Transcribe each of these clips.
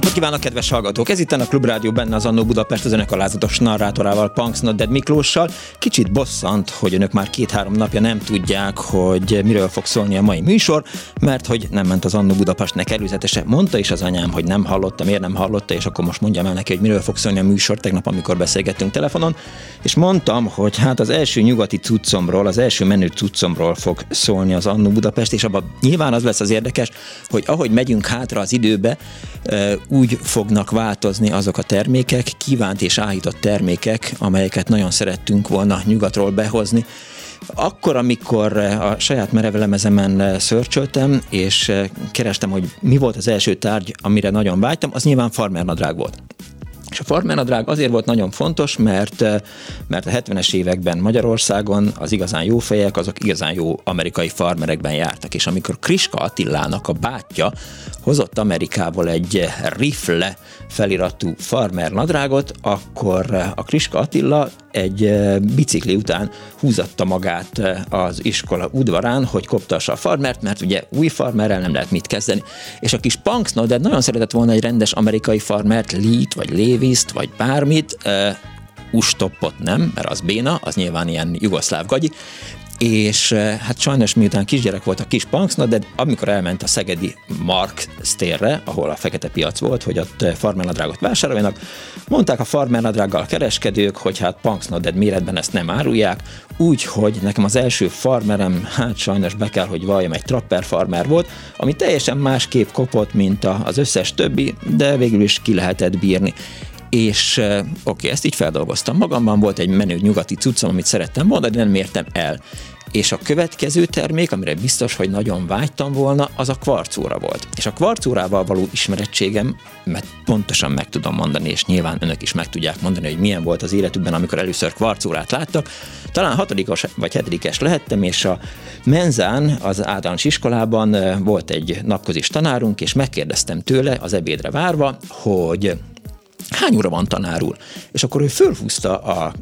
Napot kívánok, kedves hallgatók! Ez itt a Klubrádió benne az Annó Budapest az önök alázatos narrátorával, Punks Not Dead Miklóssal. Kicsit bosszant, hogy önök már két-három napja nem tudják, hogy miről fog szólni a mai műsor, mert hogy nem ment az Annó Budapestnek előzetese. Mondta is az anyám, hogy nem hallotta, miért nem hallotta, és akkor most mondjam el neki, hogy miről fog szólni a műsor tegnap, amikor beszélgettünk telefonon. És mondtam, hogy hát az első nyugati cuccomról, az első menő cuccomról fog szólni az Annó Budapest, és abban nyilván az lesz az érdekes, hogy ahogy megyünk hátra az időbe, úgy fognak változni azok a termékek, kívánt és áhított termékek, amelyeket nagyon szerettünk volna nyugatról behozni. Akkor, amikor a saját merevelemezemen szörcsöltem, és kerestem, hogy mi volt az első tárgy, amire nagyon vágytam, az nyilván farmernadrág volt. És a farmernadrág azért volt nagyon fontos, mert, mert a 70-es években Magyarországon az igazán jó fejek, azok igazán jó amerikai farmerekben jártak. És amikor Kriska Attilának a bátyja hozott Amerikából egy rifle feliratú farmer nadrágot, akkor a Kriska Attila egy bicikli után húzatta magát az iskola udvarán, hogy koptassa a farmert, mert ugye új farmerrel nem lehet mit kezdeni. És a kis Punks de nagyon szeretett volna egy rendes amerikai farmert, Lee-t, vagy Léviszt, vagy bármit, ustoppot nem, mert az béna, az nyilván ilyen jugoszláv gagyi, és hát sajnos miután kisgyerek volt a kis Punksna, de amikor elment a szegedi Mark stérre, ahol a fekete piac volt, hogy ott farmernadrágot vásároljanak, mondták a farmernadrággal kereskedők, hogy hát Punksna, de méretben ezt nem árulják, úgyhogy nekem az első farmerem, hát sajnos be kell, hogy valljam, egy trapper farmer volt, ami teljesen másképp kopott, mint az összes többi, de végül is ki lehetett bírni és oké, okay, ezt így feldolgoztam magamban, volt egy menő nyugati cuccom, amit szerettem mondani, de nem értem el. És a következő termék, amire biztos, hogy nagyon vágytam volna, az a kvarcóra volt. És a kvarcórával való ismerettségem, mert pontosan meg tudom mondani, és nyilván önök is meg tudják mondani, hogy milyen volt az életükben, amikor először kvarcórát láttak. Talán hatodikos vagy hetedikes lehettem, és a menzán, az általános iskolában volt egy napkozis tanárunk, és megkérdeztem tőle az ebédre várva, hogy hány óra van tanár úr? És akkor ő fölhúzta a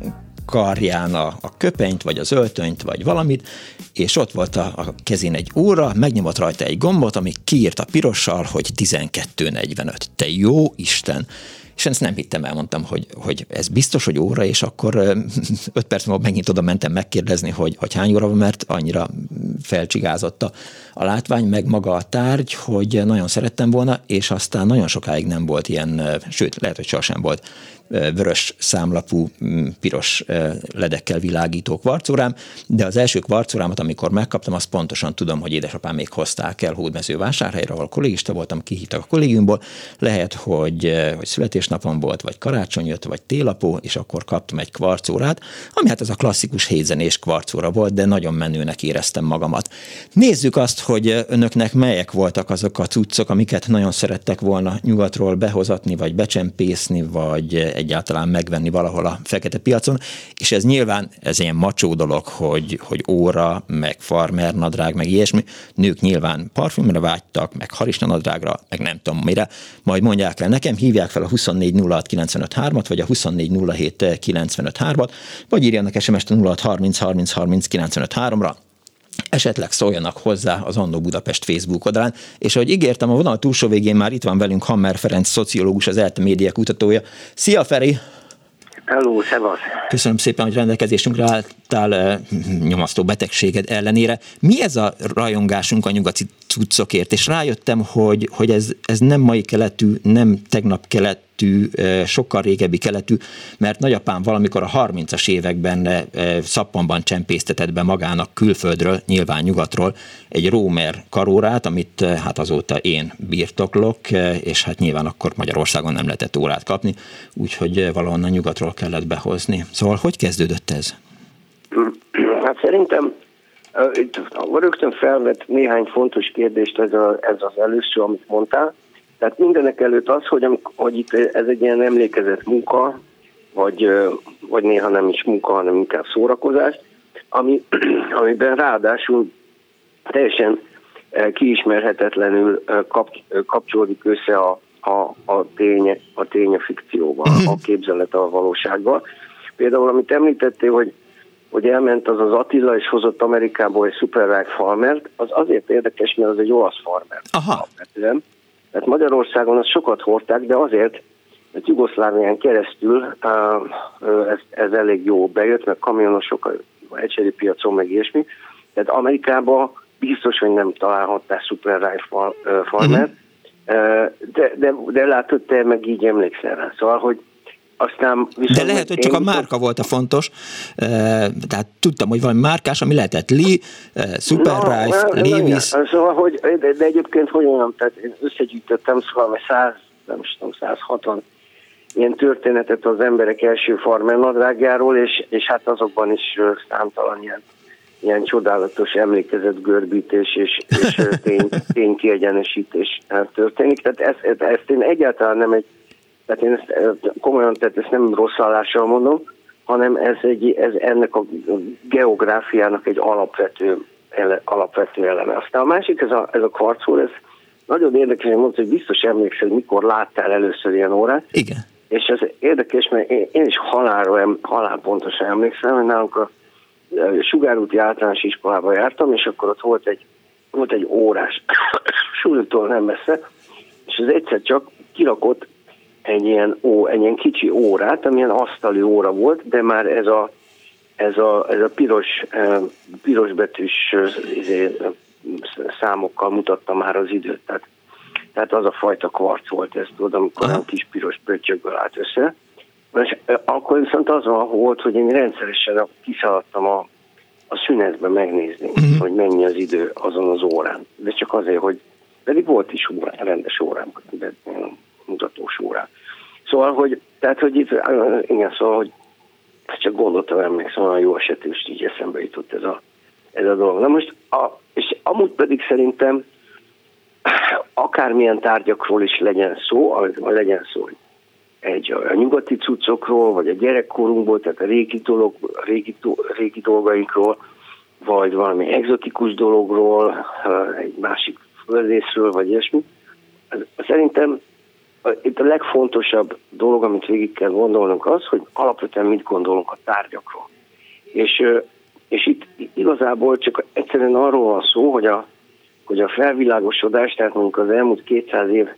karján a, a köpenyt, vagy az öltönyt, vagy valamit, és ott volt a, a kezén egy óra, megnyomott rajta egy gombot, ami kiírt a pirossal, hogy 12.45. Te jó Isten! És ezt nem hittem, elmondtam, hogy, hogy ez biztos, hogy óra, és akkor öt perc múlva megint oda mentem megkérdezni, hogy, hogy hány óra van, mert annyira felcsigázott a, a látvány, meg maga a tárgy, hogy nagyon szerettem volna, és aztán nagyon sokáig nem volt ilyen, sőt, lehet, hogy sosem volt vörös számlapú, piros ledekkel világító kvarcórám, de az első kvarcórámat, amikor megkaptam, azt pontosan tudom, hogy édesapám még hozták el Hódmezővásárhelyre, ahol kollégista voltam, kihívtak a kollégiumból. Lehet, hogy, hogy születésnapom volt, vagy karácsony jött, vagy télapó, és akkor kaptam egy kvarcórát, ami hát ez a klasszikus hétzenés kvarcóra volt, de nagyon menőnek éreztem magamat. Nézzük azt, hogy önöknek melyek voltak azok a cuccok, amiket nagyon szerettek volna nyugatról behozatni, vagy becsempészni, vagy egyáltalán megvenni valahol a fekete piacon, és ez nyilván ez ilyen macsó dolog, hogy, hogy óra, meg farmer nadrág, meg ilyesmi. Nők nyilván parfümre vágytak, meg harisnyanadrágra, meg nem tudom mire. Majd mondják el nekem, hívják fel a 2406953-at, vagy a 2407953-at, vagy írjanak SMS-t a 0630 ra esetleg szóljanak hozzá az Annó Budapest Facebook oldalán, és ahogy ígértem, a vonal túlsó végén már itt van velünk Hammer Ferenc, szociológus, az ELTE média kutatója. Szia Feri! Hello, szevasz! Köszönöm szépen, hogy rendelkezésünkre álltál eh, nyomasztó betegséged ellenére. Mi ez a rajongásunk a nyugati cuccokért? És rájöttem, hogy, hogy ez, ez nem mai keletű, nem tegnap kelet, keletű, sokkal régebbi keletű, mert nagyapám valamikor a 30-as években szappanban csempésztetett be magának külföldről, nyilván nyugatról, egy Rómer karórát, amit hát azóta én birtoklok, és hát nyilván akkor Magyarországon nem lehetett órát kapni, úgyhogy valahonnan nyugatról kellett behozni. Szóval hogy kezdődött ez? Hát szerintem itt rögtön felvett néhány fontos kérdést ez, a, ez az először, amit mondtál, Tehát mindenek előtt az, hogy, hogy itt ez egy ilyen emlékezett munka, vagy, vagy néha nem is munka, hanem inkább szórakozás, ami, amiben ráadásul teljesen kiismerhetetlenül kap, kapcsolódik össze a, a, a, ténye, a ténye fikcióval, a képzelet a valósággal. Például, amit említettél, hogy, hogy elment az az Attila, és hozott Amerikából egy szuperrág farmert, az azért érdekes, mert az egy olasz farmer. Aha. Alapvetően. Tehát Magyarországon azt sokat hordták, de azért, mert Jugoszlávián keresztül ez, ez elég jó bejött, mert kamionosok egységi piacon, meg ilyesmi. Tehát Amerikában biztos, hogy nem találhattál szuper farmert, uh-huh. de, de, de látod, te meg így emlékszel rá. Szóval, hogy aztán De lehet, hogy csak a márka volt a fontos, tehát tudtam, hogy valami márkás, ami lehetett Lee, Super no, Rife, Levis. Szóval, hogy, de, de egyébként hogy olyan, tehát én összegyűjtöttem, szóval 100, nem tudom, 160 ilyen történetet az emberek első farmernadrágjáról, és, és hát azokban is számtalan ilyen, ilyen csodálatos emlékezetgörbítés és, és tény, ténykiegyenesítés történik. Tehát ezt, ezt én egyáltalán nem egy tehát én ezt komolyan, tehát ezt nem rossz állással mondom, hanem ez, egy, ez ennek a geográfiának egy alapvető, ele, alapvető eleme. Aztán a másik, ez a, ez a kvarcúr, ez nagyon érdekes, hogy mondta, hogy biztos emlékszel, mikor láttál először ilyen órát. Igen. És ez érdekes, mert én, én is halálra, halál pontosan emlékszem, hogy nálunk a Sugárúti általános iskolába jártam, és akkor ott volt egy, volt egy órás, súlytól nem messze, és az egyszer csak kirakott egy ilyen, ó, egy ilyen kicsi órát, amilyen asztali óra volt, de már ez a, ez a, ez a piros, piros betűs izé, számokkal mutatta már az időt. Tehát, tehát az a fajta kvarc volt ez, tudod, amikor a kis piros pöttyökből állt össze. És akkor viszont az volt, hogy én rendszeresen kiszaladtam a, a szünetbe megnézni, uh-huh. hogy mennyi az idő azon az órán. De csak azért, hogy pedig volt is órán, rendes órám, de mutatós órán. Szóval, hogy, tehát, hogy itt, igen, szóval, hogy csak gondoltam, emlékszem, olyan jó esetű, és így eszembe jutott ez a, ez a dolog. Na most, a, és amúgy pedig szerintem akármilyen tárgyakról is legyen szó, vagy legyen szó egy a nyugati cuccokról, vagy a gyerekkorunkból, tehát a régi, dolog, a régi, régi dolgainkról, vagy valami egzotikus dologról, egy másik földészről, vagy ilyesmi. Szerintem itt a legfontosabb dolog, amit végig kell gondolnunk az, hogy alapvetően mit gondolunk a tárgyakról. És, és itt igazából csak egyszerűen arról van szó, hogy a, hogy a felvilágosodás, tehát mondjuk az elmúlt 200 év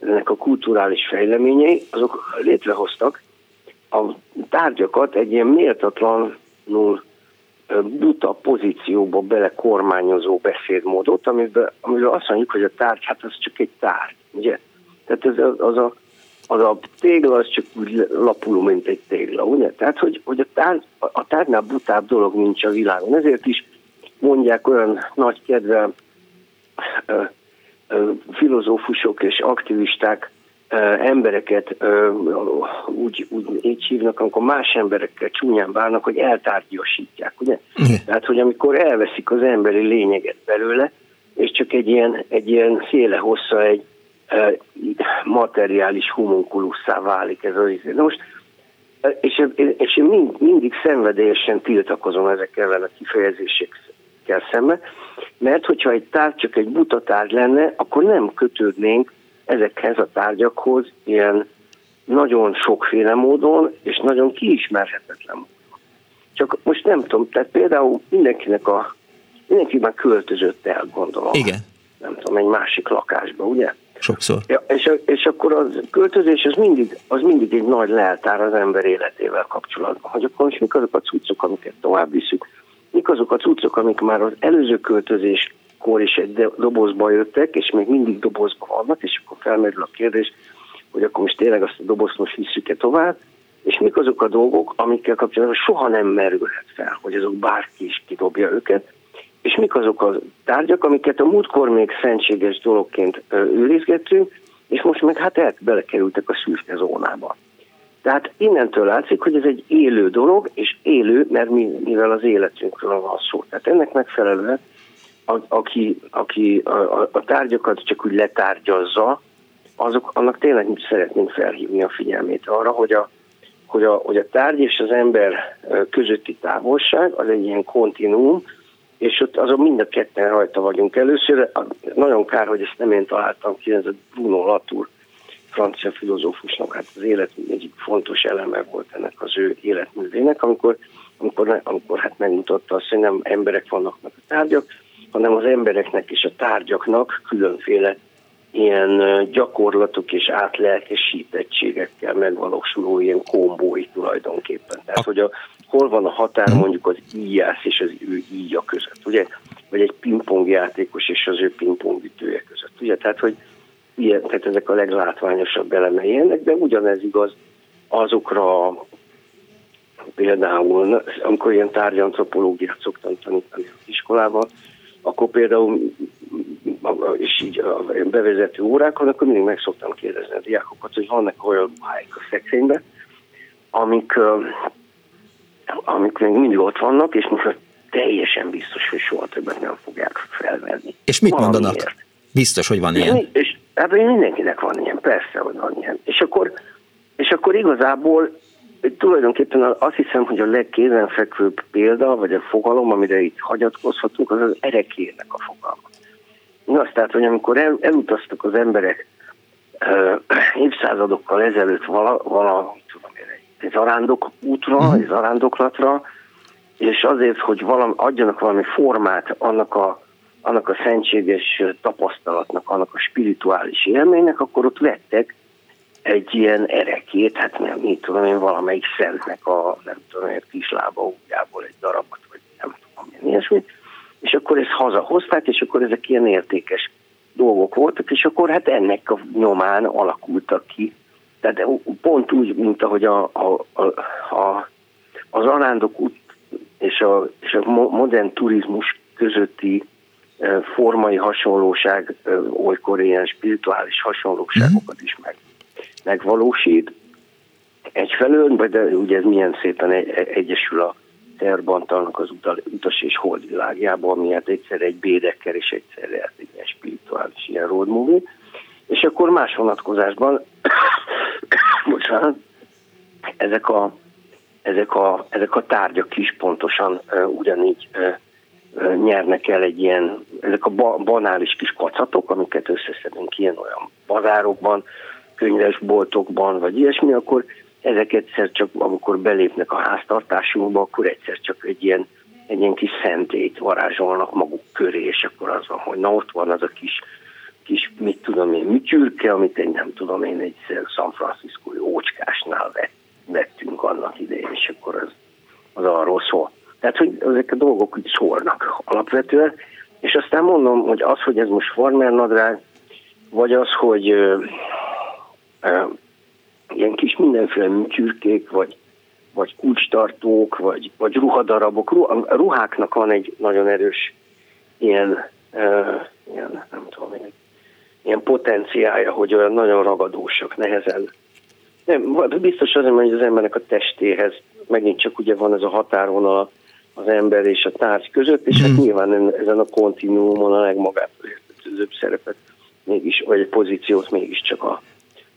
ennek a kulturális fejleményei, azok létrehoztak a tárgyakat egy ilyen méltatlanul buta pozícióba bele kormányozó beszédmódot, amiben, amiben azt mondjuk, hogy a tárgy, hát az csak egy tárgy, ugye? Tehát ez, az, a, az a tégla az csak úgy lapuló, mint egy tégla, ugye? Tehát, hogy, hogy a, tárgy, a tárgynál butább dolog nincs a világon. Ezért is mondják olyan nagy kedve filozófusok és aktivisták embereket úgy, úgy így hívnak, amikor más emberekkel csúnyán bánnak, hogy eltárgyasítják, ugye? Mm. Tehát, hogy amikor elveszik az emberi lényeget belőle, és csak egy ilyen, egy ilyen széle hossza egy, materiális humunkulusszá válik ez az izé. most, és, és én mind, mindig szenvedélyesen tiltakozom ezekkel a kifejezésekkel szemben, mert hogyha egy tárgy csak egy buta tárgy lenne, akkor nem kötődnénk ezekhez a tárgyakhoz ilyen nagyon sokféle módon, és nagyon kiismerhetetlen módon. Csak most nem tudom, tehát például mindenkinek a, mindenki már költözött el, gondolom. Igen. Nem tudom, egy másik lakásba, ugye? Sokszor. Ja, és, és akkor az költözés az mindig, az mindig egy nagy leltár az ember életével kapcsolatban. Hogy akkor most mik azok a cuccok, amiket tovább viszük, mik azok a cuccok, amik már az előző költözéskor is egy dobozba jöttek, és még mindig dobozban vannak, és akkor felmerül a kérdés, hogy akkor most tényleg azt a dobozt most visszük-e tovább, és mik azok a dolgok, amikkel kapcsolatban soha nem merülhet fel, hogy azok bárki is kidobja őket, és mik azok a tárgyak, amiket a múltkor még szentséges dologként őrizgettünk, és most meg hát el, belekerültek a szürke zónába. Tehát innentől látszik, hogy ez egy élő dolog, és élő, mert mi, mivel az életünkről van szó. Tehát ennek megfelelően, a, aki, aki a, a, a tárgyakat csak úgy letárgyazza, azok, annak tényleg szeretnénk felhívni a figyelmét arra, hogy a, hogy a, hogy a tárgy és az ember közötti távolság az egy ilyen kontinuum, és ott azon mind a ketten rajta vagyunk. Először nagyon kár, hogy ezt nem én találtam ki, ez a Bruno Latour, francia filozófusnak, hát az élet egyik fontos eleme volt ennek az ő életművének, amikor, amikor, amikor hát megmutatta azt, hogy nem emberek vannak meg a tárgyak, hanem az embereknek és a tárgyaknak különféle ilyen gyakorlatok és átlelkesítettségekkel megvalósuló ilyen kombói tulajdonképpen. Tehát, hogy a, hol van a határ mondjuk az íjász és az ő íja között, ugye? Vagy egy pingpong játékos és az ő pingpongütője között, ugye? Tehát, hogy ilyen, tehát ezek a leglátványosabb elemei ennek, de ugyanez igaz azokra például, amikor ilyen tárgyantropológiát szoktam tanítani az iskolában, akkor például és így a bevezető órákon, akkor mindig meg szoktam kérdezni a diákokat, hogy vannak olyan ruháik a szekrényben, amik, amik még mindig ott vannak, és most teljesen biztos, hogy soha többet nem fogják felvenni. És mit Valamiért. mondanak? Biztos, hogy van ilyen. És, hát mindenkinek van ilyen, persze, hogy van ilyen. És akkor, és akkor igazából tulajdonképpen azt hiszem, hogy a legkézenfekvőbb példa, vagy a fogalom, amire itt hagyatkozhatunk, az az erekének a fogalma. Azt tehát, hogy amikor el, elutaztak az emberek évszázadokkal ezelőtt vala, vala tudom zarándok útra, uh-huh. egy zarándoklatra, és azért, hogy valami, adjanak valami formát annak a, annak a szentséges tapasztalatnak, annak a spirituális élménynek, akkor ott vettek egy ilyen erekét, hát nem, mit tudom én, valamelyik szentnek a, nem tudom én, kislába ujjából egy darabot, vagy nem tudom ilyesmit, és akkor ezt hazahozták, és akkor ezek ilyen értékes dolgok voltak, és akkor hát ennek a nyomán alakultak ki. Tehát pont úgy, mint ahogy a, a, a, a, az arándok út és a, és a modern turizmus közötti e, formai hasonlóság, e, olykor ilyen spirituális hasonlóságokat is meg, megvalósít. Egyfelől, de ugye ez milyen szépen egyesül a terbantalnak az utas és holdvilágjában, ami hát egyszer egy bédekker és egyszer egy ilyen spirituális ilyen road movie. És akkor más vonatkozásban, bocsánat, ezek a, ezek a, ezek a tárgyak is pontosan uh, ugyanígy uh, nyernek el egy ilyen, ezek a ba, banális kis kacatok, amiket összeszedünk ilyen-olyan bazárokban, könyvesboltokban, vagy ilyesmi, akkor ezek egyszer csak, amikor belépnek a háztartásunkba, akkor egyszer csak egy ilyen, egy ilyen kis szentét varázsolnak maguk köré, és akkor az van, hogy na ott van az a kis, kis mit tudom én, műtyürke, amit egy nem tudom én, egy San Francisco ócskásnál vett, vettünk annak idején, és akkor az, az arról szól. Tehát, hogy ezek a dolgok úgy szólnak alapvetően, és aztán mondom, hogy az, hogy ez most farmer nadrág, vagy az, hogy ilyen kis mindenféle műtyürkék, vagy, vagy kulcstartók, vagy, vagy ruhadarabok. A ruháknak van egy nagyon erős ilyen, uh, ilyen nem tudom én, ilyen potenciája, hogy olyan nagyon ragadósak, nehezen. Nem, biztos azért, hogy az embernek a testéhez megint csak ugye van ez a határvonal az ember és a tárgy között, és hát mhm. nyilván ezen a kontinuumon a legmagától értetőzőbb szerepet mégis, vagy egy pozíciót mégiscsak a,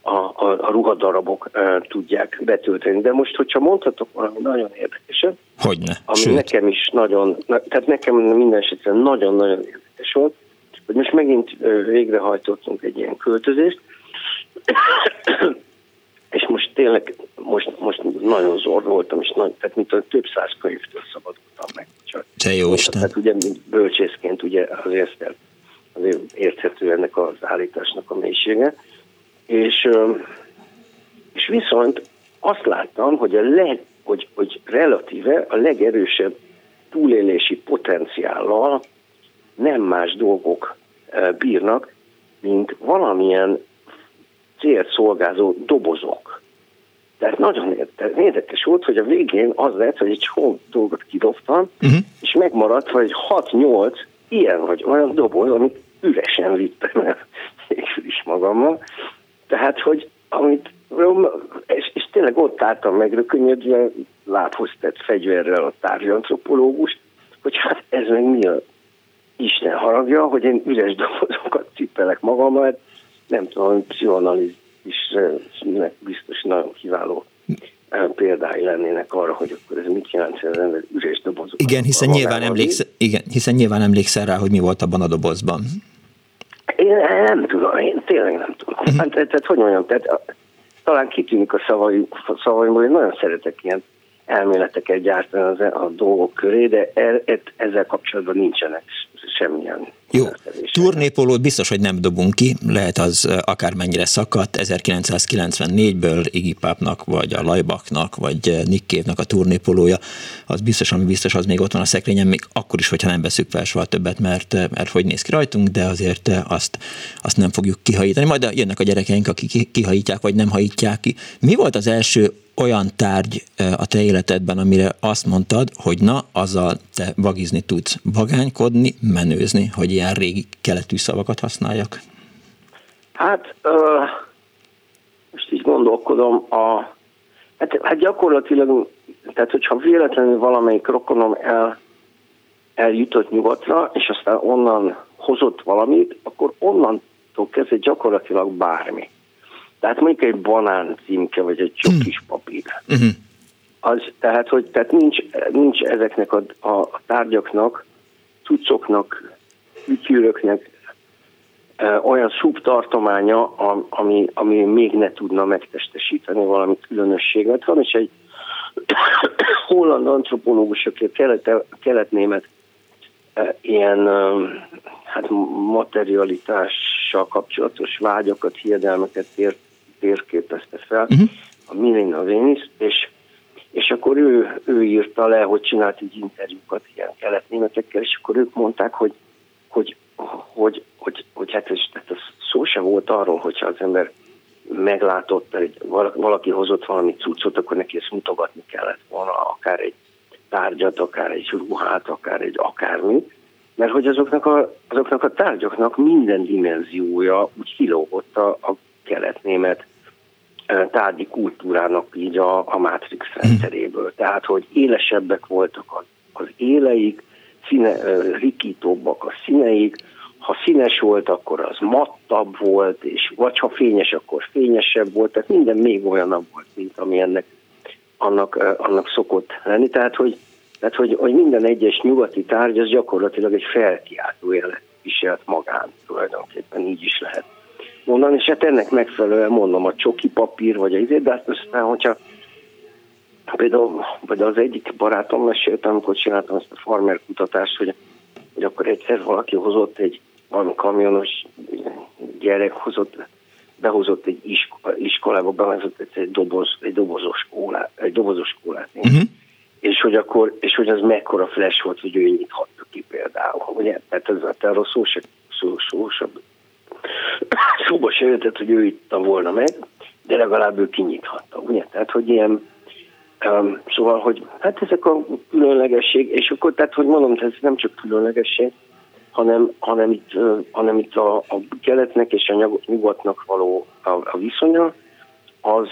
a, a, a ruhadarabok uh, tudják betölteni. De most, hogyha mondhatok valami nagyon érdekeset, Hogyne. ami Sőt. nekem is nagyon, tehát nekem minden esetre nagyon-nagyon érdekes volt, hogy most megint végrehajtottunk egy ilyen költözést, és most tényleg, most, most nagyon zord voltam, és nagy, tehát mint a több száz könyvtől szabadultam meg. Csak Te jó Isten. Tehát ugye mint bölcsészként ugye azért, azért érthető ennek az állításnak a mélysége. És, és viszont azt láttam, hogy, a leg, hogy, hogy relatíve a legerősebb túlélési potenciállal nem más dolgok bírnak, mint valamilyen célt szolgázó dobozok. Tehát nagyon érdekes volt, hogy a végén az lett, hogy egy csomó dolgot kidobtam, uh-huh. és megmaradt, hogy 6-8 ilyen vagy olyan doboz, amit üresen vittem el végül is magammal, tehát, hogy amit, és, és tényleg ott álltam megrökönyödve, lábhoz tett fegyverrel a tárgyantropológust, hogy hát ez meg mi a Isten haragja, hogy én üres dobozokat cipelek magammal, nem tudom, pszichoanalízisnek biztos nagyon kiváló példái lennének arra, hogy akkor ez mit jelent, hogy az ember üres dobozok. Igen, hiszen nyilván, emlékszel, igen, hiszen nyilván emlékszel rá, hogy mi volt abban a dobozban. Én nem tudom, én tényleg nem tudom. Uh-huh. Hát, tehát, hogy mondjam, tehát, talán kitűnik a szavai, szavaimból, hogy nagyon szeretek ilyen elméleteket gyártani a dolgok köré, de e, e, ezzel kapcsolatban nincsenek semmilyen jó, turnépolót biztos, hogy nem dobunk ki, lehet az akármennyire szakadt, 1994-ből Iggy Pápnak, vagy a Lajbaknak, vagy Nick Cave-nak a turnépolója, az biztos, ami biztos, az még ott van a szekrényen, még akkor is, hogyha nem veszük fel soha többet, mert, mert hogy néz ki rajtunk, de azért azt, azt nem fogjuk kihajítani. Majd jönnek a gyerekeink, akik kihajítják, vagy nem hajítják ki. Mi volt az első olyan tárgy a te életedben, amire azt mondtad, hogy na, azzal te vagizni tudsz, vagánykodni, menőzni, hogy ilyen régi keletű szavakat használjak? Hát, uh, most így gondolkodom, a, hát, hát gyakorlatilag, tehát hogyha véletlenül valamelyik rokonom el, eljutott nyugatra, és aztán onnan hozott valamit, akkor onnantól kezdve gyakorlatilag bármi. Tehát mondjuk egy banán címke, vagy egy csokis hmm. papír. Uh-huh. Az, tehát, hogy tehát nincs, nincs ezeknek a, a tárgyaknak, cuccoknak, ütyűröknek e, olyan szubtartománya, ami, ami még ne tudna megtestesíteni valami különösséget. Van és egy holland antropológus, aki a kelet, keletnémet ilyen hát materialitással kapcsolatos vágyakat, hiedelmeket ért térképezte fel, uh-huh. a Milena Vénisz, és, és akkor ő, ő írta le, hogy csinált egy interjúkat ilyen keletnémetekkel, és akkor ők mondták, hogy, hogy, hogy, hogy, hogy hát ez, hát ez szó se volt arról, hogyha az ember meglátott, hogy valaki hozott valami cuccot, akkor neki ezt mutogatni kellett volna, akár egy tárgyat, akár egy ruhát, akár egy akármi, mert hogy azoknak a, azoknak a tárgyaknak minden dimenziója úgy kilógott a, a keletnémet tárgyi kultúrának így a, a Matrix rendszeréből. Tehát, hogy élesebbek voltak az, az éleik, színe, rikítóbbak a színeik, ha színes volt, akkor az mattabb volt, és vagy ha fényes, akkor fényesebb volt, tehát minden még olyanabb volt, mint ami ennek annak, annak szokott lenni. Tehát, hogy, tehát hogy, hogy minden egyes nyugati tárgy az gyakorlatilag egy felkiáltó élet viselt magán, tulajdonképpen így is lehet mondani, és hát ennek megfelelően mondom a csoki papír, vagy a izé, de hát aztán, hogyha például, vagy az egyik barátom mesélt, amikor csináltam ezt a farmer kutatást, hogy, hogy akkor egyszer valaki hozott egy valami kamionos gyerek hozott, behozott egy iskola, iskolába, behozott egy, doboz, egy dobozos kólát, egy dobozos kólát. Uh-huh. És hogy akkor, és hogy az mekkora flash volt, hogy ő nyithatta ki például. Ugye? Tehát ez, arról szó se, szó, szó, szó, szóba se jöhetett, hogy ő itta volna meg, de legalább ő kinyithatta, ugye? Tehát, hogy ilyen, szóval, hogy hát ezek a különlegesség, és akkor, tehát, hogy mondom, ez nem csak különlegesség, hanem, hanem itt, hanem itt a, a keletnek és a nyugatnak való a, a viszonya, az,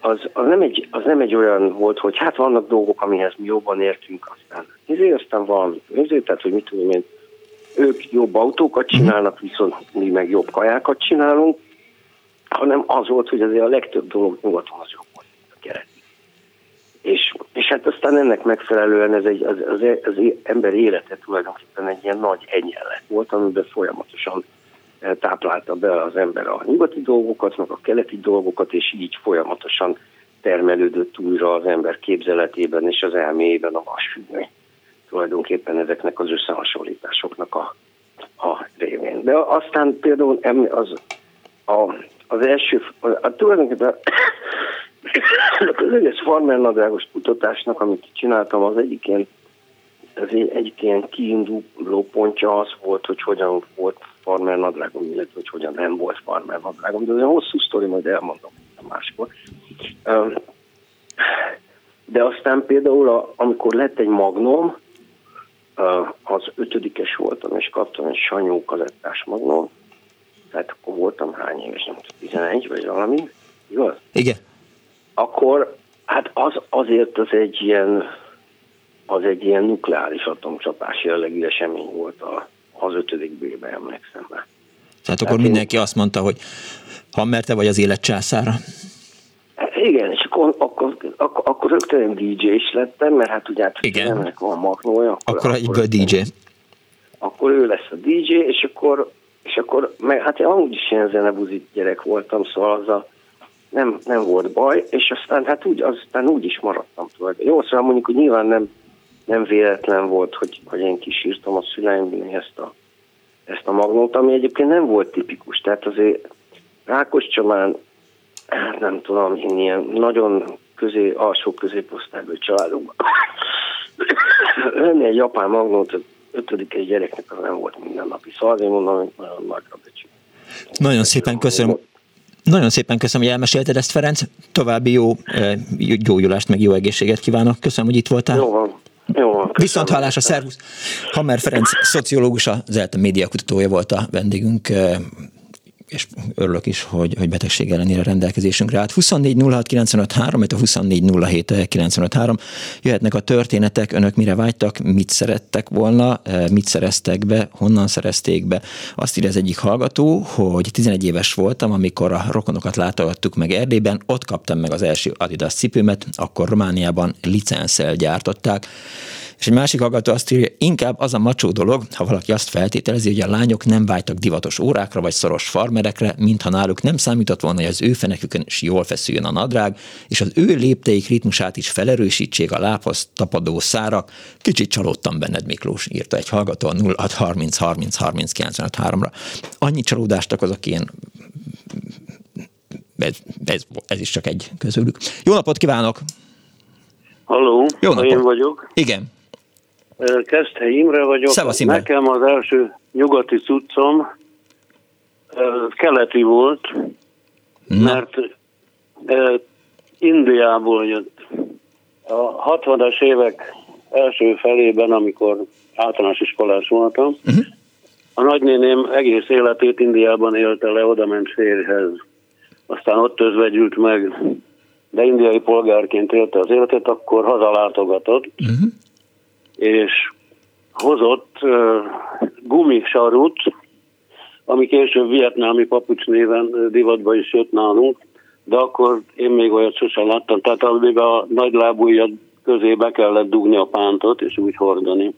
az, az, nem egy, az nem egy olyan volt, hogy hát vannak dolgok, amihez mi jobban értünk, aztán ezért aztán van, ezért, tehát, hogy mit tudom én, ők jobb autókat csinálnak, viszont mi meg jobb kajákat csinálunk, hanem az volt, hogy azért a legtöbb dolog nyugaton az jobb. És, és hát aztán ennek megfelelően ez egy, az, az, az ember élete tulajdonképpen egy ilyen nagy egyenlet volt, amiben folyamatosan eh, táplálta be az ember a nyugati dolgokat, meg a keleti dolgokat, és így folyamatosan termelődött újra az ember képzeletében és az elméjében a vasfüggöny tulajdonképpen ezeknek az összehasonlításoknak a, a révén. De aztán például az, a, az első, a, a tulajdonképpen az egész farmernadrágos kutatásnak, amit csináltam, az egyik ilyen, az egyik ilyen kiinduló pontja az volt, hogy hogyan volt farmernadrágom, illetve hogy hogyan nem volt farmernadrágom. De ez egy hosszú sztori, majd elmondom máskor. De aztán például, amikor lett egy magnom, az ötödikes voltam, és kaptam egy sanyó kazettás magnó, tehát akkor voltam hány éves, nem tudom, 11 vagy valami, igaz? Igen. Akkor, hát az, azért az egy ilyen, az egy ilyen nukleáris atomcsapás jellegű esemény volt a, az ötödik B-be, emlékszem már. Tehát akkor hát mindenki én... azt mondta, hogy Hammer, te vagy az élet császára. Hát igen, és akkor, akkor, akkor, akkor rögtön DJ is lettem, mert hát ugye hát, igen. ennek van magnója. Akkor, akkor egyből DJ. Akkor ő lesz a DJ, és akkor, és akkor meg, hát én amúgy is ilyen zenebuzit gyerek voltam, szóval az a, nem, nem volt baj, és aztán hát úgy, aztán úgy is maradtam tulajdonképpen. Jó, szóval mondjuk, hogy nyilván nem, nem véletlen volt, hogy, hogy én kísírtam a szüleimnél ezt a, ezt a magnót, ami egyébként nem volt tipikus. Tehát azért Rákos Csomán, hát nem tudom, én ilyen nagyon közé, alsó középosztályből családokban lenni egy japán magnót, ötödik egy gyereknek az nem volt mindennapi. Szóval azért mondom, hogy nagyon nagyra becsül. Nagyon szépen köszönöm. Nagyon szépen köszönöm, hogy elmesélted ezt, Ferenc. További jó gyógyulást, meg jó egészséget kívánok. Köszönöm, hogy itt voltál. Jó van. Jó van. Viszont hallásra, szervusz! Hammer Ferenc, szociológus, az ELTE médiakutatója volt a vendégünk és örülök is, hogy, hogy betegség ellenére rendelkezésünkre állt. 24 06 95 3, a 24 07 95 3. Jöhetnek a történetek, önök mire vágytak, mit szerettek volna, eh, mit szereztek be, honnan szerezték be. Azt írja az egyik hallgató, hogy 11 éves voltam, amikor a rokonokat látogattuk meg Erdélyben, ott kaptam meg az első Adidas cipőmet, akkor Romániában licenszel gyártották. És egy másik hallgató azt írja, inkább az a macsó dolog, ha valaki azt feltételezi, hogy a lányok nem vágytak divatos órákra vagy szoros farmerekre, mintha náluk nem számított volna, hogy az ő fenekükön is jól feszüljön a nadrág, és az ő lépteik ritmusát is felerősítsék a lábhoz tapadó szárak. Kicsit csalódtam benned, Miklós, írta egy hallgató a 0630 30 30 ra Annyi csalódást okozok én ez, ez, ez is csak egy közülük. Jó napot kívánok! Halló, Jó napot. én vagyok. Igen. Kezdte Imre vagyok. Szevasz, Imre. Nekem az első nyugati cuccom keleti volt, Na. mert Indiából jött. A 60-as évek első felében, amikor általános iskolás voltam, uh-huh. a nagynéném egész életét Indiában élte le, oda ment férjhez. Aztán ott özvegyült meg, de indiai polgárként élte az életet, akkor hazalátogatott, uh-huh és hozott gumisarut, ami később vietnámi papucs néven divatba is jött nálunk, de akkor én még olyat sosem láttam, tehát még a nagy lábújjad közé be kellett dugni a pántot, és úgy hordani.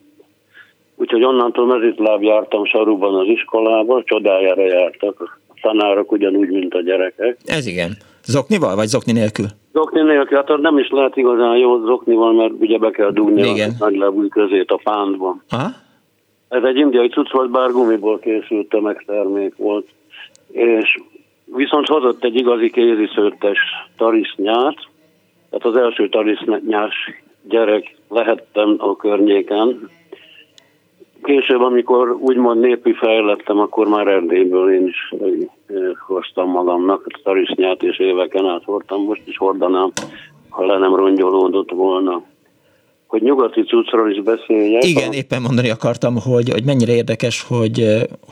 Úgyhogy onnantól mezitláb jártam saruban az iskolába, csodájára jártak a tanárok ugyanúgy, mint a gyerekek. Ez igen. Zoknival, vagy zokni nélkül? Zokni nélkül, hát nem is lehet igazán jó zoknival, mert ugye be kell dugni Igen. a nagylábúj közét a pántban. Aha. Ez egy indiai cucc volt, bár gumiból készült tömegtermék volt. És viszont hozott egy igazi kéziszőttes tarisznyát, tehát az első tarisznyás gyerek lehettem a környéken, Később, amikor úgymond népi fejlettem, akkor már Erdélyből én is hoztam magamnak a tarisznyát, és éveken át hordtam, most is hordanám, ha le nem rongyolódott volna hogy nyugati cuccról is beszéljek. Igen, a... éppen mondani akartam, hogy, hogy mennyire érdekes, hogy,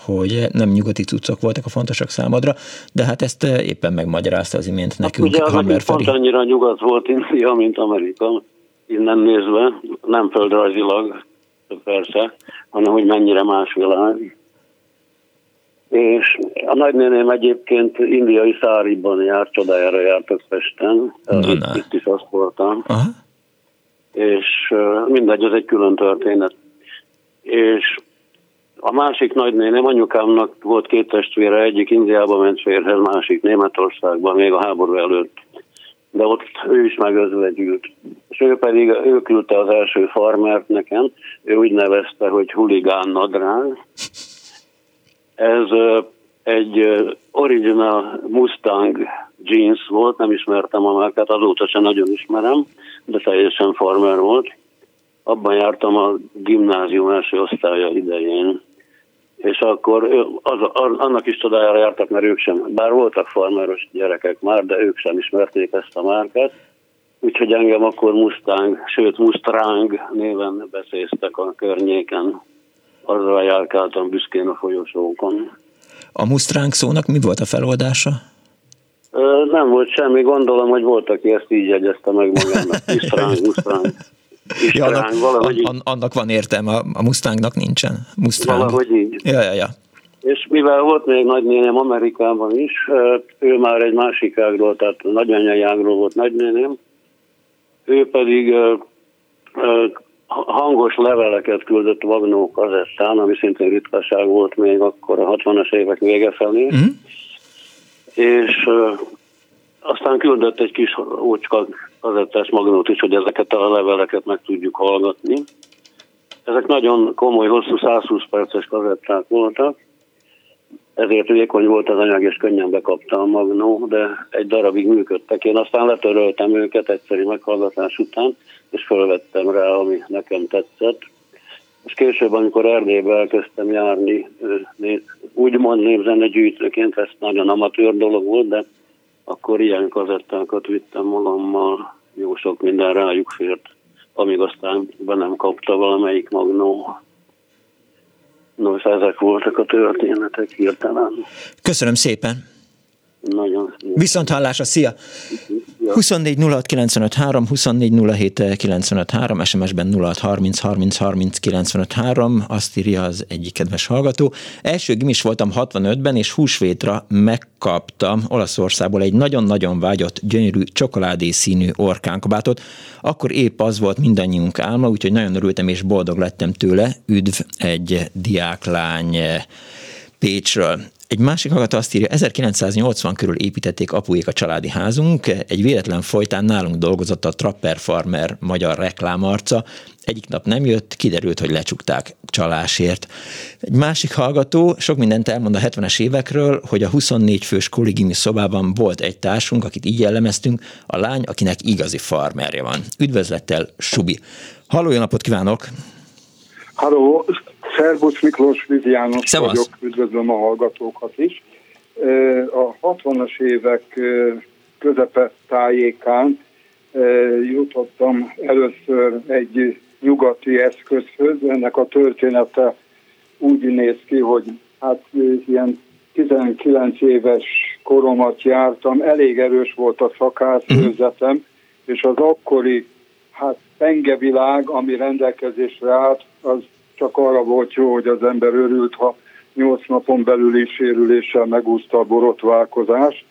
hogy nem nyugati cuccok voltak a fontosak számodra, de hát ezt éppen megmagyarázta az imént hát nekünk. Hát ugye az pont annyira nyugat volt India, mint Amerika, innen nézve, nem földrajzilag, persze, hanem hogy mennyire más világ. És a nagynéném egyébként indiai száriban járt, csodájára jártak Pesten, itt, itt is azt voltam. Aha. És mindegy, ez egy külön történet. És a másik nagynéném, anyukámnak volt két testvére, egyik Indiába ment férhez, másik Németországban, még a háború előtt de ott ő is megözvegyült. És ő pedig, ő küldte az első farmert nekem, ő úgy nevezte, hogy huligán nadrág. Ez egy original Mustang jeans volt, nem ismertem a márkát, azóta sem nagyon ismerem, de teljesen farmer volt. Abban jártam a gimnázium első osztálya idején és akkor az, annak is csodájára jártak, mert ők sem, bár voltak farmeros gyerekek már, de ők sem ismerték ezt a márkát, úgyhogy engem akkor Mustang, sőt Mustrang néven beszéztek a környéken. Azzal járkáltam büszkén a folyosókon. A Mustrang szónak mi volt a feloldása? Nem volt semmi, gondolom, hogy volt, aki ezt így jegyezte meg magának. Mustrang, Mustrang ja, annak, valahogy an, annak van értelme, a, a Mustangnak nincsen. Mustang. Valahogy így. Ja, ja, ja. És mivel volt még nagynéném Amerikában is, ő már egy másik ágról, tehát nagyanyai ágról volt nagynéném, ő pedig hangos leveleket küldött Vagnó kazettán, ami szintén ritkaság volt még akkor a 60-as évek vége felé, mm. és aztán küldött egy kis ócska kazettás magnót is, hogy ezeket a leveleket meg tudjuk hallgatni. Ezek nagyon komoly, hosszú 120 perces kazetták voltak, ezért vékony volt az anyag, és könnyen bekapta a magnó, de egy darabig működtek. Én aztán letöröltem őket egyszerű meghallgatás után, és felvettem rá, ami nekem tetszett. És később, amikor Erdélybe elkezdtem járni, úgymond népzene gyűjtőként, ez nagyon amatőr dolog volt, de akkor ilyen kazettákat vittem magammal, jó sok minden rájuk fért, amíg aztán be nem kapta valamelyik magnó. Nos, ezek voltak a történetek hirtelen. Köszönöm szépen! Nagyon szépen. Viszont hallásra, szia! 24 06 95 3, 24 07 95 3, SMS-ben 06 30 30 30 95 3, azt írja az egyik kedves hallgató. Első gimis voltam 65-ben, és húsvétra megkaptam Olaszországból egy nagyon-nagyon vágyott, gyönyörű, csokoládé színű orkánkabátot. Akkor épp az volt mindannyiunk álma, úgyhogy nagyon örültem és boldog lettem tőle. Üdv egy diáklány Pécsről. Egy másik hallgató azt írja, 1980 körül építették apuék a családi házunk, egy véletlen folytán nálunk dolgozott a Trapper Farmer magyar reklámarca, egyik nap nem jött, kiderült, hogy lecsukták csalásért. Egy másik hallgató sok mindent elmond a 70-es évekről, hogy a 24 fős kollégiumi szobában volt egy társunk, akit így jellemeztünk, a lány, akinek igazi farmerje van. Üdvözlettel, Subi! Halló, jó napot kívánok! Halló, Szerbusz Miklós Vizi János Szevasz. vagyok, üdvözlöm a hallgatókat is. A 60-as évek közepe tájékán jutottam először egy nyugati eszközhöz. Ennek a története úgy néz ki, hogy hát ilyen 19 éves koromat jártam, elég erős volt a szakászőzetem, uh-huh. és az akkori hát pengevilág, ami rendelkezésre állt, az csak arra volt jó, hogy az ember örült, ha nyolc napon belüli sérüléssel megúszta a borotválkozás.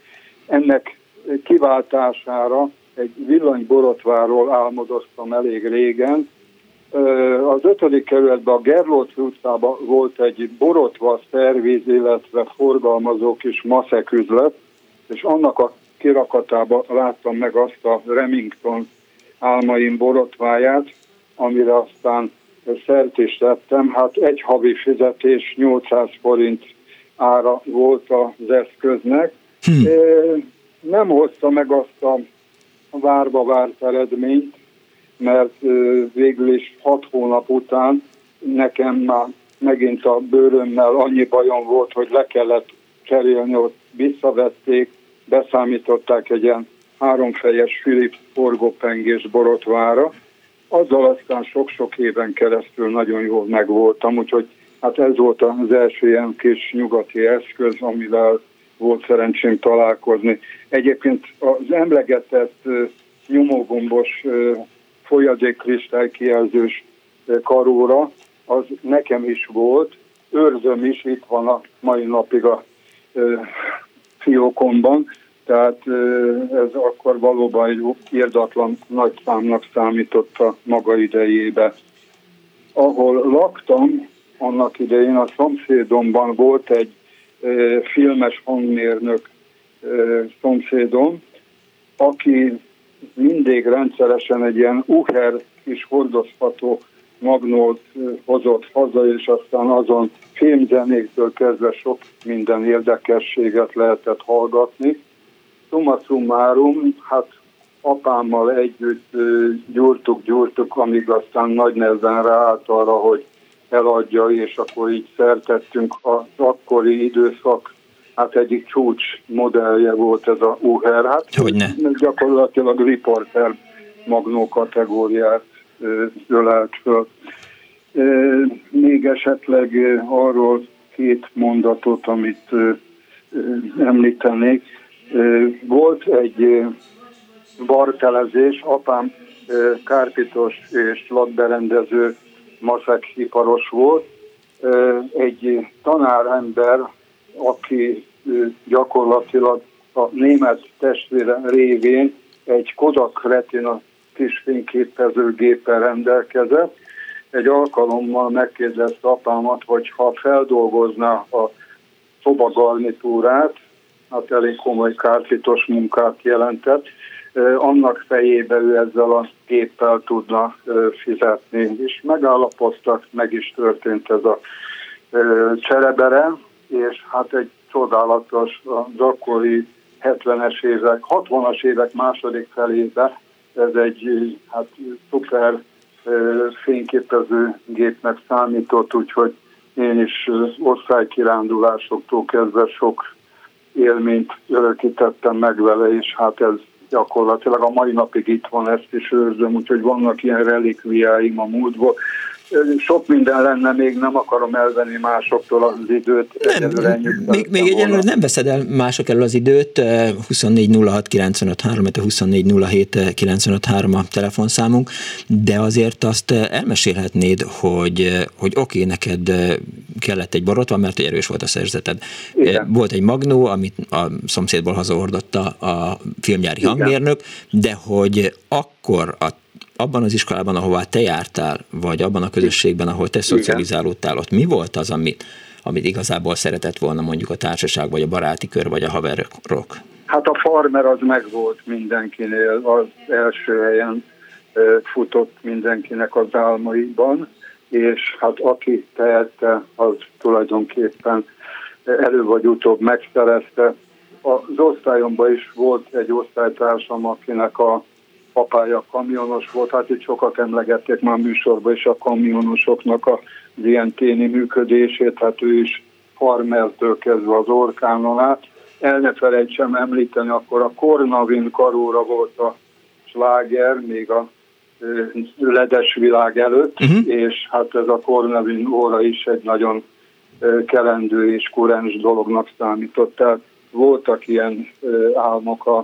Ennek kiváltására egy villanyborotvárról álmodoztam elég régen. Az ötödik kerületben a Gerlóci utcában volt egy borotva szerviz, illetve forgalmazó kis maszek üzlet, és annak a kirakatában láttam meg azt a Remington álmaim borotváját, amire aztán szert is tettem, hát egy havi fizetés 800 forint ára volt az eszköznek. Hm. Nem hozta meg azt a várba várt eredményt, mert végül is hat hónap után nekem már megint a bőrömmel annyi bajom volt, hogy le kellett cserélni, ott visszavették, beszámították egy ilyen háromfejes Philips forgópengés borotvára, azzal aztán sok-sok éven keresztül nagyon jól megvoltam, úgyhogy hát ez volt az első ilyen kis nyugati eszköz, amivel volt szerencsém találkozni. Egyébként az emlegetett nyomógombos folyadékkristály kijelzős karóra, az nekem is volt, őrzöm is, itt van a mai napig a fiókomban, tehát ez akkor valóban egy írdatlan nagy számnak számított a maga idejébe. Ahol laktam, annak idején a szomszédomban volt egy filmes hangmérnök szomszédom, aki mindig rendszeresen egy ilyen uher kis hordozható magnót hozott haza, és aztán azon filmzenéktől kezdve sok minden érdekességet lehetett hallgatni summa summarum, hát apámmal együtt gyúrtuk, gyúrtuk, amíg aztán nagy nehezen ráállt arra, hogy eladja, és akkor így szertettünk az akkori időszak, hát egyik csúcs modellje volt ez a Uher, hát Hogyne. gyakorlatilag riporter magnó kategóriát ölelt föl. Még esetleg arról két mondatot, amit említenék. Volt egy bartelezés, apám kárpitos és lakberendező maszek iparos volt, egy tanárember, aki gyakorlatilag a német testvére révén egy Kodak Retina kis fényképezőgéppel rendelkezett. Egy alkalommal megkérdezte apámat, hogy ha feldolgozná a szobagarnitúrát, hát elég komoly kárfitos munkát jelentett, annak fejébe ő ezzel a géppel tudna fizetni. És megállapodtak, meg is történt ez a cserebere, és hát egy csodálatos, az akkori 70-es évek, 60-as évek második felébe ez egy hát, szuper fényképező gépnek számított, úgyhogy én is osztálykirándulásoktól kezdve sok élményt örökítettem meg vele, és hát ez gyakorlatilag a mai napig itt van, ezt is őrzöm, úgyhogy vannak ilyen relikviáim a múltból sok minden lenne, még nem akarom elvenni másoktól az időt. Nem, még, még egyelőre nem veszed el mások elől az időt, 24 06 95 3, 24 07 95 3 a telefonszámunk, de azért azt elmesélhetnéd, hogy, hogy oké, okay, neked kellett egy borotva, mert erős volt a szerzeted. Igen. Volt egy magnó, amit a szomszédból hazahordotta a filmgyári Igen. hangmérnök, de hogy akkor a abban az iskolában, ahová te jártál, vagy abban a közösségben, ahol te szocializálódtál, ott mi volt az, amit, amit igazából szeretett volna mondjuk a társaság, vagy a baráti kör, vagy a haverok? Hát a farmer az megvolt mindenkinél, az első helyen futott mindenkinek az álmaiban, és hát aki tehette, az tulajdonképpen elő vagy utóbb megszerezte. Az osztályomban is volt egy osztálytársam, akinek a apája kamionos volt, hát itt sokat emlegették már műsorban is a kamionosoknak a ilyen téni működését, hát ő is farmertől kezdve az orkánon át. El ne felejtsem említeni, akkor a Kornavin karóra volt a sláger, még a ledes világ előtt, uh-huh. és hát ez a Kornavin óra is egy nagyon kelendő és kurens dolognak számított. Tehát voltak ilyen álmok az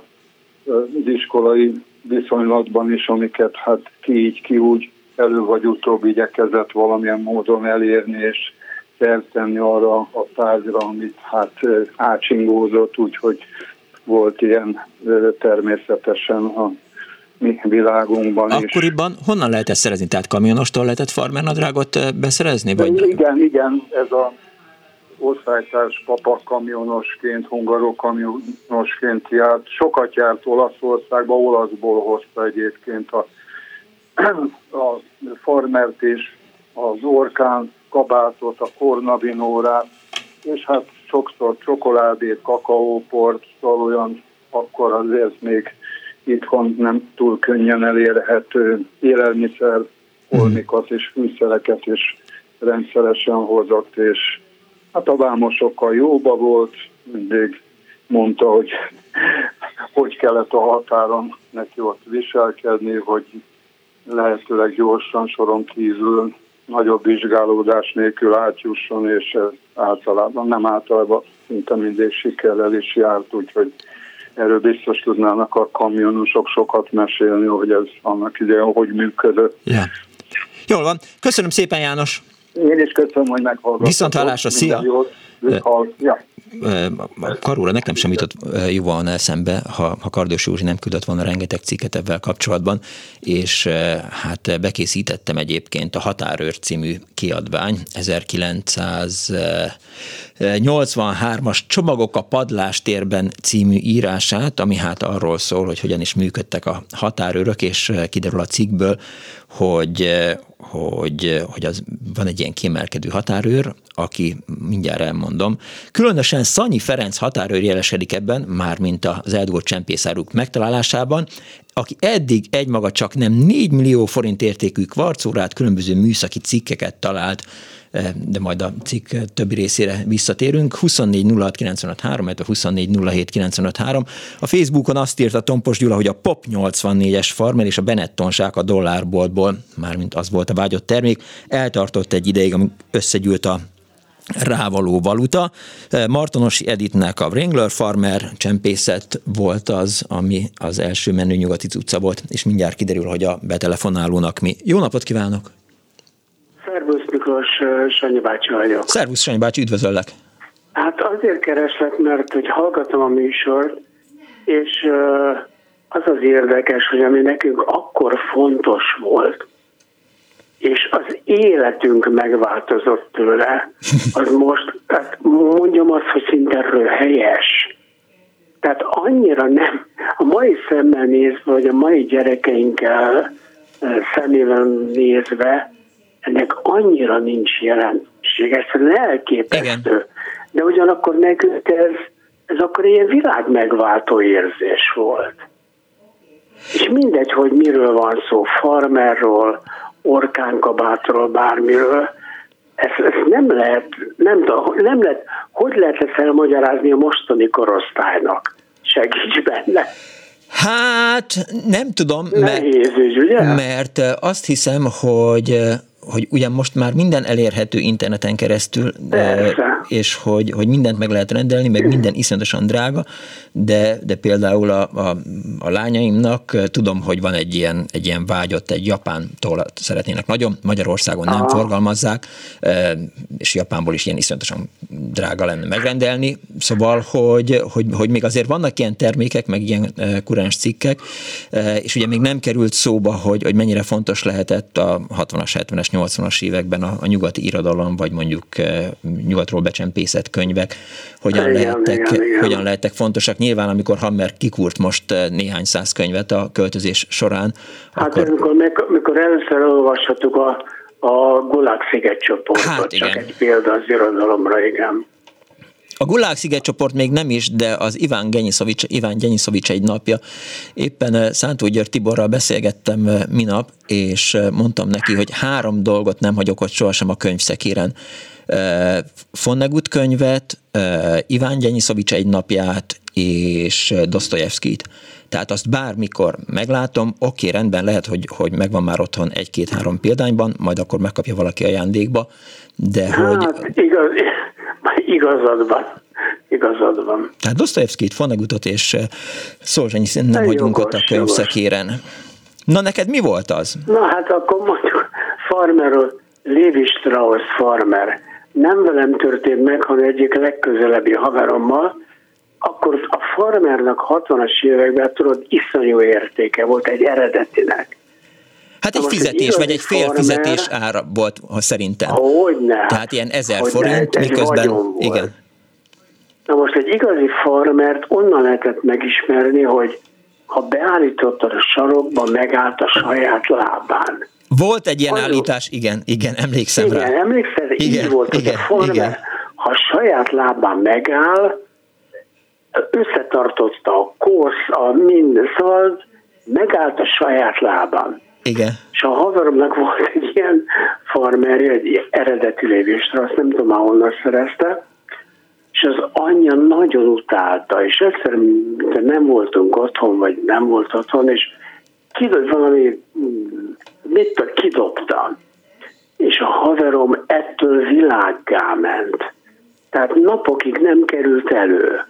iskolai viszonylatban is, amiket hát ki így, ki úgy elő vagy utóbb igyekezett valamilyen módon elérni, és feltenni arra a tárgyra, amit hát átsingózott, úgyhogy volt ilyen természetesen a mi világunkban Akkoriban is. honnan lehet ezt szerezni? Tehát kamionostól lehetett farmernadrágot beszerezni? Vagy? Igen, igen, ez a osztálytárs papa kamionosként, hungaró kamionosként járt. Sokat járt Olaszországba, olaszból hozta egyébként a, a farmert és az orkán kabátot, a kornavinórát, és hát sokszor csokoládét, kakaóport, szóval olyan akkor azért még itthon nem túl könnyen elérhető élelmiszer, holmikat és fűszereket is rendszeresen hozott, és Hát a vámosokkal jóba volt, mindig mondta, hogy hogy kellett a határon neki ott viselkedni, hogy lehetőleg gyorsan soron kívül nagyobb vizsgálódás nélkül átjusson, és általában, nem általában, szinte mindig sikerrel is járt, úgyhogy erről biztos tudnának a kamionosok sokat mesélni, hogy ez annak idején hogy működött. Yeah. Jól van. Köszönöm szépen, János! Én is köszönöm, hogy meghallgattam. Viszont hallásra, szia! Jót. Ja. Karóra nekem sem jutott jóval eszembe, ha, ha Kardos Józsi nem küldött volna rengeteg cikket ebben kapcsolatban, és hát bekészítettem egyébként a Határőr című kiadvány 1983-as Csomagok a padlástérben című írását, ami hát arról szól, hogy hogyan is működtek a határőrök, és kiderül a cikkből, hogy, hogy, hogy az van egy ilyen kiemelkedő határőr, aki mindjárt elmondom. Különösen Szanyi Ferenc határőr jelesedik ebben, mármint az eldugott csempészáruk megtalálásában, aki eddig egymaga csak nem 4 millió forint értékű kvarcórát, különböző műszaki cikkeket talált, eh, de majd a cikk többi részére visszatérünk. 24 06 953, a 24 A Facebookon azt írta Tompos Gyula, hogy a Pop 84-es farmer és a Benettonsák a dollárboltból, mármint az volt a vágyott termék, eltartott egy ideig, amíg összegyűlt a rávaló valuta. Martonosi Editnek a Wrangler Farmer csempészet volt az, ami az első menő nyugati utca volt, és mindjárt kiderül, hogy a betelefonálónak mi. Jó napot kívánok! Szervusz Miklós, Sanyi bácsi vagyok. Szervusz Sanyi bácsi, üdvözöllek! Hát azért kereslek, mert hogy hallgatom a műsort, és az az érdekes, hogy ami nekünk akkor fontos volt, és az életünk megváltozott tőle, az most, hát mondjam azt, hogy szinte röhelyes. Tehát annyira nem, a mai szemmel nézve, vagy a mai gyerekeinkkel szemével nézve, ennek annyira nincs jelentőség, ez elképesztő. Igen. De ugyanakkor nekünk ez, ez akkor ilyen világ megváltó érzés volt. És mindegy, hogy miről van szó, farmerról, orkánkabátról, bármiről, ezt, ezt nem lehet, nem, nem lehet, hogy lehet ezt elmagyarázni a mostani korosztálynak? Segíts benne! Hát nem tudom, Nehéz, mert, ugye? mert azt hiszem, hogy hogy ugyan most már minden elérhető interneten keresztül, de, és hogy, hogy mindent meg lehet rendelni, meg minden iszonyatosan drága, de, de például a, a, a lányaimnak tudom, hogy van egy ilyen, egy ilyen vágyott, egy japántól szeretnének nagyon, Magyarországon nem Aha. forgalmazzák, és Japánból is ilyen iszonyatosan drága lenne megrendelni, szóval, hogy, hogy, hogy még azért vannak ilyen termékek, meg ilyen kuráns cikkek, és ugye még nem került szóba, hogy, hogy mennyire fontos lehetett a 60-as, 70-es, 80-as években a, a nyugati irodalom, vagy mondjuk nyugatról becsempészett könyvek, hogyan, igen, lehettek, igen, igen. hogyan lehettek fontosak. Nyilván, amikor Hammer kikúrt most néhány száz könyvet a költözés során. Hát akkor... amikor, amikor először olvashattuk a, a Gulag sziget csoportot, hát, igen. csak egy példa az irodalomra, igen. A Gulág szigetcsoport még nem is, de az Iván Genyiszovics, Iván Genyiszovics egy napja. Éppen eh, Szántó György Tiborral beszélgettem eh, minap, és eh, mondtam neki, hogy három dolgot nem hagyok ott sohasem a könyvszekéren. Fonnegut könyvet, Iván Genyiszovics egy napját, és Dostoyevskit. Tehát azt bármikor meglátom, oké, rendben lehet, hogy, hogy megvan már otthon egy-két-három példányban, majd akkor megkapja valaki ajándékba, de hát, hogy... igaz, igazad van. Igazad van. Tehát Dostoyevskit, Fonegutot és eh, Szolzsenyi nem hagyunk ott a könyvszekéren. Na neked mi volt az? Na hát akkor mondjuk Farmerről, Lévi Strauss Farmer. Nem velem történt meg, hanem egyik legközelebbi haverommal, akkor a farmernak 60-as években tudod, iszonyú értéke volt egy eredetinek. Hát egy fizetés, egy vagy egy fél farmer, fizetés ára volt szerintem. Hogyne. Tehát ilyen ezer forint, miközben... Igen. Na most egy igazi farmert onnan lehetett megismerni, hogy ha beállítottad a sarokba, megállt a saját lábán. Volt egy ilyen Azok, állítás, igen, igen, emlékszem igen, rá. Igen, emlékszel, igen, így volt, igen, a farmer, igen. ha saját lábán megáll, összetartotta a korsz, a minden, szóval megállt a saját lábán. Igen. És a haveromnak volt egy ilyen farmerje, egy eredeti lévésre, azt nem tudom már honnan szerezte, és az anyja nagyon utálta, és egyszer nem voltunk otthon, vagy nem volt otthon, és kidob valami, mit kidobta. És a haverom ettől világgá ment. Tehát napokig nem került elő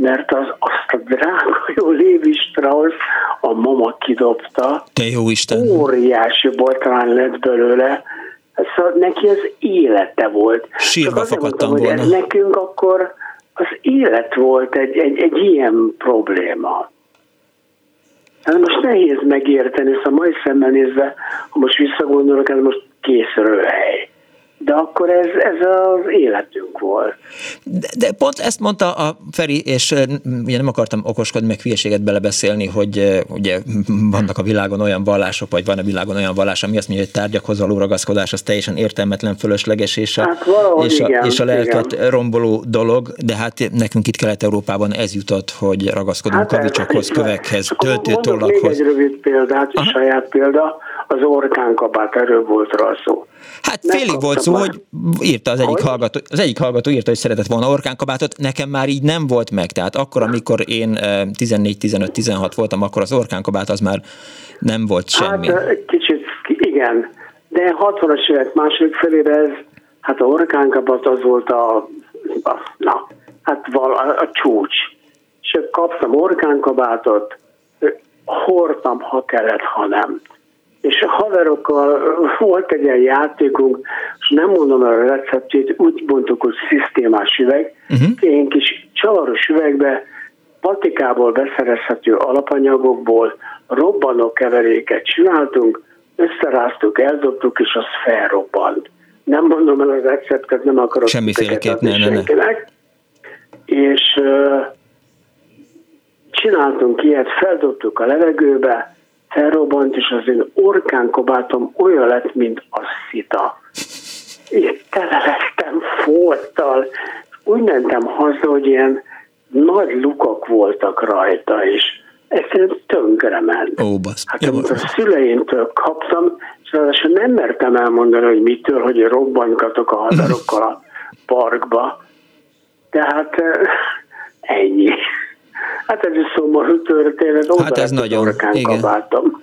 mert az, azt a drága jó Lévi Strauss a mama kidobta. Te jó Isten! Óriási botrány lett belőle. Szóval neki az élete volt. Sírva fakadtam volna. Ez nekünk akkor az élet volt egy, egy, egy ilyen probléma. Hát most nehéz megérteni, szóval majd szemben nézve, ha most visszagondolok, ez most kész röhely de akkor ez, ez az életünk volt. De, de pont ezt mondta a Feri, és ugye nem akartam okoskodni, meg hülyeséget belebeszélni, hogy ugye vannak a világon olyan vallások, vagy van a világon olyan vallás, ami azt mondja, hogy tárgyakhoz való ragaszkodás az teljesen értelmetlen, fölösleges, és a, hát és, a, igen, és a lelket igen. romboló dolog, de hát nekünk itt Kelet-Európában ez jutott, hogy ragaszkodunk hát kavicsokhoz, kövekhez, töltőtollakhoz. Még egy rövid példát, Aha. saját példa, az orkánkabát, erről volt rá szó. Hát félig volt szó, hogy írta az egyik hallgató, az egyik hallgató írta, hogy szeretett volna orkánkabátot, nekem már így nem volt meg, tehát akkor, amikor én 14, 15, 16 voltam, akkor az orkánkabát az már nem volt semmi. Hát kicsit, igen, de 60-as évek második felére ez, hát a orkánkabát az volt a, a na, hát val, a, a csúcs. És kaptam orkánkabátot, hordtam, ha kellett, ha nem és a haverokkal volt egy ilyen játékunk, és nem mondom el a receptét, úgy mondtuk, hogy szisztémás üveg, uh-huh. ilyen kis csavaros üvegbe patikából beszerezhető alapanyagokból robbanó keveréket csináltunk, összeráztuk, eldobtuk, és az felrobbant. Nem mondom el a receptet, nem akarok Semmiféleképp, ne, ne, ne. És uh, csináltunk ilyet, feldobtuk a levegőbe, felrobbant, és az én orkánkobátom olyan lett, mint a szita. Én tele lettem folttal. Úgy mentem haza, hogy ilyen nagy lukak voltak rajta, és egyszerűen tönkrement. Ó, basz. Hát amikor a szüleimtől kaptam, és ráadásul nem mertem elmondani, hogy mitől, hogy robbankatok a hadarokkal a parkba. Tehát ennyi. Hát ez is szomorú történet. Hát ez nagyon, igen. Kabáltam.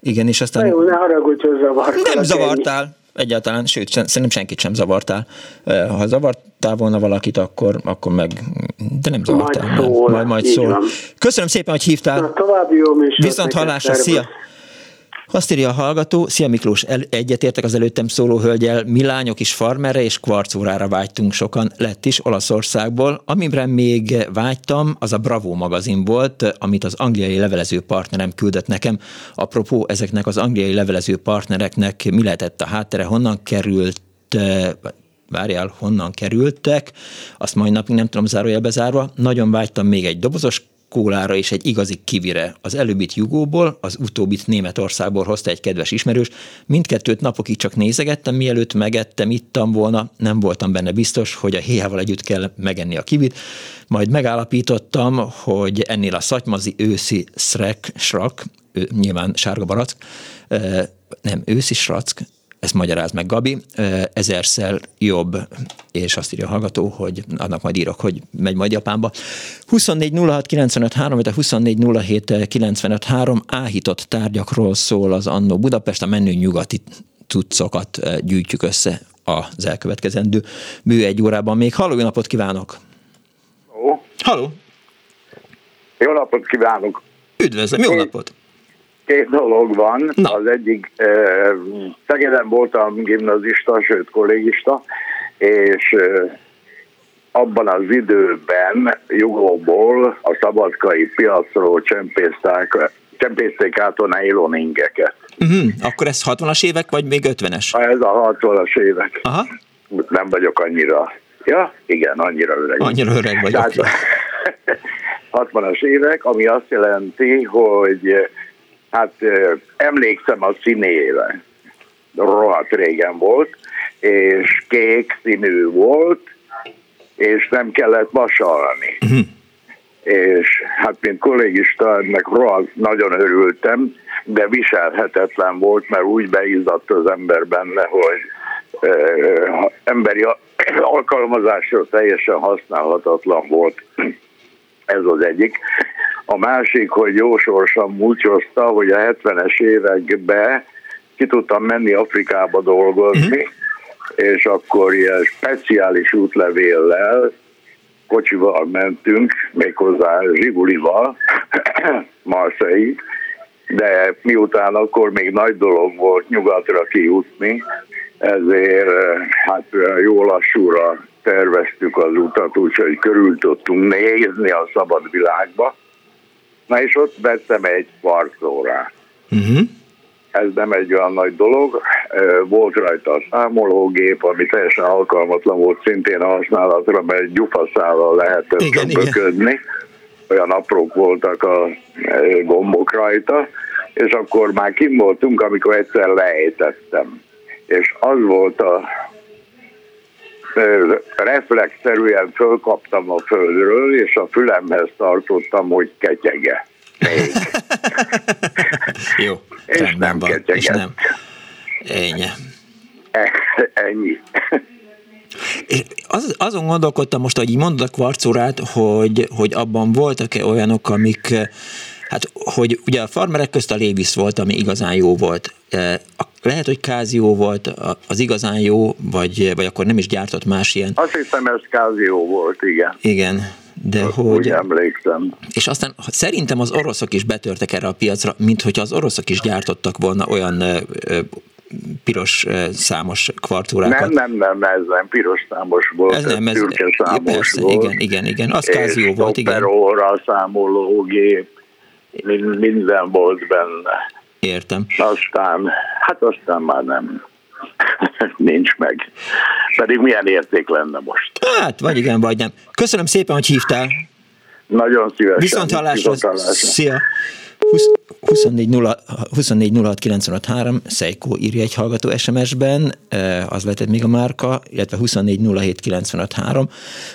Igen, és aztán... Na jó, ne haragudj, hogy zavartál. Nem zavartál. Ennyi. Egyáltalán, sőt, szerintem senkit sem zavartál. Ha zavartál volna valakit, akkor, akkor meg, de nem zavartál. Majd szól. Majd, majd szól. Köszönöm szépen, hogy hívtál. Na, további jó Viszont hallásra, szia! Azt írja a hallgató, Szia Miklós, el, egyetértek az előttem szóló hölgyel, mi lányok is farmerre és kvarcórára vágytunk sokan, lett is Olaszországból. Amire még vágytam, az a Bravo magazin volt, amit az angliai levelező partnerem küldött nekem. Apropó, ezeknek az angliai levelező partnereknek mi lehetett a háttere, honnan került várjál, honnan kerültek, azt majd napig nem tudom zárójelbe zárva. Nagyon vágytam még egy dobozos kólára és egy igazi kivire. Az előbbit Jugóból, az utóbbit Németországból hozta egy kedves ismerős. Mindkettőt napokig csak nézegettem, mielőtt megettem, ittam volna, nem voltam benne biztos, hogy a héjával együtt kell megenni a kivit. Majd megállapítottam, hogy ennél a szatymazi őszi szrek, srak, nyilván sárga barack, nem őszi srack, ezt magyaráz meg Gabi, ezerszer jobb, és azt írja a hallgató, hogy annak majd írok, hogy megy majd Japánba. 24 06 95 3, vagy a 24 07 95 3 áhított tárgyakról szól az Annó Budapest, a menő nyugati cuccokat gyűjtjük össze az elkövetkezendő bő egy órában. Még halló, napot kívánok! Halló! Halló! Jó napot kívánok! Üdvözlöm, jó napot! Két dolog van. Na. Az egyik, Szegeden voltam gimnazista, sőt kollégista, és abban az időben Jugóból a szabadkai piacról csempészták, csempészték át a nylon ingeket. Uh-huh. Akkor ez 60-as évek, vagy még 50-es? Ez a 60-as évek. Aha. Nem vagyok annyira. Ja, igen, annyira öreg. Annyira öreg vagyok. Tehát, 60-as évek, ami azt jelenti, hogy hát emlékszem a színére, rohadt régen volt, és kék színű volt, és nem kellett vasalni. Uh-huh. És hát mint kollégista ennek rohadt nagyon örültem, de viselhetetlen volt, mert úgy beizzadt az ember benne, hogy uh, emberi alkalmazásra teljesen használhatatlan volt. Ez az egyik. A másik, hogy jó sorsan múlcsozta, hogy a 70-es években ki tudtam menni Afrikába dolgozni, uh-huh. és akkor ilyen speciális útlevéllel kocsival mentünk, méghozzá Zsigulival, Marseille, de miután akkor még nagy dolog volt nyugatra kijutni, ezért hát jó lassúra terveztük az utat, úgyhogy körül tudtunk nézni a szabad világba. Na és ott vettem egy parkolórát. Uh-huh. Ez nem egy olyan nagy dolog. Volt rajta a számológép, ami teljesen alkalmatlan volt szintén a használatra, mert gyufaszállal lehetett igen, böködni. Olyan aprók voltak a gombok rajta, és akkor már kim voltunk, amikor egyszer lejtettem. És az volt a reflexzerűen fölkaptam a földről, és a fülemhez tartottam, hogy ketyege. Még. Jó, és nem van, ketyeget. és nem. Ennyi. Ennyi. És az, azon gondolkodtam most, hogy így mondod a kvarcórát, hogy, hogy abban voltak-e olyanok, amik, hát, hogy ugye a farmerek közt a Lévis volt, ami igazán jó volt. A lehet, hogy Kázió volt az igazán jó, vagy, vagy akkor nem is gyártott más ilyen. Azt hiszem, ez Kázió volt, igen. Igen. De hogy... Úgy emlékszem. És aztán szerintem az oroszok is betörtek erre a piacra, mint hogy az oroszok is gyártottak volna olyan ö, ö, piros számos kvartúrákat. Nem, nem, nem, ez nem piros számos volt, ez nem, ez, szürke számos persze, volt. Igen, igen, igen, az kázió volt, igen. És számológép, minden volt benne. Értem. Aztán, hát aztán már nem nincs meg. Pedig milyen érték lenne most. Hát, vagy igen, vagy nem. Köszönöm szépen, hogy hívtál. Nagyon szívesen. Viszont hallásra. Szia. 24 Szeikó írja egy hallgató SMS-ben, az lehetett még a márka, illetve 24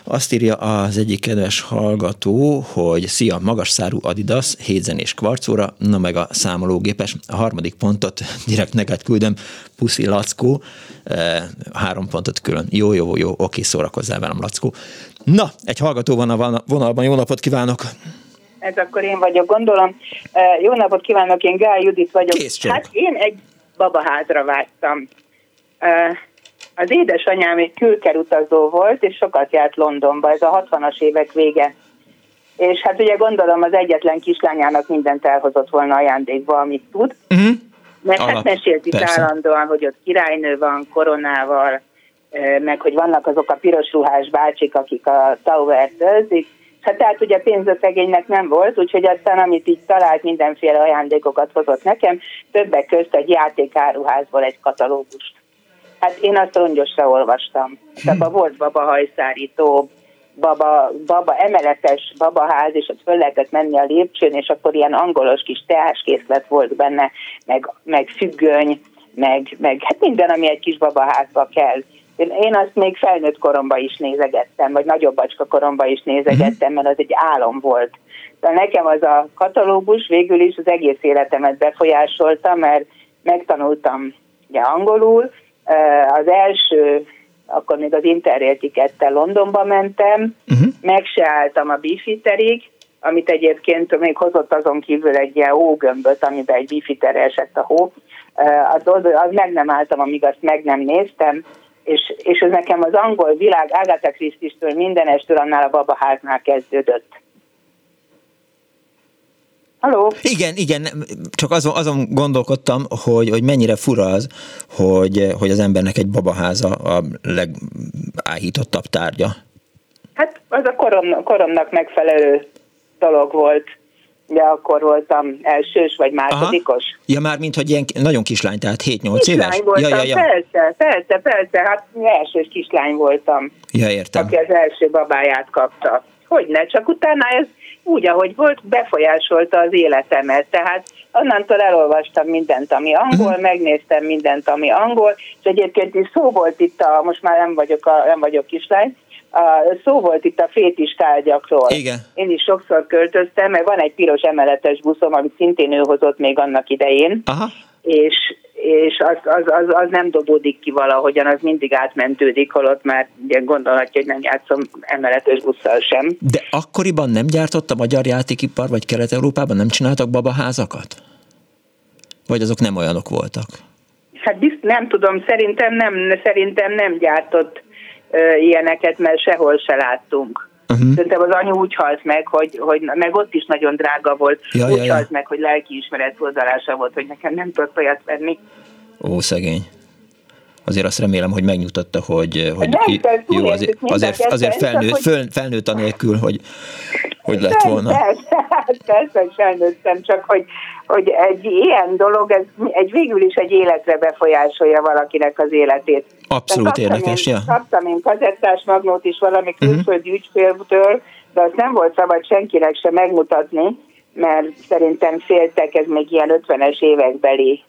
Azt írja az egyik kedves hallgató, hogy szia, magas szárú Adidas, hétzenés kvarcóra, na meg a számológépes. A harmadik pontot direkt neked küldöm, puszi Lackó, három pontot külön. Jó, jó, jó, oké, szórakozzál velem, Lackó. Na, egy hallgató van a vonalban, jó napot kívánok! Ez akkor én vagyok, gondolom. Jó napot kívánok, én Gál Judit vagyok. Kész hát én egy babaházra vágytam. Az édesanyám egy külkerutazó volt, és sokat járt Londonba, ez a 60-as évek vége. És hát ugye gondolom az egyetlen kislányának mindent elhozott volna ajándékba, amit tud. Uh-huh. Mert hát mesélt itt Persze. állandóan, hogy ott királynő van, koronával, meg hogy vannak azok a piros ruhás bácsik, akik a Tower-t őrzik, Hát tehát ugye pénzösszegénynek nem volt, úgyhogy aztán amit így talált, mindenféle ajándékokat hozott nekem, többek közt egy játékáruházból egy katalógust. Hát én azt rongyosra olvastam. Tehát volt baba hajszárító, baba, baba emeletes babaház, és ott föl lehetett menni a lépcsőn, és akkor ilyen angolos kis teáskészlet volt benne, meg, meg függöny, meg, meg hát minden, ami egy kis babaházba kell. Én, én azt még felnőtt koromban is nézegettem, vagy nagyobb bacska koromban is nézegettem, mert az egy álom volt. De nekem az a katalógus végül is az egész életemet befolyásolta, mert megtanultam ugye angolul. Az első, akkor még az Interrail tikettel Londonba mentem, uh-huh. meg se álltam a Bifiterig, amit egyébként még hozott azon kívül egy ilyen hógömböt, amiben egy bifiterre esett a hó. Az, az meg nem álltam, amíg azt meg nem néztem, és, és ez nekem az angol világ Agatha Christie-től mindenestől annál a babaháznál kezdődött. Halló? Igen, igen, csak azon, azon gondolkodtam, hogy, hogy mennyire fura az, hogy, hogy az embernek egy babaháza a legáhítottabb tárgya. Hát az a korom, koromnak megfelelő dolog volt ugye akkor voltam elsős vagy másodikos. Aha. Ja, már mint hogy ilyen nagyon kislány, tehát 7-8 éves? voltam, ja, ja, ja. persze, persze, persze, hát elsős kislány voltam. Ja, értem. Aki az első babáját kapta. Hogyne, csak utána ez úgy, ahogy volt, befolyásolta az életemet. Tehát onnantól elolvastam mindent, ami angol, uh-huh. megnéztem mindent, ami angol, és egyébként is szó volt itt, a, most már nem vagyok, a, nem vagyok kislány, a, szó volt itt a fétis tárgyakról. Igen. Én is sokszor költöztem, mert van egy piros emeletes buszom, amit szintén ő hozott még annak idején. Aha. És, és az, az, az, az, nem dobódik ki valahogyan, az mindig átmentődik, holott már ugye gondolhatja, hogy nem játszom emeletes busszal sem. De akkoriban nem gyártott a magyar játékipar, vagy Kelet-Európában nem csináltak babaházakat? Vagy azok nem olyanok voltak? Hát bizt, nem tudom, szerintem nem, szerintem nem gyártott ilyeneket, mert sehol se láttunk. Uh-huh. Szerintem az anyu úgy halt meg, hogy, hogy meg ott is nagyon drága volt, ja, úgy ja, ja. halt meg, hogy lelkiismeret hozzálása volt, hogy nekem nem tudott olyat venni. Ó, szegény. Azért azt remélem, hogy megnyugtatta, hogy, hogy nem, jó, azért, azért, azért felnőtt, föl, felnőtt anélkül, hogy, hogy lett volna. Persze, persze, felnőttem, csak hogy, hogy egy ilyen dolog, ez egy végül is egy életre befolyásolja valakinek az életét. Abszolút érdekes, én, ja. Kaptam én kazettás magnót is valami mhm. külföldi uh-huh. ügyféltől, de azt nem volt szabad senkinek se megmutatni, mert szerintem féltek, ez még ilyen 50-es évekbeli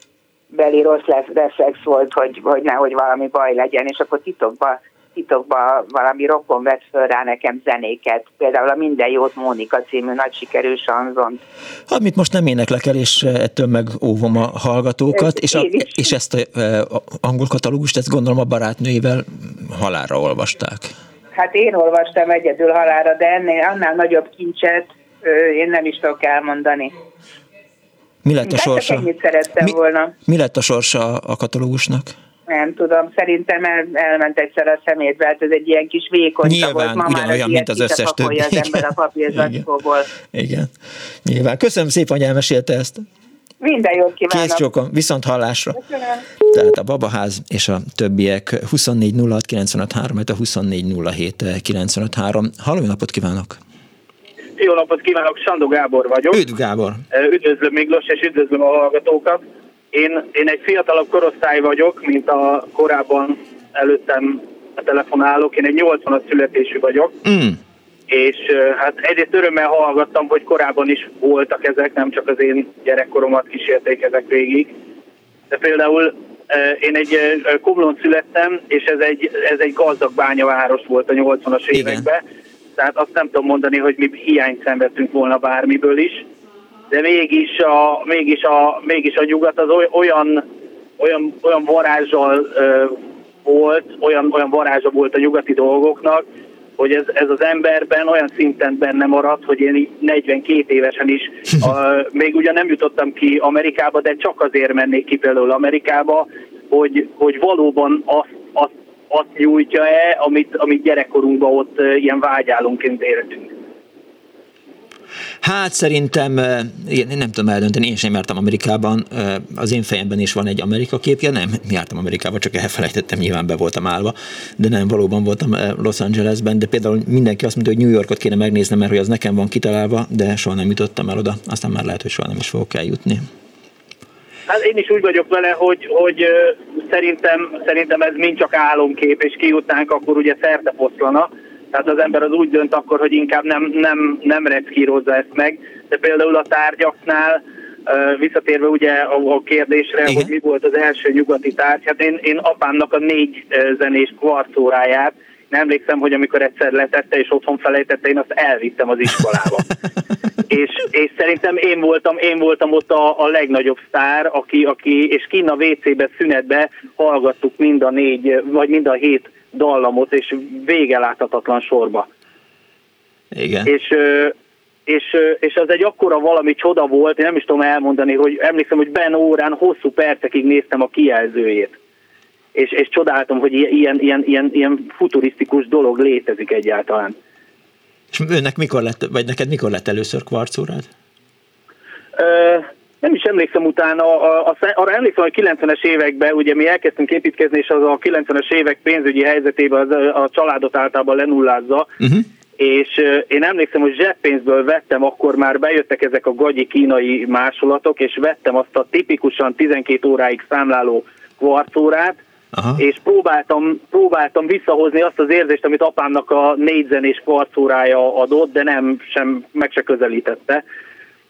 beli rossz reflex volt, hogy, hogy nehogy valami baj legyen, és akkor titokban titokban valami rokon vett föl rá nekem zenéket, például a Minden jót Mónika című nagy sikerű sanzont. Amit most nem éneklek el, és ettől meg óvom a hallgatókat, és, a, és ezt a, a angol katalógust, ezt gondolom a barátnőivel halára olvasták. Hát én olvastam egyedül halára, de ennél annál nagyobb kincset én nem is tudok elmondani. Mi lett a sorsa? Ennyit szerettem mi, volna. Mi lett a sorsa a katalógusnak? Nem tudom, szerintem el, elment egyszer a szemétbe, hát ez egy ilyen kis vékony Nyilván, volt. Ugyanolyan, mint az összes többi. az ember a papírzacskóból. Igen. Igen, nyilván. Köszönöm szépen, hogy elmesélte ezt. Minden jót kívánok. Kész csókom, viszont hallásra. Köszönöm. Tehát a Babaház és a többiek 24 06 95 3, a 24 07 95 3. Halló, napot kívánok! Jó napot kívánok, Sandó Gábor vagyok. Üdv Gábor! Üdvözlöm Miklós, és üdvözlöm a hallgatókat. Én, én egy fiatalabb korosztály vagyok, mint a korábban előttem telefonálok. Én egy 80-as születésű vagyok. Mm. És hát egyrészt örömmel hallgattam, hogy korábban is voltak ezek, nem csak az én gyerekkoromat kísérték ezek végig. De például én egy Komlón születtem, és ez egy, ez egy gazdag bányaváros volt a 80-as években. Tehát azt nem tudom mondani, hogy mi hiányt szenvedtünk volna bármiből is. De mégis a, mégis a, mégis a nyugat az olyan, olyan, olyan varázsal ö, volt, olyan, olyan varázsa volt a nyugati dolgoknak, hogy ez, ez az emberben olyan szinten benne maradt, hogy én 42 évesen is, a, még ugyan nem jutottam ki Amerikába, de csak azért mennék ki például Amerikába, hogy, hogy valóban azt, azt, nyújtja-e, amit, amit gyerekkorunkban ott ilyen vágyálunként értünk. Hát szerintem, én nem tudom eldönteni, én sem jártam Amerikában, az én fejemben is van egy Amerika képje, nem, jártam Amerikába, csak elfelejtettem, nyilván be voltam állva, de nem, valóban voltam Los Angelesben, de például mindenki azt mondta, hogy New Yorkot kéne megnézni, mert hogy az nekem van kitalálva, de soha nem jutottam el oda, aztán már lehet, hogy soha nem is fogok eljutni. Hát én is úgy vagyok vele, hogy, hogy szerintem, szerintem ez mind csak álomkép, és kijutnánk, akkor ugye szerte foszlana, tehát az ember az úgy dönt akkor, hogy inkább nem, nem, nem reckírozza ezt meg, de például a tárgyaknál, visszatérve ugye a, kérdésre, Igen. hogy mi volt az első nyugati tárgy, hát én, én apámnak a négy zenés kvarcóráját, nem emlékszem, hogy amikor egyszer letette és otthon felejtette, én azt elvittem az iskolába. és, és szerintem én voltam, én voltam ott a, a legnagyobb sztár, aki, aki és kinn a WC-be szünetbe hallgattuk mind a négy, vagy mind a hét dallamot, és vége láthatatlan sorba. Igen. És, és, és az egy akkora valami csoda volt, én nem is tudom elmondani, hogy emlékszem, hogy Ben órán hosszú percekig néztem a kijelzőjét. És, és csodáltam, hogy ilyen, ilyen, ilyen, ilyen futurisztikus dolog létezik egyáltalán. És önnek mikor lett, vagy neked mikor lett először kvarcórád? nem is emlékszem utána, a, a, arra emlékszem, hogy 90-es években ugye mi elkezdtünk építkezni, és az a 90-es évek pénzügyi helyzetében az, a családot általában lenullázza, uh-huh. és én emlékszem, hogy zseppénzből vettem, akkor már bejöttek ezek a gagyi kínai másolatok, és vettem azt a tipikusan 12 óráig számláló kvarcórát, Aha. és próbáltam, próbáltam visszahozni azt az érzést, amit apámnak a négyzenés kvarcórája adott, de nem, sem, meg se közelítette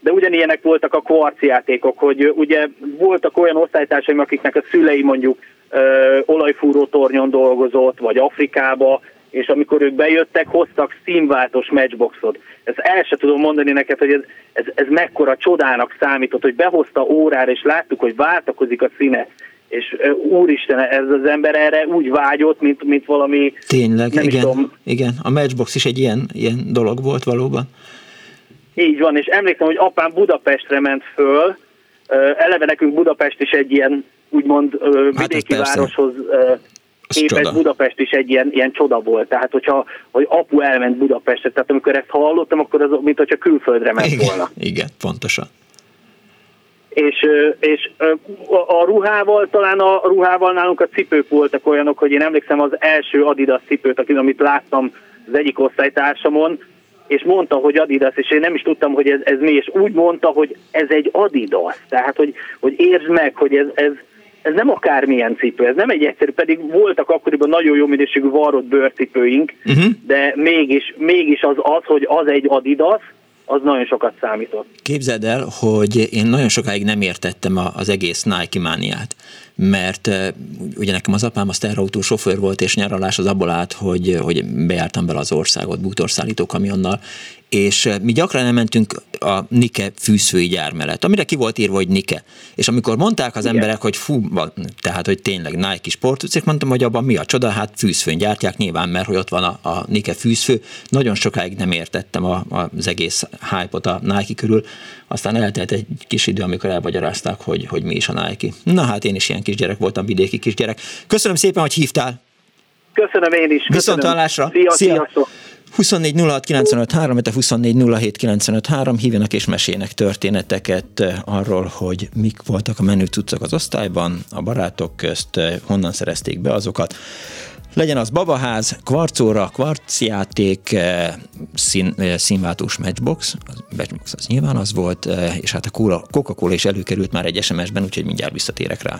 de ugyanilyenek voltak a kvarciátékok, hogy ugye voltak olyan osztálytársaim, akiknek a szülei mondjuk ö, olajfúró tornyon dolgozott, vagy Afrikába, és amikor ők bejöttek, hoztak színváltós matchboxot. Ezt el sem tudom mondani neked, hogy ez, ez, ez mekkora csodának számított, hogy behozta órára, és láttuk, hogy váltakozik a színe. És úristen, ez az ember erre úgy vágyott, mint, mint valami... Tényleg, nem igen, tudom, igen. A matchbox is egy ilyen, ilyen dolog volt valóban. Így van, és emlékszem, hogy apám Budapestre ment föl, eleve nekünk Budapest is egy ilyen, úgymond hát vidéki hát városhoz képest Budapest is egy ilyen, ilyen csoda volt. Tehát, hogyha hogy apu elment Budapestre, tehát amikor ezt hallottam, akkor az, mint hogyha külföldre ment igen, volna. Igen, pontosan. És, és a ruhával, talán a ruhával nálunk a cipők voltak olyanok, hogy én emlékszem az első Adidas cipőt, amit láttam az egyik osztálytársamon, és mondta, hogy Adidas, és én nem is tudtam, hogy ez, ez mi, és úgy mondta, hogy ez egy Adidas. Tehát, hogy, hogy értsd meg, hogy ez, ez, ez nem akármilyen cipő, ez nem egy egyszerű, pedig voltak akkoriban nagyon jó minőségű varrott bőrcipőink, uh-huh. de mégis, mégis az az, hogy az egy Adidas, az nagyon sokat számított. Képzeld el, hogy én nagyon sokáig nem értettem az egész Nike mániát mert ugye nekem az apám a terrautó sofőr volt, és nyaralás az abból állt, hogy, hogy bejártam bele az országot bútorszállító kamionnal, és mi gyakran elmentünk a Nike fűszői gyár mellett, amire ki volt írva, hogy Nike. És amikor mondták az Igen. emberek, hogy fú, tehát, hogy tényleg Nike sportcég, mondtam, hogy abban mi a csoda, hát fűszfőn gyártják nyilván, mert hogy ott van a, a Nike fűszfő. Nagyon sokáig nem értettem a, az egész hype-ot a Nike körül, aztán eltelt egy kis idő, amikor elmagyarázták, hogy, hogy mi is a Nike. Na hát én is ilyen kisgyerek voltam, vidéki kisgyerek. Köszönöm szépen, hogy hívtál. Köszönöm én is. Viszont hallásra. Szia, Szia. Sziasztok. 24 06 95 3, 24 07 95 3, hívjanak és mesének történeteket eh, arról, hogy mik voltak a menő cuccok az osztályban, a barátok közt, eh, honnan szerezték be azokat. Legyen az babaház, kvarcóra, kvarcjáték, eh, szín, színváltós matchbox, az matchbox az nyilván az volt, és hát a Coca-Cola is előkerült már egy SMS-ben, úgyhogy mindjárt visszatérek rá.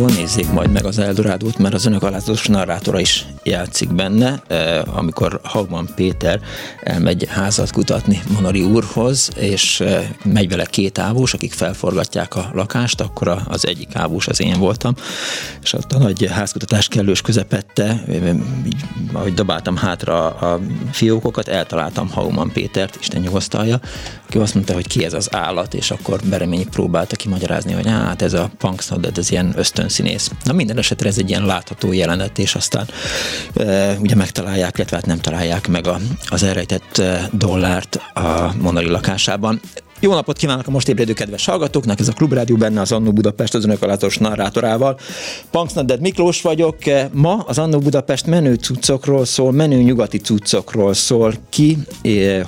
Jól nézzék majd meg az Eldorádót, mert az önök alázatos narrátora is játszik benne, eh, amikor Haugman Péter elmegy házat kutatni Monori úrhoz, és eh, megy vele két ávós, akik felforgatják a lakást, akkor az egyik ávós az én voltam, és ott a nagy házkutatás kellős közepette, eh, ahogy dobáltam hátra a fiókokat, eltaláltam Haugman Pétert, Isten nyugosztalja, aki azt mondta, hogy ki ez az állat, és akkor Bereményi próbálta kimagyarázni, hogy hát ez a Punksnodded, ez ilyen ösztönszínész. Na minden esetre ez egy ilyen látható jelenet, és aztán e, ugye megtalálják, illetve hát nem találják meg a, az elrejtett dollárt a Monari lakásában. Jó napot kívánok a most ébredő kedves hallgatóknak, ez a Klubrádió benne az Annó Budapest az önök alázatos narrátorával. Punksnadded Miklós vagyok, ma az Annó Budapest menő cuccokról szól, menő nyugati cuccokról szól, ki,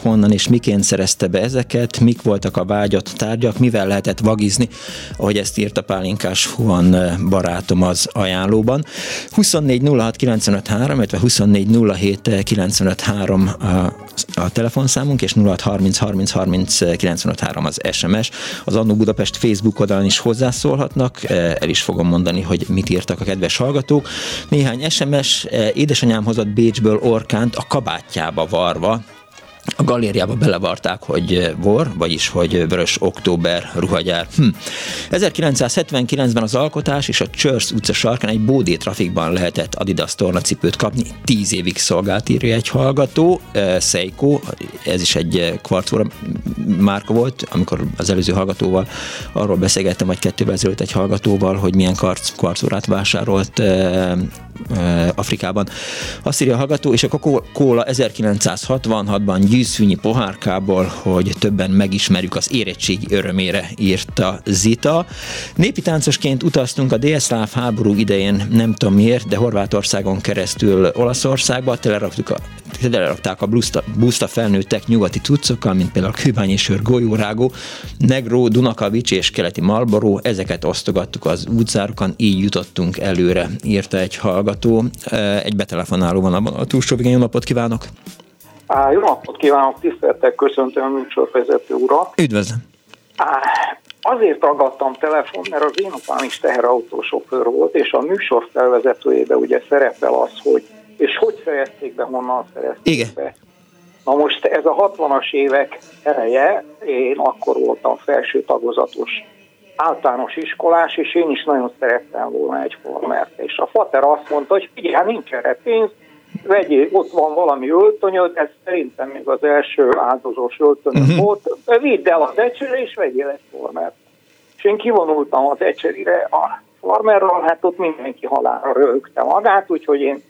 honnan és miként szerezte be ezeket, mik voltak a vágyott tárgyak, mivel lehetett vagizni, ahogy ezt írta Pálinkás Huan barátom az ajánlóban. 24 06 95 3, illetve 24 07 95 3 a, telefonszámunk, és 06 30 30 30 95 3 az SMS. Az Annó Budapest Facebook oldalán is hozzászólhatnak, eh, el is fogom mondani, hogy mit írtak a kedves hallgatók. Néhány SMS, eh, édesanyám hozott Bécsből orkánt a kabátjába varva, a galériába belevarták, hogy vor, vagyis hogy Vörös Október ruhagyár. Hm. 1979-ben az alkotás és a Church utca sarkán egy bódé trafikban lehetett Adidas tornacipőt kapni. Tíz évig szolgált írja egy hallgató, Seiko, ez is egy kvarcóra márka volt, amikor az előző hallgatóval arról beszélgettem, vagy kettővel ezelőtt egy hallgatóval, hogy milyen kvarcórát vásárolt Afrikában. Azt írja a hallgató, és a Coca-Cola 1966-ban gyűszűnyi pohárkából, hogy többen megismerjük az érettségi örömére, írta Zita. Népi táncosként utaztunk a délszláv háború idején, nem tudom miért, de Horvátországon keresztül Olaszországba, teleraktuk a telerakták a buszta, buszta felnőttek nyugati cuccokkal, mint például Kőbányi sör, golyórágó, Negró, Dunakavics és keleti Malboró, ezeket osztogattuk az útszárokon, így jutottunk előre, írta egy hallgató. Egy betelefonáló van abban a túlsó végén. Jó napot kívánok! Á, jó napot kívánok, tiszteltek, köszöntöm a műsorvezető urat. Üdvözlöm! Á, azért ragadtam telefon, mert az én apám is teherautósofőr volt, és a műsor felvezetőjébe ugye szerepel az, hogy és hogy szerezték be, honnan szerezték Igen. be. Na most ez a 60-as évek eleje, én akkor voltam felső tagozatos általános iskolás, és én is nagyon szerettem volna egy formert. És a fater azt mondta, hogy figyelj, nincs erre pénz, vegyél, ott van valami öltönyöd, ez szerintem még az első áldozós öltönyöd uh-huh. volt, vidd el az ecsere, és vegyél egy formert. És én kivonultam az ecserire a farmerral, hát ott mindenki halára rögte magát, úgyhogy én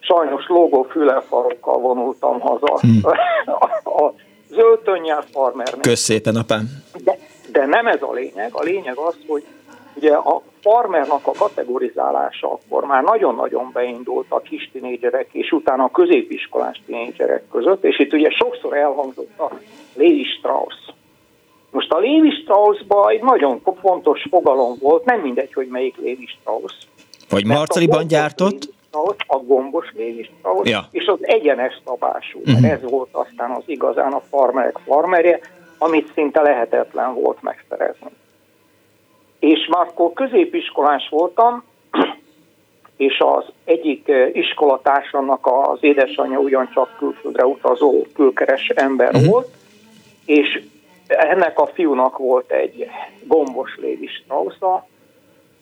sajnos lógó fülelfarokkal vonultam haza. Hmm. a zöldtönnyel farmernek. Kösz szépen, apám. De, de nem ez a lényeg. A lényeg az, hogy ugye a farmernak a kategorizálása akkor már nagyon-nagyon beindult a kis tinédzserek és utána a középiskolás tinédzserek között, és itt ugye sokszor elhangzott a Lévi Strauss. Most a Lévi Straussban egy nagyon fontos fogalom volt, nem mindegy, hogy melyik Lévi Strauss. Vagy Marcaliban gyártott? Strauss, a gombos Lévi Strauss, ja. és az egyenes szabású, uh-huh. mert ez volt aztán az igazán a farmerek farmerje, amit szinte lehetetlen volt megszerezni. És már akkor középiskolás voltam, és az egyik iskolatársamnak az édesanyja ugyancsak külföldre utazó külkeres ember uh-huh. volt, és ennek a fiúnak volt egy gombos Lévi Strausza,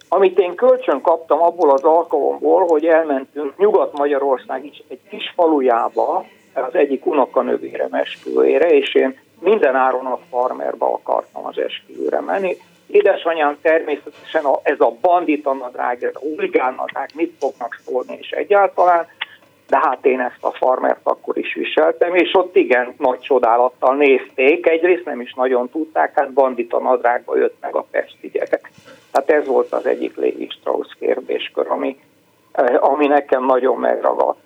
amit én kölcsön kaptam abból az alkalomból, hogy elmentünk Nyugat-Magyarország is egy kis falujába, az egyik unokanövére esküvőjére, és én minden áron a farmerba akartam az esküvőre menni. Édesanyám természetesen a, ez a bandita nadrág, ez a huligán nadrág, mit fognak szólni, és egyáltalán, de hát én ezt a farmert akkor is viseltem, és ott igen, nagy csodálattal nézték, egyrészt nem is nagyon tudták, hát bandita nadrágba jött meg a pesti gyerek. Hát ez volt az egyik Lévi Strauss kérdéskör, ami, eh, ami nekem nagyon megragadt.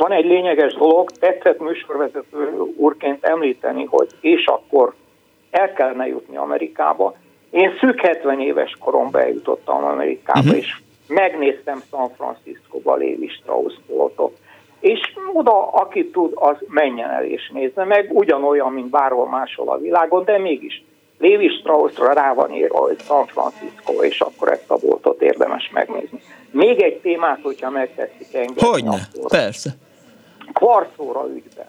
Van egy lényeges dolog, tetszett műsorvezető úrként említeni, hogy és akkor el kellene jutni Amerikába. Én szűk 70 éves koromban eljutottam Amerikába, uh-huh. és megnéztem San Francisco-ba Lévi Strauss boltot. És oda, aki tud, az menjen el és nézze meg, ugyanolyan, mint bárhol máshol a világon, de mégis Lévi Straussra rá van írva, hogy San Francisco, és akkor ezt a boltot érdemes megnézni. Még egy témát, hogyha megtetszik engem. Hogyne, persze. Kvarcóra ügyben.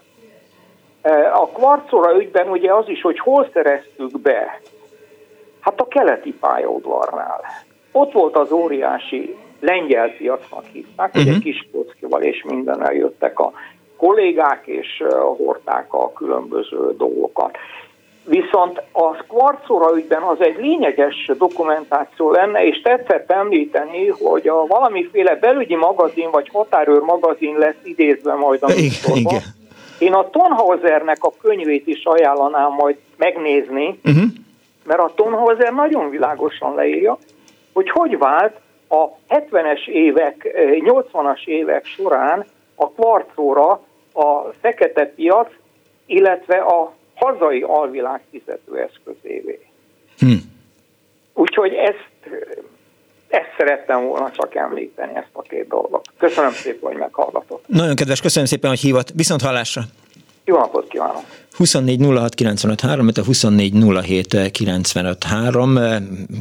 E, a kvarcóra ügyben ugye az is, hogy hol szereztük be. Hát a keleti pályaudvarnál. Ott volt az óriási lengyel piacnak hívták, uh-huh. ugye mhm. Kiskockival és mindennel jöttek a kollégák, és e, hordták a különböző dolgokat. Viszont a kvarcóra ügyben az egy lényeges dokumentáció lenne, és tetszett említeni, hogy a valamiféle belügyi magazin vagy határőr magazin lesz idézve majd a műsorban. Én a Tonhausernek a könyvét is ajánlanám majd megnézni, uh-huh. mert a Tonhauser nagyon világosan leírja, hogy hogy vált a 70-es évek, 80-as évek során a kvarcóra a fekete piac, illetve a hazai alvilág fizetőeszközévé. Hm. Úgyhogy ezt, ezt szerettem volna csak említeni, ezt a két dolgot. Köszönöm szépen, hogy meghallgatott. Nagyon kedves, köszönöm szépen, hogy hívott. Viszont hallásra! Jó napot kívánok! 24 06 a 24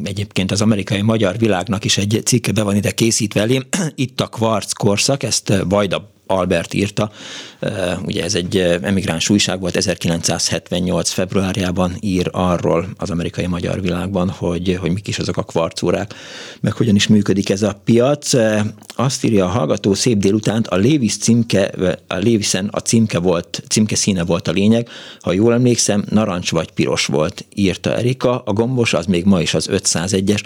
Egyébként az amerikai magyar világnak is egy cikke be van ide készítve elém. Itt a kvarc korszak, ezt Vajda Albert írta, ugye ez egy emigráns újság volt, 1978. februárjában ír arról az amerikai magyar világban, hogy, hogy mik is azok a kvarcórák, meg hogyan is működik ez a piac. Azt írja a hallgató szép délutánt, a Lévis címke, a Lévisen a címke volt, címke színe volt a lényeg, ha jól emlékszem, narancs vagy piros volt, írta Erika, a gombos az még ma is az 501-es.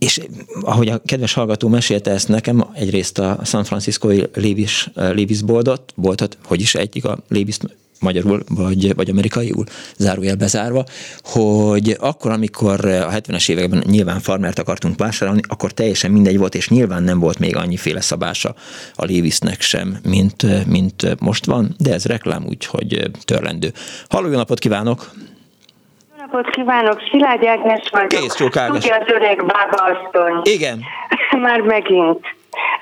És ahogy a kedves hallgató mesélte ezt nekem, egyrészt a San Francisco-i Levis, Levis boltot, boltot, hogy is egyik a Levis magyarul, vagy, vagy amerikaiul, zárójel bezárva, hogy akkor, amikor a 70-es években nyilván farmert akartunk vásárolni, akkor teljesen mindegy volt, és nyilván nem volt még annyiféle szabása a Lévisznek sem, mint, mint most van, de ez reklám, úgyhogy törlendő. Halló, napot kívánok! Napot kívánok, Szilágy Ágnes vagyok. Kész, csók Ágnes. Tudja az öreg bábaasztony. Igen. Már megint.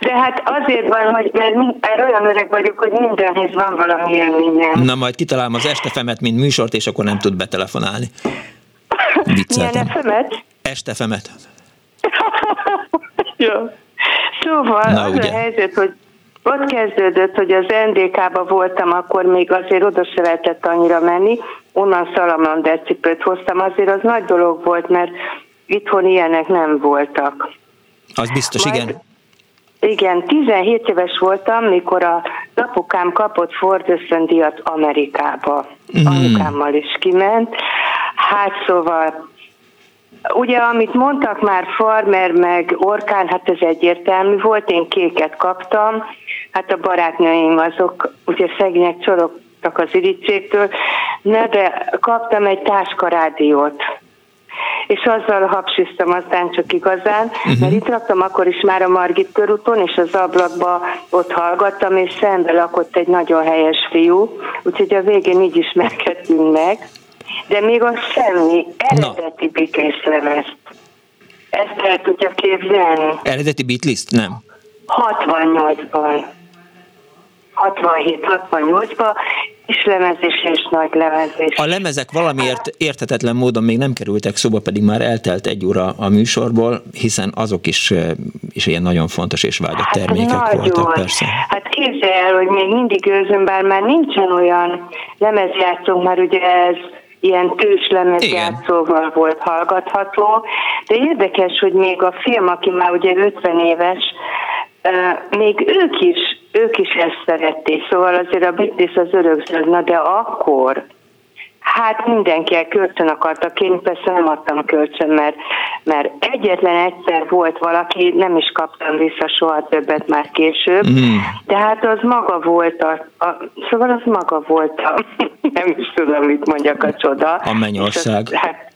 De hát azért van, hogy mert, mert olyan öreg vagyok, hogy mindenhez van valami élményem. Na majd kitalálom az estefemet, mint műsort, és akkor nem tud betelefonálni. Vicceltem. Milyen efemet? Estefemet. Jó. Szóval Na, az ugye. a helyzet, hogy ott kezdődött, hogy az NDK-ba voltam, akkor még azért oda se lehetett annyira menni, onnan Salamander cipőt hoztam, azért az nagy dolog volt, mert itthon ilyenek nem voltak. Az biztos, Majd, igen. Igen, 17 éves voltam, mikor a apukám kapott Ford ösztöndíjat Amerikába. Mm. Anyukámmal is kiment. Hát szóval Ugye, amit mondtak már farmer meg orkán, hát ez egyértelmű volt, én kéket kaptam, hát a barátnőim azok ugye szegények csorogtak az irítségtől, ne, de kaptam egy táskarádiót, és azzal hapsiztam aztán csak igazán, uh-huh. mert itt raktam akkor is már a Margit körúton, és az ablakba ott hallgattam, és szembe lakott egy nagyon helyes fiú, úgyhogy a végén így ismerkedtünk meg, de még az semmi, eredeti Beatles lemezt. Ezt el tudja képzelni. Eredeti Beatles? Nem. 68-ban. 67-68-ban kis lemezés és nagy lemezés. A lemezek valamiért érthetetlen módon még nem kerültek szóba, pedig már eltelt egy óra a műsorból, hiszen azok is, is ilyen nagyon fontos és vágyott hát termékek nagyon. voltak persze. Hát képzelj el, hogy még mindig őzöm, bár már nincsen olyan lemezjátszónk, már ugye ez ilyen tős lemezjátszóval volt hallgatható, de érdekes, hogy még a film, aki már ugye 50 éves, még ők is, ők is ezt szerették, szóval azért a Beatles az örökzöld, na de akkor, Hát mindenki kölcsön akarta kérni, persze nem adtam kölcsön, mert, mert egyetlen egyszer volt valaki, nem is kaptam vissza soha többet már később, mm. de hát az maga volt a, a szóval az maga volt a, nem is tudom, mit mondjak a csoda. A mennyország. Az, hát,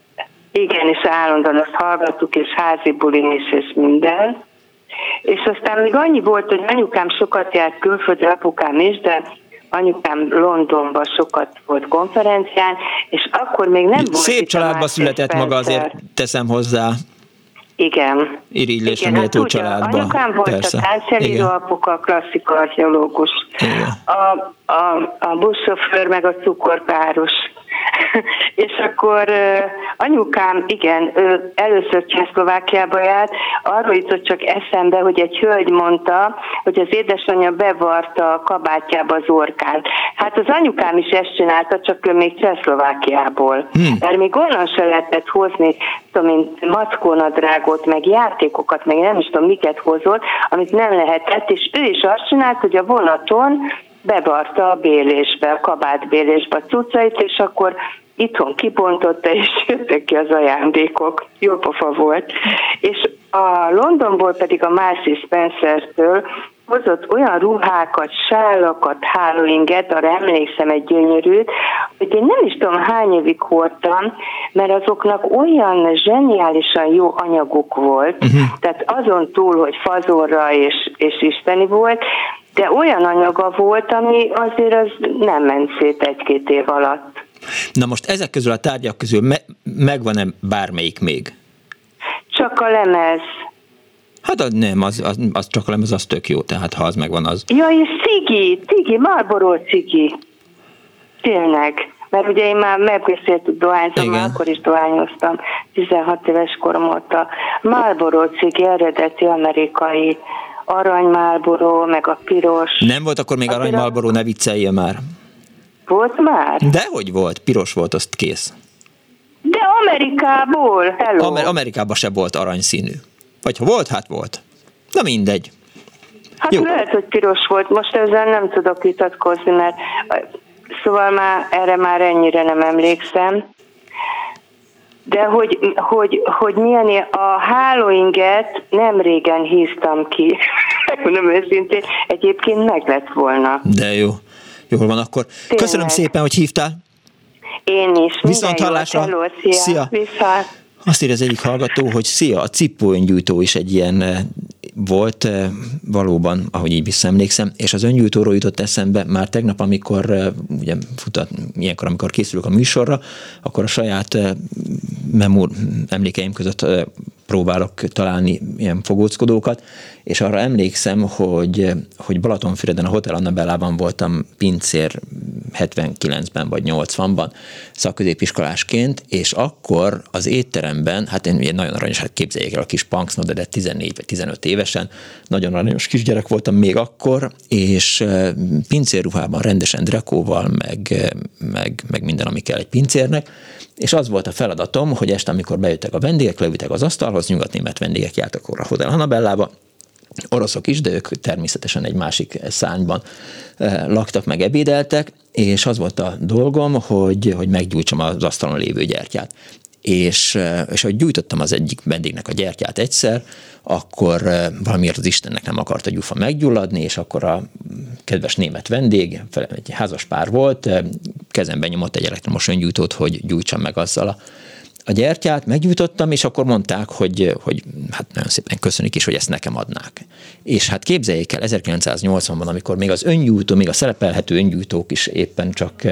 igen, és állandóan azt hallgattuk, és házi bulin is, és minden. És aztán még annyi volt, hogy anyukám sokat járt külföldre, apukám is, de anyukám Londonban sokat volt konferencián, és akkor még nem volt... Szép családba született maga, azért teszem hozzá. Igen. Irigylésre méltó hát családba. Anyukám volt Persze. a táncszeríró apuka, klasszik archeológus. A, a, a buszsofőr meg a cukorpáros. és akkor anyukám, igen, ő először Csehszlovákiába járt, arról jutott csak eszembe, hogy egy hölgy mondta, hogy az édesanyja bevarta a kabátjába az orkán. Hát az anyukám is ezt csinálta, csak ő még Csehszlovákiából. Hmm. Mert még onnan se lehetett hozni, tudom mint mackónadrágot, meg játékokat, meg nem is tudom miket hozott, amit nem lehetett, és ő is azt csinált, hogy a vonaton bevarta a bélésbe, a kabátbélésbe a cuccait, és akkor itthon kibontotta, és jöttek ki az ajándékok. Jó pofa volt. És a Londonból pedig a Marcy Spencer-től hozott olyan ruhákat, sálakat, hálóinget, arra emlékszem egy gyönyörűt, hogy én nem is tudom hány évig hordtam, mert azoknak olyan zseniálisan jó anyaguk volt, uh-huh. tehát azon túl, hogy fazorra és, és isteni volt, de olyan anyaga volt, ami azért az nem ment szét egy-két év alatt. Na most ezek közül a tárgyak közül me- megvan-e bármelyik még? Csak a lemez. Hát nem, az, az, az csak a lemez, az tök jó, tehát ha az megvan, az... Ja, és cigi, cigi, Marlboro cigi. Tényleg. Mert ugye én már megbeszéltük dohányzom, már akkor is dohányoztam, 16 éves korom óta. Marlboro cigi, eredeti amerikai aranymalboró, meg a piros. Nem volt akkor még a aranymalboró, ne viccelje már. Volt már? Dehogy volt, piros volt, azt kész. De Amerikából, hello. Amer- Amerikában se volt aranyszínű. Vagy ha volt, hát volt. Na mindegy. Hát Jó. lehet, hogy piros volt. Most ezzel nem tudok vitatkozni, mert szóval már erre már ennyire nem emlékszem. De hogy, hogy, hogy milyen a hálóinget nem régen híztam ki. Nem őszintén, egyébként meg lett volna. De jó. Jól van akkor. Tényleg. Köszönöm szépen, hogy hívtál. Én is. Viszont hallásra. Hello, szia. szia. Viszont. Azt ír az egyik hallgató, hogy szia, a cipőöngyújtó is egy ilyen eh, volt eh, valóban, ahogy így visszaemlékszem, és az öngyújtóról jutott eszembe már tegnap, amikor eh, ugye futat, ilyenkor, amikor készülök a műsorra, akkor a saját memór emlékeim között próbálok találni ilyen fogóckodókat, és arra emlékszem, hogy, hogy Balatonfüreden a Hotel Annabellában voltam pincér 79-ben vagy 80-ban szakközépiskolásként, és akkor az étteremben, hát én ugye nagyon aranyos, hát képzeljék el a kis Punksnoda, de 14 vagy 15 évesen, nagyon aranyos kisgyerek voltam még akkor, és pincérruhában rendesen drekóval, meg, meg, meg minden, ami kell egy pincérnek, és az volt a feladatom, hogy este, amikor bejöttek a vendégek, leültek az asztalhoz, nyugatnémet vendégek jártak a Hotel Hanabellába, oroszok is, de ők természetesen egy másik szányban eh, laktak meg, ebédeltek, és az volt a dolgom, hogy, hogy meggyújtsam az asztalon lévő gyertyát. És, eh, és ahogy gyújtottam az egyik vendégnek a gyertyát egyszer, akkor eh, valamiért az Istennek nem akart a gyufa meggyulladni, és akkor a kedves német vendég, egy házas pár volt, kezemben nyomott egy elektromos öngyújtót, hogy gyújtsam meg azzal a a gyertyát, meggyújtottam, és akkor mondták, hogy, hogy hát nagyon szépen köszönik is, hogy ezt nekem adnák. És hát képzeljék el, 1980-ban, amikor még az öngyújtó, még a szerepelhető öngyújtók is éppen csak,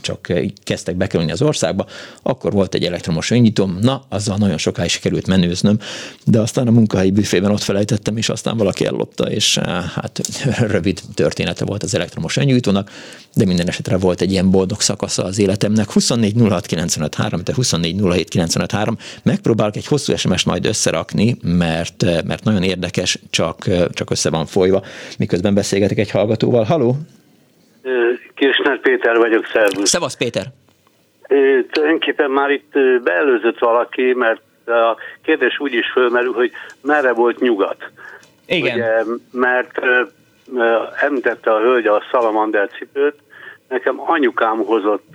csak kezdtek bekerülni az országba, akkor volt egy elektromos öngyújtóm, na, azzal nagyon sokáig sikerült menőznöm, de aztán a munkahelyi büfében ott felejtettem, és aztán valaki ellopta, és hát rövid története volt az elektromos öngyújtónak, de minden esetre volt egy ilyen boldog szakasza az életemnek. 24 06 95 3, te 24 07 95 3. Megpróbálok egy hosszú SMS majd összerakni, mert, mert nagyon érdekes, csak, csak össze van folyva, miközben beszélgetek egy hallgatóval. Haló? Kirchner Péter vagyok, szervusz. Szevasz Péter. Tulajdonképpen már itt beelőzött valaki, mert a kérdés úgy is fölmerül, hogy merre volt nyugat. Igen. Ugye, mert említette a hölgy a szalamander cipőt, nekem anyukám hozott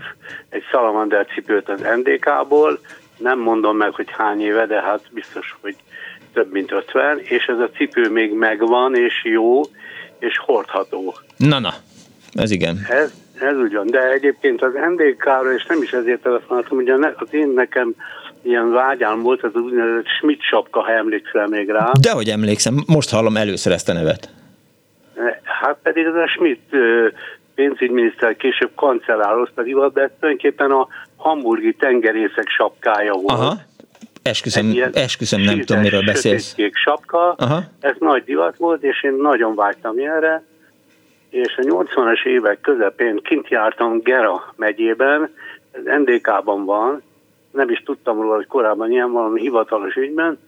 egy szalamander cipőt az NDK-ból, nem mondom meg, hogy hány éve, de hát biztos, hogy több mint 50, és ez a cipő még megvan, és jó, és hordható. Na, na, ez igen. Ez, ez ugyan, de egyébként az NDK-ra, és nem is ezért telefonáltam, ugye az én nekem ilyen vágyám volt, ez az úgynevezett Schmidt sapka, ha emlékszel még rá. Dehogy emlékszem, most hallom először ezt a nevet. Hát pedig ez a Schmidt pénzügyminiszter később kancellározta divat, de tulajdonképpen a hamburgi tengerészek sapkája volt. Aha. Esküszöm, esküszöm nem tudom, miről beszélsz. Kék sapka, Aha. ez nagy divat volt, és én nagyon vágytam ilyenre, és a 80-as évek közepén kint jártam Gera megyében, ez NDK-ban van, nem is tudtam róla, hogy korábban ilyen valami hivatalos ügyben,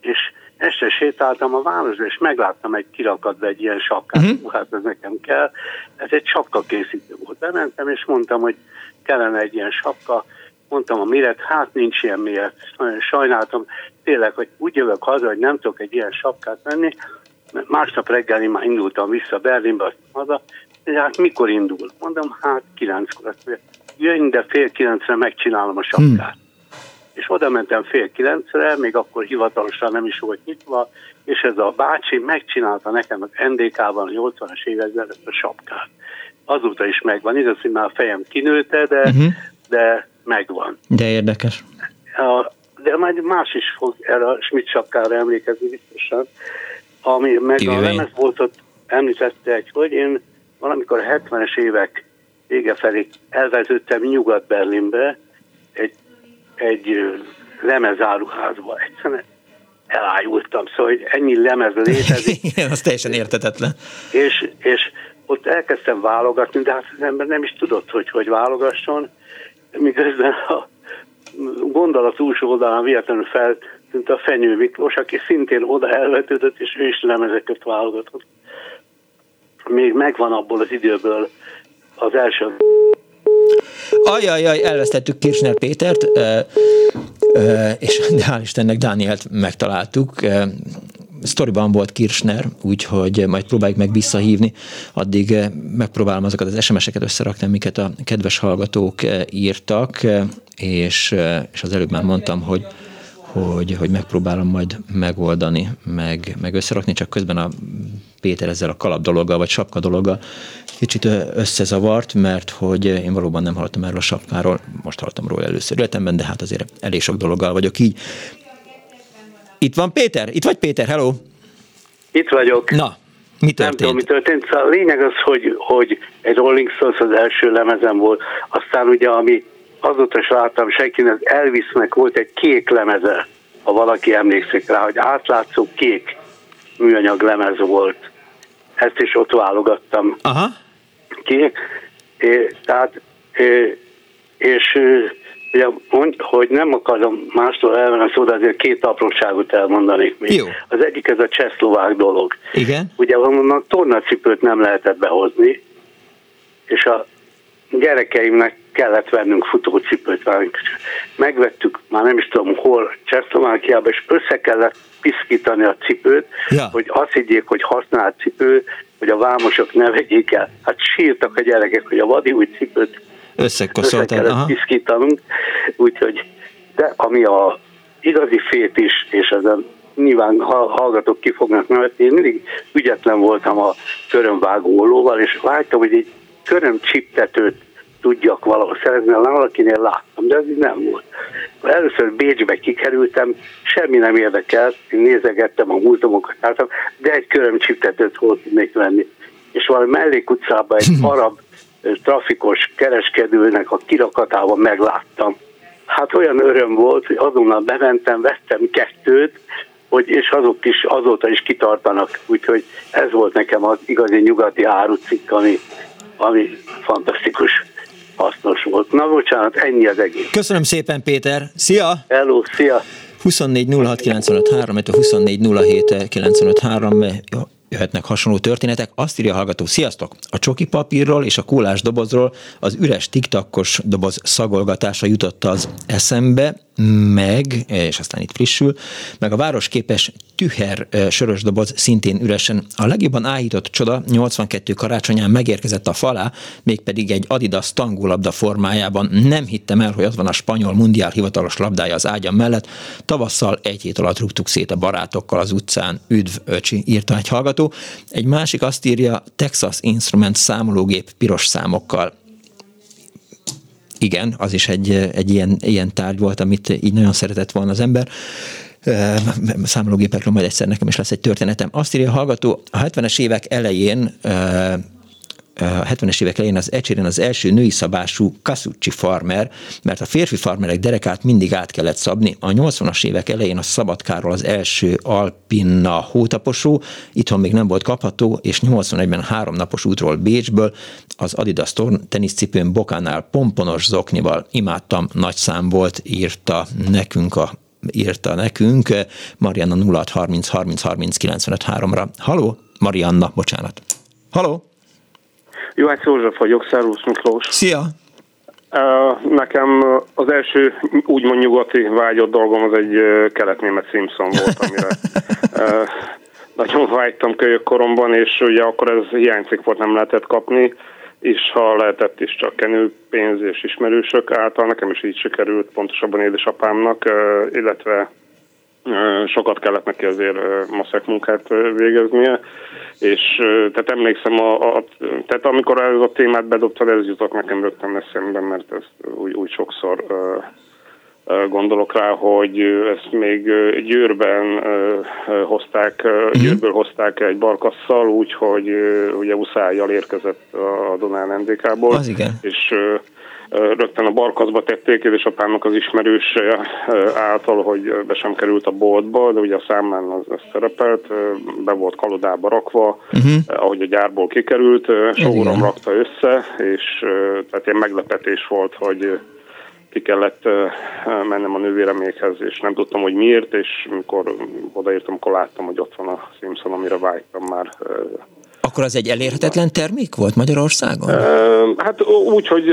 és este sétáltam a városba, és megláttam egy kirakatba egy ilyen sapkát, uh-huh. hát ez nekem kell. Ez egy sapka készítő volt. Bementem, és mondtam, hogy kellene egy ilyen sapka. Mondtam a miret, hát nincs ilyen miért. Nagyon sajnáltam, tényleg, hogy úgy jövök haza, hogy nem tudok egy ilyen sapkát venni, mert másnap reggel én már indultam vissza Berlinbe, azt haza, de hát mikor indul? Mondom, hát kilenckor. Mondja, jöjjön, de fél kilencre megcsinálom a sapkát. Hmm és oda mentem fél kilencre, még akkor hivatalosan nem is volt nyitva, és ez a bácsi megcsinálta nekem az NDK-ban a 80-as években ezt a sapkát. Azóta is megvan, igaz, hogy már a fejem kinőtte, de, uh-huh. de megvan. De érdekes. A, de majd más is fog erre a Schmidt sapkára emlékezni biztosan. Ami meg Tűvény. a lemez volt ott említette egy, hogy én valamikor a 70-es évek vége felé elveződtem Nyugat-Berlinbe, egy lemezáruházba. Egyszerűen elájultam, szóval, hogy ennyi lemez létezik. Igen, az teljesen értetetlen. És, és ott elkezdtem válogatni, de hát az ember nem is tudott, hogy hogy válogasson, miközben a gondolat túlsó oldalán véletlenül feltűnt a Fenyő Miklós, aki szintén oda elvetődött, és ő is lemezeket válogatott. Még megvan abból az időből az első Ajajaj, elvesztettük Kirchner Pétert, és hál' Istennek Dánielt megtaláltuk. Sztoriban volt Kirchner, úgyhogy majd próbáljuk meg visszahívni. Addig megpróbálom azokat az SMS-eket összerakni, amiket a kedves hallgatók írtak, és, és az előbb már mondtam, hogy hogy, hogy megpróbálom majd megoldani, meg, meg összerakni, csak közben a Péter ezzel a kalap dologgal, vagy sapka dologgal kicsit összezavart, mert hogy én valóban nem hallottam erről a sapkáról, most hallottam róla először életemben, de hát azért elég sok dologgal vagyok így. Itt van Péter? Itt vagy Péter? Hello! Itt vagyok. Na, mi történt? Nem tudom, mi történt. Szóval a lényeg az, hogy, hogy egy Rolling Stones az első lemezem volt, aztán ugye, ami azóta is láttam senkinek, Elvisnek volt egy kék lemeze, ha valaki emlékszik rá, hogy átlátszó kék műanyag lemez volt. Ezt is ott válogattam Aha. ki. É, tehát, é, és ugye, mond, hogy nem akarom mástól elvenni szó, de azért két apróságot elmondanék még. Jó. Az egyik ez a csehszlovák dolog. Igen. Ugye onnan tornacipőt nem lehetett behozni, és a gyerekeimnek kellett vennünk futócipőt, megvettük, már nem is tudom hol, Csehszlovákiában, és össze kellett piszkítani a cipőt, ja. hogy azt higgyék, hogy használt cipő, hogy a vámosok ne vegyék el. Hát sírtak a gyerekek, hogy a vadi új cipőt össze kellett piszkítanunk, úgyhogy de ami a igazi fét is, és ezen nyilván hallgatók ki fognak nevetni, én mindig ügyetlen voltam a körömvágó és vágytam, hogy egy körömcsiptetőt tudjak valahol szerezni, valakinél láttam, de ez így nem volt. Először Bécsbe kikerültem, semmi nem érdekelt, én nézegettem a múltamokat, de egy körömcsiptetőt hol tudnék venni. És valami mellékutcában egy arab trafikos kereskedőnek a kirakatában megláttam. Hát olyan öröm volt, hogy azonnal bementem, vettem kettőt, hogy, és azok is azóta is kitartanak, úgyhogy ez volt nekem az igazi nyugati árucikk, ami, ami fantasztikus hasznos volt. Na bocsánat, ennyi az egész. Köszönöm szépen Péter, szia! Hello, szia! 24 06 95 3, 24 07 95 3, jöhetnek hasonló történetek. Azt írja a hallgató, sziasztok! A csoki papírról és a kólás dobozról az üres tiktakos doboz szagolgatása jutott az eszembe, meg, és aztán itt frissül, meg a városképes tüher sörös doboz szintén üresen. A legjobban áhított csoda 82 karácsonyán megérkezett a falá, mégpedig egy Adidas tangólabda formájában. Nem hittem el, hogy ott van a spanyol mundiál hivatalos labdája az ágyam mellett. Tavasszal egy hét alatt rúgtuk szét a barátokkal az utcán. Üdv, öcsi, írta egy hallgató. Egy másik azt írja, Texas Instruments számológép piros számokkal igen, az is egy, egy ilyen, ilyen tárgy volt, amit így nagyon szeretett volna az ember számológépekről majd egyszer nekem is lesz egy történetem. Azt írja a hallgató, a 70-es évek elején a 70-es évek elején az Ecséren az első női szabású Kasucci farmer, mert a férfi farmerek derekát mindig át kellett szabni. A 80-as évek elején a Szabadkáról az első Alpina hótaposó, itthon még nem volt kapható, és 81-ben három napos útról Bécsből az Adidas teniszcipőn bokánál pomponos zoknival imádtam, nagy szám volt, írta nekünk a írta nekünk Marianna 06 30 30 30 95 3-ra. Haló, Marianna, bocsánat. Haló? Juhász József vagyok, Szervusz Miklós. Szia! Nekem az első úgymond nyugati vágyott dolgom az egy kelet-német Simpson volt, amire nagyon vágytam kölyök koromban, és ugye akkor ez hiányzik volt, nem lehetett kapni, és ha lehetett is csak kenőpénz és ismerősök által, nekem is így sikerült, pontosabban édesapámnak, illetve sokat kellett neki azért maszek munkát végeznie, és tehát emlékszem, a, a, tehát amikor ez a témát bedobtad, ez jutott nekem rögtön eszembe, mert ezt úgy, úgy sokszor gondolok rá, hogy ezt még Győrben hozták, mhm. Győrből hozták egy barkasszal, úgyhogy ugye uszájjal érkezett a Donán NDK-ból. Az igen. És rögtön a barkazba tették, és apámnak az ismerős által, hogy be sem került a boltba, de ugye a számlán az, az szerepelt, be volt kalodába rakva, uh-huh. ahogy a gyárból kikerült, sógorom rakta össze, és tehát ilyen meglepetés volt, hogy ki kellett mennem a nővéremékhez, és nem tudtam, hogy miért, és amikor odaértem, akkor láttam, hogy ott van a Simpson, amire vágytam már akkor az egy elérhetetlen termék volt Magyarországon? Hát úgy, hogy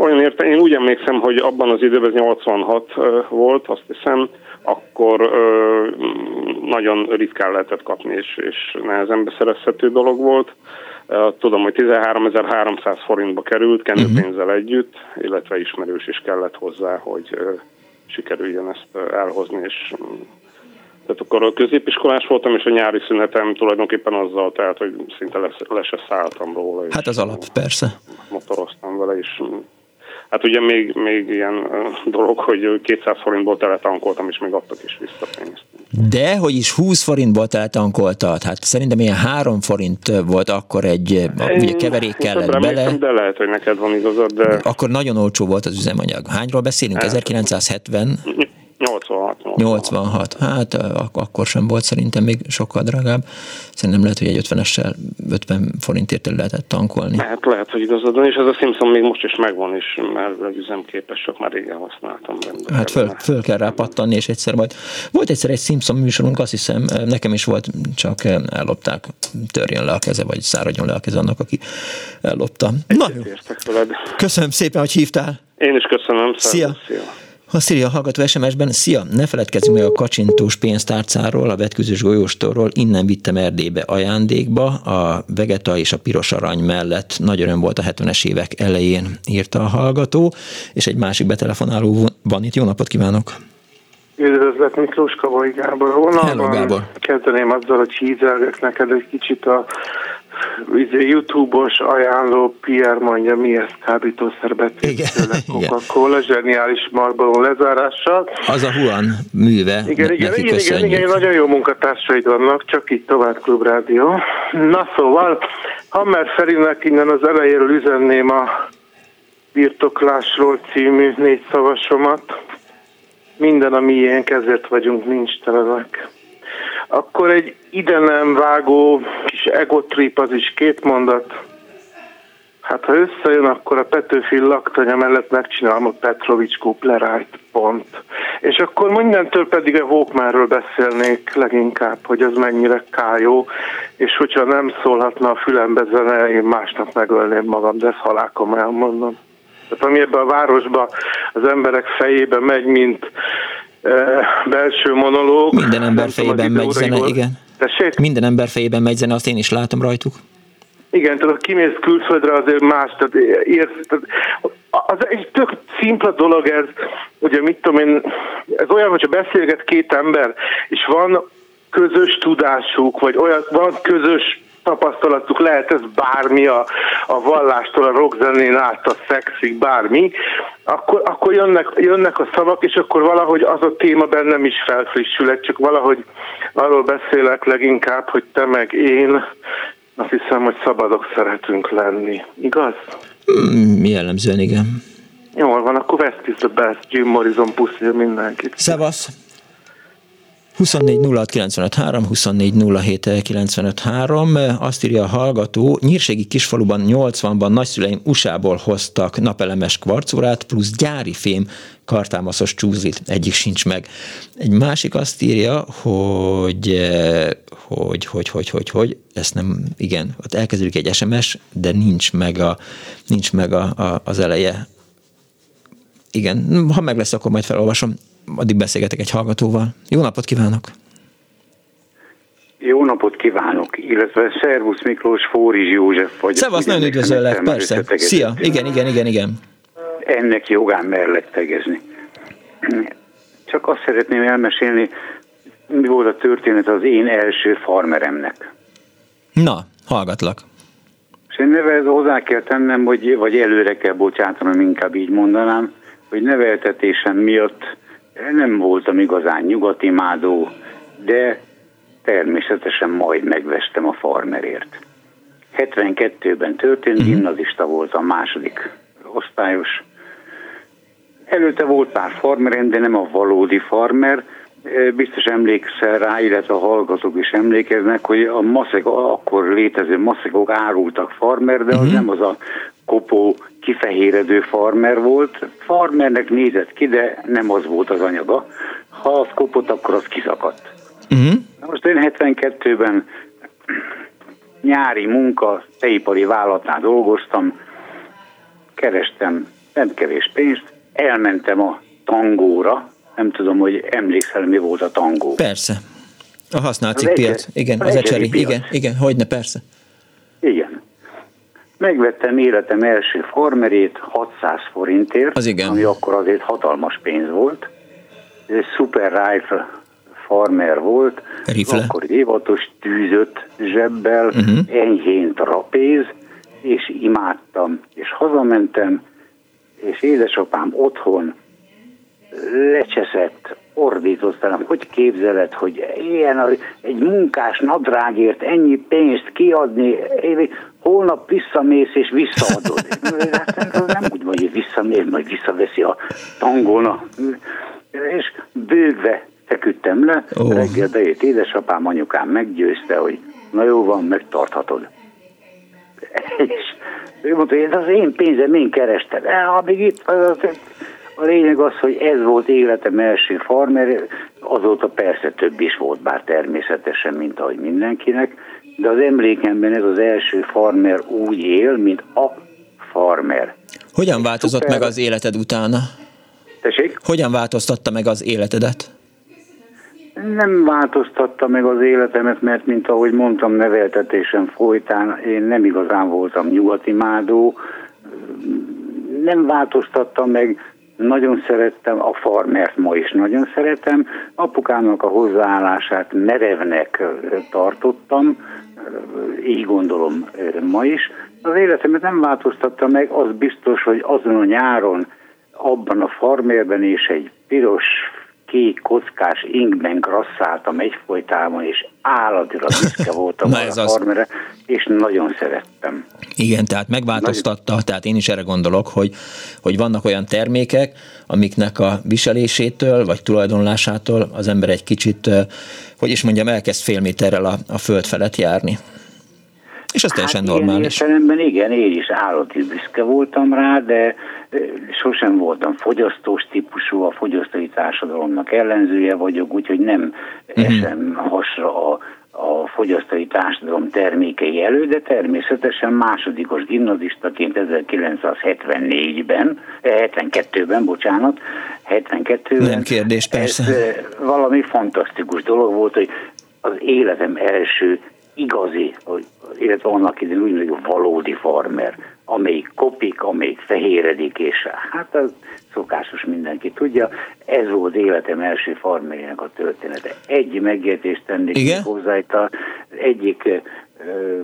olyan érte, én úgy emlékszem, hogy abban az időben 86 volt, azt hiszem, akkor nagyon ritkán lehetett kapni, és, és nehezen beszerezhető dolog volt. Tudom, hogy 13.300 forintba került kenőpénzzel uh-huh. együtt, illetve ismerős is kellett hozzá, hogy sikerüljön ezt elhozni, és tehát akkor a középiskolás voltam, és a nyári szünetem tulajdonképpen azzal tehát, hogy szinte le, le se szálltam róla. Hát az alap, persze. Motoroztam vele, és hát ugye még, még ilyen dolog, hogy 200 forintból teletankoltam, és még adtak is vissza pénzt. De, hogy is 20 forintból teletankoltad, hát szerintem ilyen 3 forint volt akkor egy Én, ugye keverék kellett bele. De lehet, hogy neked van igazad, de... Akkor nagyon olcsó volt az üzemanyag. Hányról beszélünk? 1970? 86. 86. Hát ak- akkor sem volt szerintem még sokkal drágább. Szerintem lehet, hogy egy 50-essel 50 forintért lehetett tankolni. Hát lehet, hogy igazad van, és ez a Simpson még most is megvan, is, mert üzemképes, sok már régen használtam benne. Hát föl, föl kell rá pattanni, és egyszer majd. Volt egyszer egy Simpson műsorunk, azt hiszem, nekem is volt, csak ellopták, törjön le a keze, vagy száradjon le a keze annak, aki ellopta. Na jó. Köszönöm szépen, hogy hívtál. Én is köszönöm. Szia. Szia. A Szíria hallgató SMS-ben, szia, ne feledkezzünk meg a kacsintós pénztárcáról, a vetközős golyóstorról, innen vittem Erdélybe ajándékba, a vegeta és a piros arany mellett nagy öröm volt a 70-es évek elején, írta a hallgató, és egy másik betelefonáló van itt. Jó napot kívánok! Üdvözlet Miklós Kavai Gábor. Honnan Hello, Gábor. Kezdeném azzal, hogy hízelgek neked egy kicsit a YouTube-os ajánló Pierre mondja, mi ez kábítószer Coca-Cola, zseniális Marlboro lezárással. Az a Huan műve, igen, igen, igen, igen, igen, nagyon jó munkatársaid vannak, csak így tovább Klubrádió. Na szóval, Hammer Ferinek innen az elejéről üzenném a birtoklásról című négy szavasomat. Minden a miénk, ezért vagyunk nincs telenek. Akkor egy ide nem vágó kis egotrip, az is két mondat. Hát ha összejön, akkor a Petőfi laktanya mellett megcsinálom a Petrovics Kuplerájt, pont. És akkor mindentől pedig a Walkmanről beszélnék leginkább, hogy az mennyire kájó, és hogyha nem szólhatna a fülembe zene, én másnap megölném magam, de ezt halálkom elmondom. Tehát ami ebben a városban az emberek fejébe megy, mint belső monológ. Minden ember fejében megy zene, igen. Tessék? Minden ember fejében megy zene, azt én is látom rajtuk. Igen, tehát kimész külföldre azért más, tehát érsz, tehát az egy tök szimpla dolog ez, ugye mit tudom én, ez olyan, hogyha beszélget két ember, és van közös tudásuk, vagy olyan, van közös tapasztalatuk, lehet ez bármi a, a vallástól, a rockzenén át, a szexig, bármi, akkor, akkor jönnek, jönnek a szavak, és akkor valahogy az a téma bennem is felfrissül, csak valahogy arról beszélek leginkább, hogy te meg én, azt hiszem, hogy szabadok szeretünk lenni. Igaz? Mm, jellemzően igen. Jól van, akkor West is the best, Jim Morrison puszi mindenkit. Szevasz! 24 24 azt írja a hallgató, nyírségi kisfaluban 80-ban nagyszüleim USA-ból hoztak napelemes kvarcórát plusz gyári fém kartámaszos csúzlit, egyik sincs meg. Egy másik azt írja, hogy hogy, hogy, hogy, hogy, hogy, ezt nem, igen, ott elkezdődik egy SMS, de nincs meg, a, nincs meg a, a, az eleje. Igen, ha meg lesz, akkor majd felolvasom addig beszélgetek egy hallgatóval. Jó napot kívánok! Jó napot kívánok, illetve Szervusz Miklós, Fórizs József vagy. Szevasz, nagyon üdvözöllek, persze. Szia, igen, igen, igen, igen. Ennek jogán mellett tegezni. Csak azt szeretném elmesélni, mi volt a történet az én első farmeremnek. Na, hallgatlak. És én neve hozzá kell tennem, hogy, vagy előre kell bocsátanom, inkább így mondanám, hogy neveltetésem miatt nem voltam igazán nyugatimádó, de természetesen majd megvestem a farmerért. 72-ben történt, uh-huh. gimnazista voltam, második osztályos. Előtte volt pár farmerem, de nem a valódi farmer. Biztos emlékszel rá, illetve a hallgatók is emlékeznek, hogy a maszek, akkor létező maszekok árultak farmer, de az uh-huh. nem az a kopó kifehéredő farmer volt. Farmernek nézett ki, de nem az volt az anyaga. Ha az kopott, akkor az kiszakadt. Uh-huh. Na most én 72-ben nyári munka, teipari vállalatnál dolgoztam, kerestem nem kevés pénzt, elmentem a tangóra, nem tudom, hogy emlékszel, mi volt a tangó. Persze. A használt piac. Igen, az ecseri. Igen, igen, hogyne, persze. Igen. Megvettem életem első farmerét 600 forintért, az igen. ami akkor azért hatalmas pénz volt. Ez egy Super Rifle farmer volt, Rifle. akkor évatos tűzött zsebbel, uh-huh. enyhén trapéz, és imádtam. És hazamentem, és édesapám otthon lecseszett, ordítottam, hogy képzeled, hogy ilyen egy munkás nadrágért ennyi pénzt kiadni, holnap visszamész és visszaadod. Hát nem úgy van, hogy visszamész, majd visszaveszi a tangóna. És bőgve feküdtem le, oh. reggel bejött édesapám, anyukám meggyőzte, hogy na jó van, megtarthatod. És ő mondta, hogy ez az én pénzem, én kerestem. Amíg itt a lényeg az, hogy ez volt életem első farmer, azóta persze több is volt, bár természetesen, mint ahogy mindenkinek, de az emlékemben ez az első farmer úgy él, mint a farmer. Hogyan változott Szuper... meg az életed utána? Tessék? Hogyan változtatta meg az életedet? Nem változtatta meg az életemet, mert mint ahogy mondtam, neveltetésem folytán én nem igazán voltam nyugati mádó, nem változtatta meg, nagyon szerettem a farmert, ma is nagyon szeretem. Apukámnak a hozzáállását merevnek tartottam, így gondolom ma is. Az életemet nem változtatta meg, az biztos, hogy azon a nyáron abban a farmérben és egy piros kék kockás inkben grasszáltam egyfolytában, és állatira büszke voltam Na ez a farmere, az... és nagyon szerettem. Igen, tehát megváltoztatta, nagyon... tehát én is erre gondolok, hogy, hogy vannak olyan termékek, amiknek a viselésétől, vagy tulajdonlásától az ember egy kicsit, hogy is mondjam, elkezd fél méterrel a, a föld felett járni. És az teljesen hát normális. Ilyen igen, én is állati büszke voltam rá, de sosem voltam fogyasztós típusú, a fogyasztói társadalomnak ellenzője vagyok, úgyhogy nem uh-huh. esem hasra a, a fogyasztói társadalom termékei elő, de természetesen másodikos gimnazistaként 1974-ben, 72-ben, bocsánat, 72-ben. Nem kérdés, persze. Ez valami fantasztikus dolog volt, hogy az életem első igazi, illetve annak idején úgynevezett valódi farmer, amelyik kopik, amelyik fehéredik, és hát az szokásos mindenki tudja, ez volt életem első farmerjének a története. Egy megjegyzést tennék Igen? hozzá, itt az egyik ö,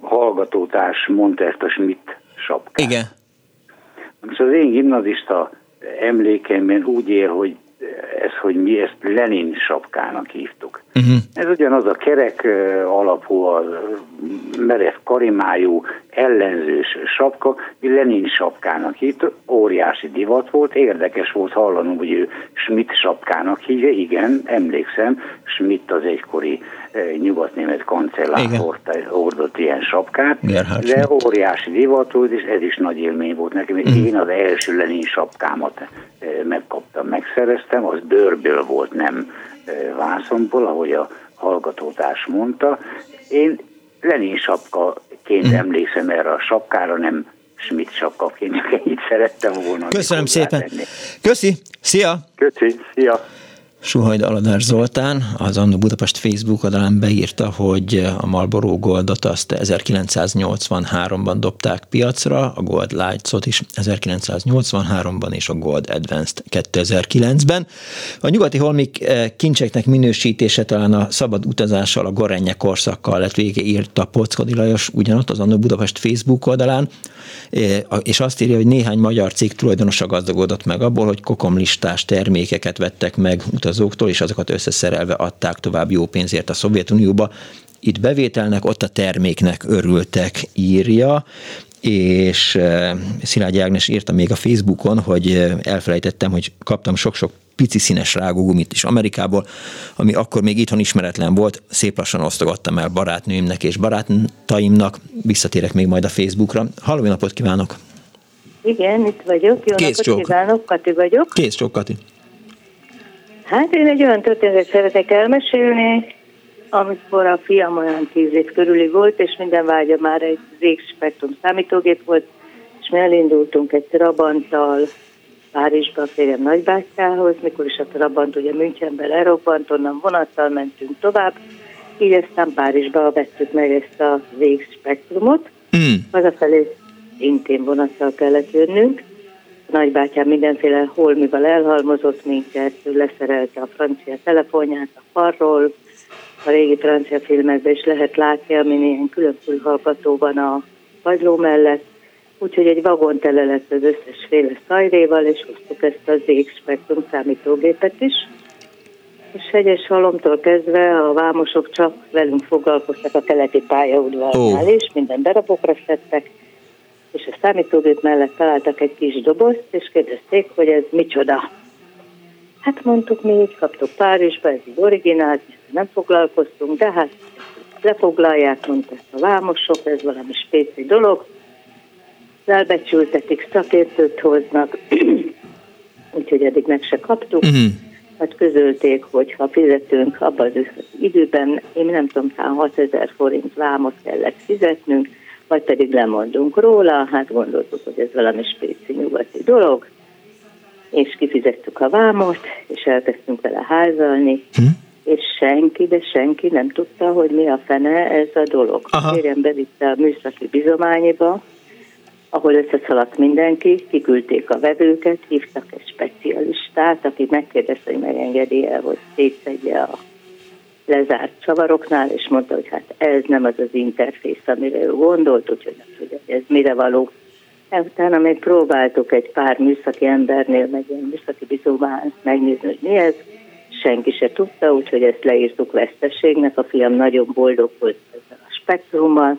hallgatótárs mondta ezt a Schmidt sapkát. Igen. Most az én gimnazista emlékeimben úgy él, hogy ez, hogy mi ezt Lenin sapkának hívtuk. Uh-huh. Ez ugyanaz a kerek alapú, a merev karimájú, ellenzős sapka, mi Lenin sapkának hívtuk, óriási divat volt, érdekes volt hallanom, hogy ő Schmidt sapkának hívja, igen, emlékszem, Schmidt az egykori nyugatnémet kancellár hordott ilyen sapkát, Gerhard de óriási divat volt, és ez is nagy élmény volt nekem. Uh-huh. Én az első Lenin sapkámat megkaptam, megszereztem, az bőrből volt, nem vászonból, ahogy a hallgatótárs mondta. Én Lenin sapkaként uh-huh. emlékszem erre a sapkára, nem Schmidt sapkaként, ennyit szerettem volna. Köszönöm szépen. Tenni. Köszi, szia! Köszi, szia! Suhajd Aladár Zoltán az Annó Budapest Facebook oldalán beírta, hogy a Marlboro Goldot azt 1983-ban dobták piacra, a Gold Lights-ot is 1983-ban és a Gold Advanced 2009-ben. A nyugati holmik eh, kincseknek minősítése talán a szabad utazással, a Gorenje korszakkal lett vége írta Pockodi Lajos ugyanott az Annó Budapest Facebook oldalán, eh, és azt írja, hogy néhány magyar cég tulajdonosa gazdagodott meg abból, hogy kokomlistás termékeket vettek meg utazásra utazóktól, és azokat összeszerelve adták tovább jó pénzért a Szovjetunióba. Itt bevételnek, ott a terméknek örültek, írja, és eh, Szilágyi Ágnes írta még a Facebookon, hogy eh, elfelejtettem, hogy kaptam sok-sok pici színes rágógumit is Amerikából, ami akkor még itthon ismeretlen volt, szép lassan osztogattam el barátnőimnek és barátaimnak, visszatérek még majd a Facebookra. Halló, napot kívánok! Igen, itt vagyok, jó Kész napot csók. kívánok, Kati vagyok. Kész csók, Kati. Hát én egy olyan történetet szeretek elmesélni, amikor a fiam olyan tíz év körüli volt, és minden vágya már egy Spektrum számítógép volt, és mi elindultunk egy Trabanttal Párizsba a férjem nagybátyához, mikor is a Trabant ugye Münchenben lerobbant, onnan vonattal mentünk tovább, így aztán Párizsba vettük meg ezt a Spektrumot, mm. hazafelé intén vonattal kellett jönnünk, nagybátyám mindenféle holmival elhalmozott minket, ő leszerelte a francia telefonját a farról, a régi francia filmekben is lehet látni, amin ilyen különböző hallgató van a padló mellett, úgyhogy egy vagon tele lett az összes féle szajréval, és hoztuk ezt az ZX Spectrum számítógépet is. És hegyes halomtól kezdve a vámosok csak velünk foglalkoztak a keleti pályaudvarnál oh. is, minden darabokra szedtek, és a számítógép mellett találtak egy kis dobozt, és kérdezték, hogy ez micsoda. Hát mondtuk, mi így kaptuk Párizsba, ez egy originál, nem foglalkoztunk, de hát lefoglalják, mondta a vámosok, ez valami spéci dolog. Elbecsültetik, szakértőt hoznak, úgyhogy eddig meg se kaptuk. Uh-huh. Hát közölték, hogy ha fizetünk abban az időben, én nem tudom, 6000 forint vámot kellett fizetnünk, vagy pedig lemondunk róla, hát gondoltuk, hogy ez valami spéci nyugati dolog, és kifizettük a vámot, és elkezdtünk vele házalni, hm? és senki, de senki nem tudta, hogy mi a fene ez a dolog. Aha. Kérem bevitte a műszaki bizományiba, ahol összeszaladt mindenki, kiküldték a vevőket, hívtak egy specialistát, aki megkérdezte, hogy megengedi el, hogy szétszedje a lezárt csavaroknál, és mondta, hogy hát ez nem az az interfész, amire ő gondolt, úgyhogy nem tudja, hogy ez mire való. Utána még próbáltuk egy pár műszaki embernél, meg ilyen műszaki bizóván megnézni, hogy mi ez. Senki se tudta, úgyhogy ezt leírtuk veszteségnek. A fiam nagyon boldog volt ezzel a spektrummal.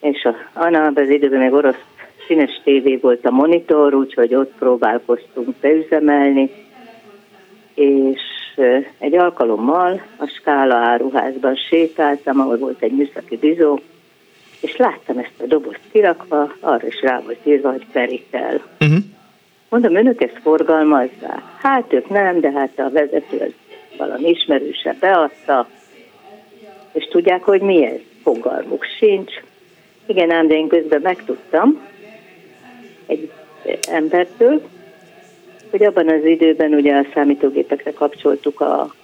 És a, Anna az időben még orosz színes tévé volt a monitor, úgyhogy ott próbálkoztunk beüzemelni. És egy alkalommal a Skála áruházban sétáltam, ahol volt egy műszaki bizó, és láttam ezt a dobozt kirakva, arra is rá volt írva, hogy peritel. Uh-huh. Mondom, önök ezt forgalmazzák? Hát ők nem, de hát a vezető az valami ismerőse beadta, és tudják, hogy mi ez? Fogalmuk sincs. Igen, ám, de én közben megtudtam egy embertől, hogy abban az időben ugye a számítógépekre kapcsoltuk a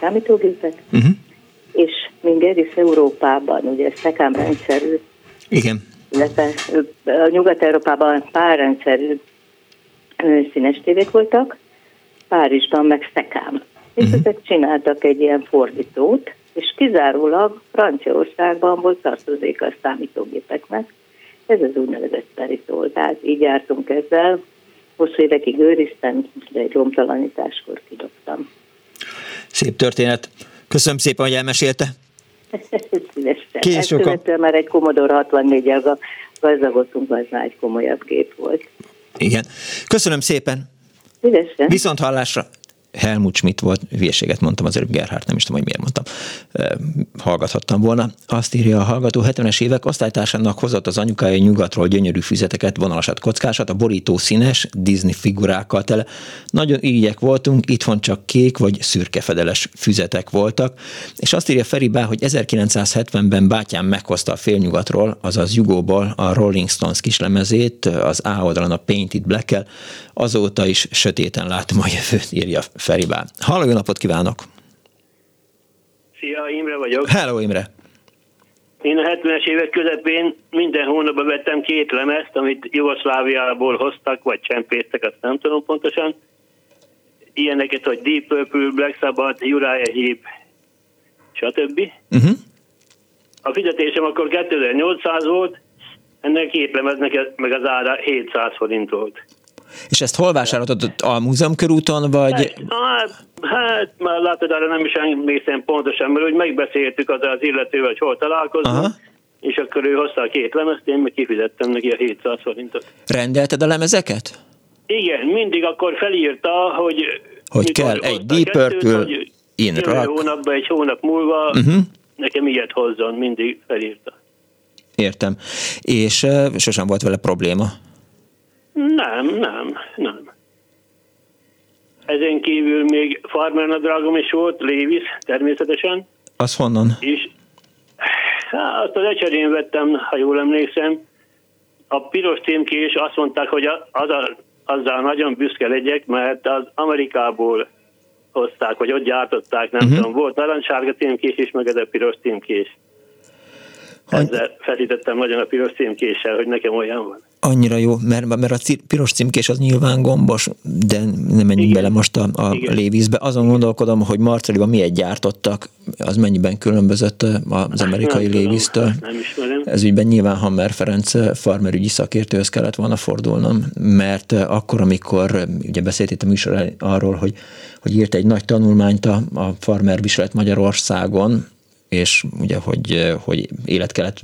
számítógépet, uh-huh és még egész Európában, ugye szekám rendszerű, Igen. illetve a Nyugat-Európában pár rendszerű színes tévék voltak, Párizsban meg szekám. És uh-huh. ezek csináltak egy ilyen fordítót, és kizárólag Franciaországban volt tartozék a számítógépeknek. Ez az úgynevezett peritól, tehát így jártunk ezzel. Hosszú évekig őriztem, de egy romtalanításkor kidobtam. Szép történet. Köszönöm szépen, hogy elmesélte. Kész sokan. már egy Commodore 64 el gazdagodtunk, az már egy komolyabb gép volt. Igen. Köszönöm szépen. Szívesen. Viszont hallásra. Helmut Schmidt volt, hülyeséget mondtam, az előbb Gerhardt, nem is tudom, hogy miért mondtam. Hallgathattam volna. Azt írja a hallgató, 70-es évek osztálytársának hozott az anyukája nyugatról gyönyörű füzeteket, vonalasat, kockásat, a borító színes, Disney figurákkal tele. Nagyon ígyek voltunk, itthon csak kék vagy szürke fedeles füzetek voltak, és azt írja Feribá, hogy 1970-ben bátyám meghozta a félnyugatról, azaz Jugóból a Rolling Stones kislemezét, az A oldalon a Painted black azóta is sötéten látom a jövőt, írja Feribá. Halló, jó napot kívánok! Szia, Imre vagyok. Hello, Imre! Én a 70-es évek közepén minden hónapban vettem két lemezt, amit Jugoszláviából hoztak, vagy csempésztek, azt nem tudom pontosan. Ilyeneket, hogy Deep Purple, Black Sabbath, Uriah Heep, stb. Uh-huh. A fizetésem akkor 2800 volt, ennek két lemeznek meg az ára 700 forint volt. És ezt hol vásároltad? A múzeum körúton, vagy? Hát, hát már látod, arra nem is emlékszem pontosan, mert úgy megbeszéltük az az illetővel, hogy hol találkozunk, Aha. és akkor ő hozta a két lemezt, én meg kifizettem neki a 700 forintot. Rendelted a lemezeket? Igen, mindig akkor felírta, hogy hogy kell egy Deep Purple in rock. hónapban, egy hónap múlva uh-huh. nekem ilyet hozzon, mindig felírta. Értem. És uh, sosem volt vele probléma? Nem, nem, nem. Ezen kívül még Farmer nadrágom is volt, Lévis természetesen. Az honnan? És hát, azt az ecserén vettem, ha jól emlékszem. A piros címkés azt mondták, hogy az a, azzal nagyon büszke legyek, mert az Amerikából hozták, vagy ott gyártották, nem uh-huh. tudom. Volt narancssárga címkés is, meg ez a piros címkés. Ezzel felítettem nagyon a piros címkéssel, hogy nekem olyan van annyira jó, mert, mert a piros címkés az nyilván gombos, de nem menjünk Igen. bele most a, a lévízbe. Azon gondolkodom, hogy Marceliban miért gyártottak, az mennyiben különbözött az amerikai lévíztől. Nem ismerem. Ez ügyben nyilván Hammer Ferenc farmerügyi szakértőhöz kellett volna fordulnom, mert akkor, amikor ugye beszélt itt a műsor arról, hogy, hogy írt egy nagy tanulmányt a, a farmer viselet Magyarországon, és ugye, hogy, hogy élet kellett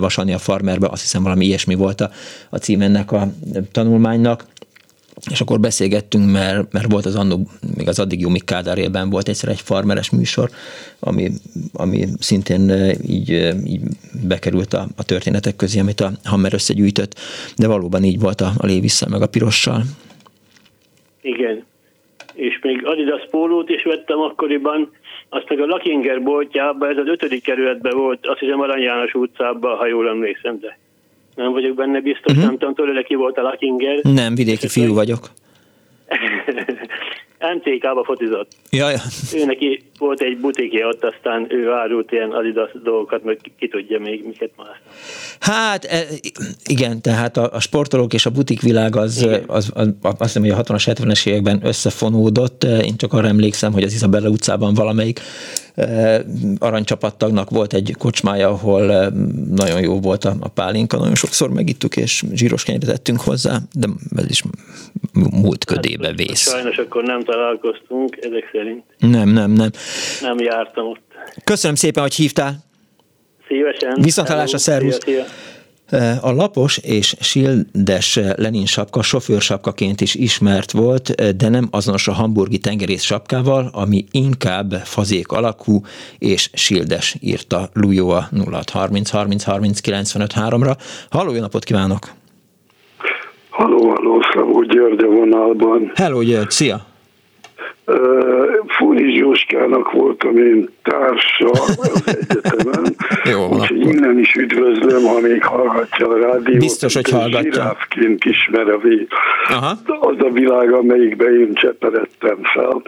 vasalni a farmerbe, azt hiszem valami ilyesmi volt a, a cím ennek a tanulmánynak, és akkor beszélgettünk, mert, mert volt az annó, még az addig Jumi Kádár volt egyszer egy farmeres műsor, ami, ami szintén így, így bekerült a, a történetek közé, amit a Hammer összegyűjtött, de valóban így volt a, a Lévisszel meg a pirossal. Igen, és még Adidas pólót is vettem akkoriban, azt meg a Lakinger boltjában, ez az ötödik kerületben volt, azt hiszem Arany János utcában, ha jól emlékszem, de nem vagyok benne biztos, uh-huh. nem tudom tőle, ki volt a Lakinger. Nem, vidéki fiú vagyok. MTK-ba fotizott. Ja, ja. Ő neki volt egy butikja ott, aztán ő árult ilyen Adidas dolgokat, meg ki tudja még miket más. Hát e, igen, tehát a, a sportolók és a butikvilág az, az, az, az, azt hiszem, hogy a 60-as, 70-es években összefonódott. Én csak arra emlékszem, hogy az Isabella utcában valamelyik e, aranycsapattagnak volt egy kocsmája, ahol nagyon jó volt a, a pálinka, nagyon sokszor megittuk, és zsíros kenyeret tettünk hozzá, de ez is múlt ködébe hát, vész. Sajnos akkor nem találkoztunk, ezek szerint. Nem, nem, nem. Nem jártam ott. Köszönöm szépen, hogy hívtál. Szívesen. Viszontalásra, szervusz. Szia, szia. A lapos és sildes Lenin sapka sofőrsapkaként is ismert volt, de nem azonos a hamburgi tengerész sapkával, ami inkább fazék alakú és sildes, írta Lujó a 0630 30 30 95 3-ra. Halló, jó napot kívánok! Halló, halló, Szabó György a vonalban. Hello, György, szia! Fúri Zsóskának voltam én társa az egyetemen, úgyhogy innen is üdvözlöm, ha még hallgatja a rádiót. Biztos, hogy hallgatja. Zsiráfként ismer a vég. Az a világ, amelyikben én cseperedtem fel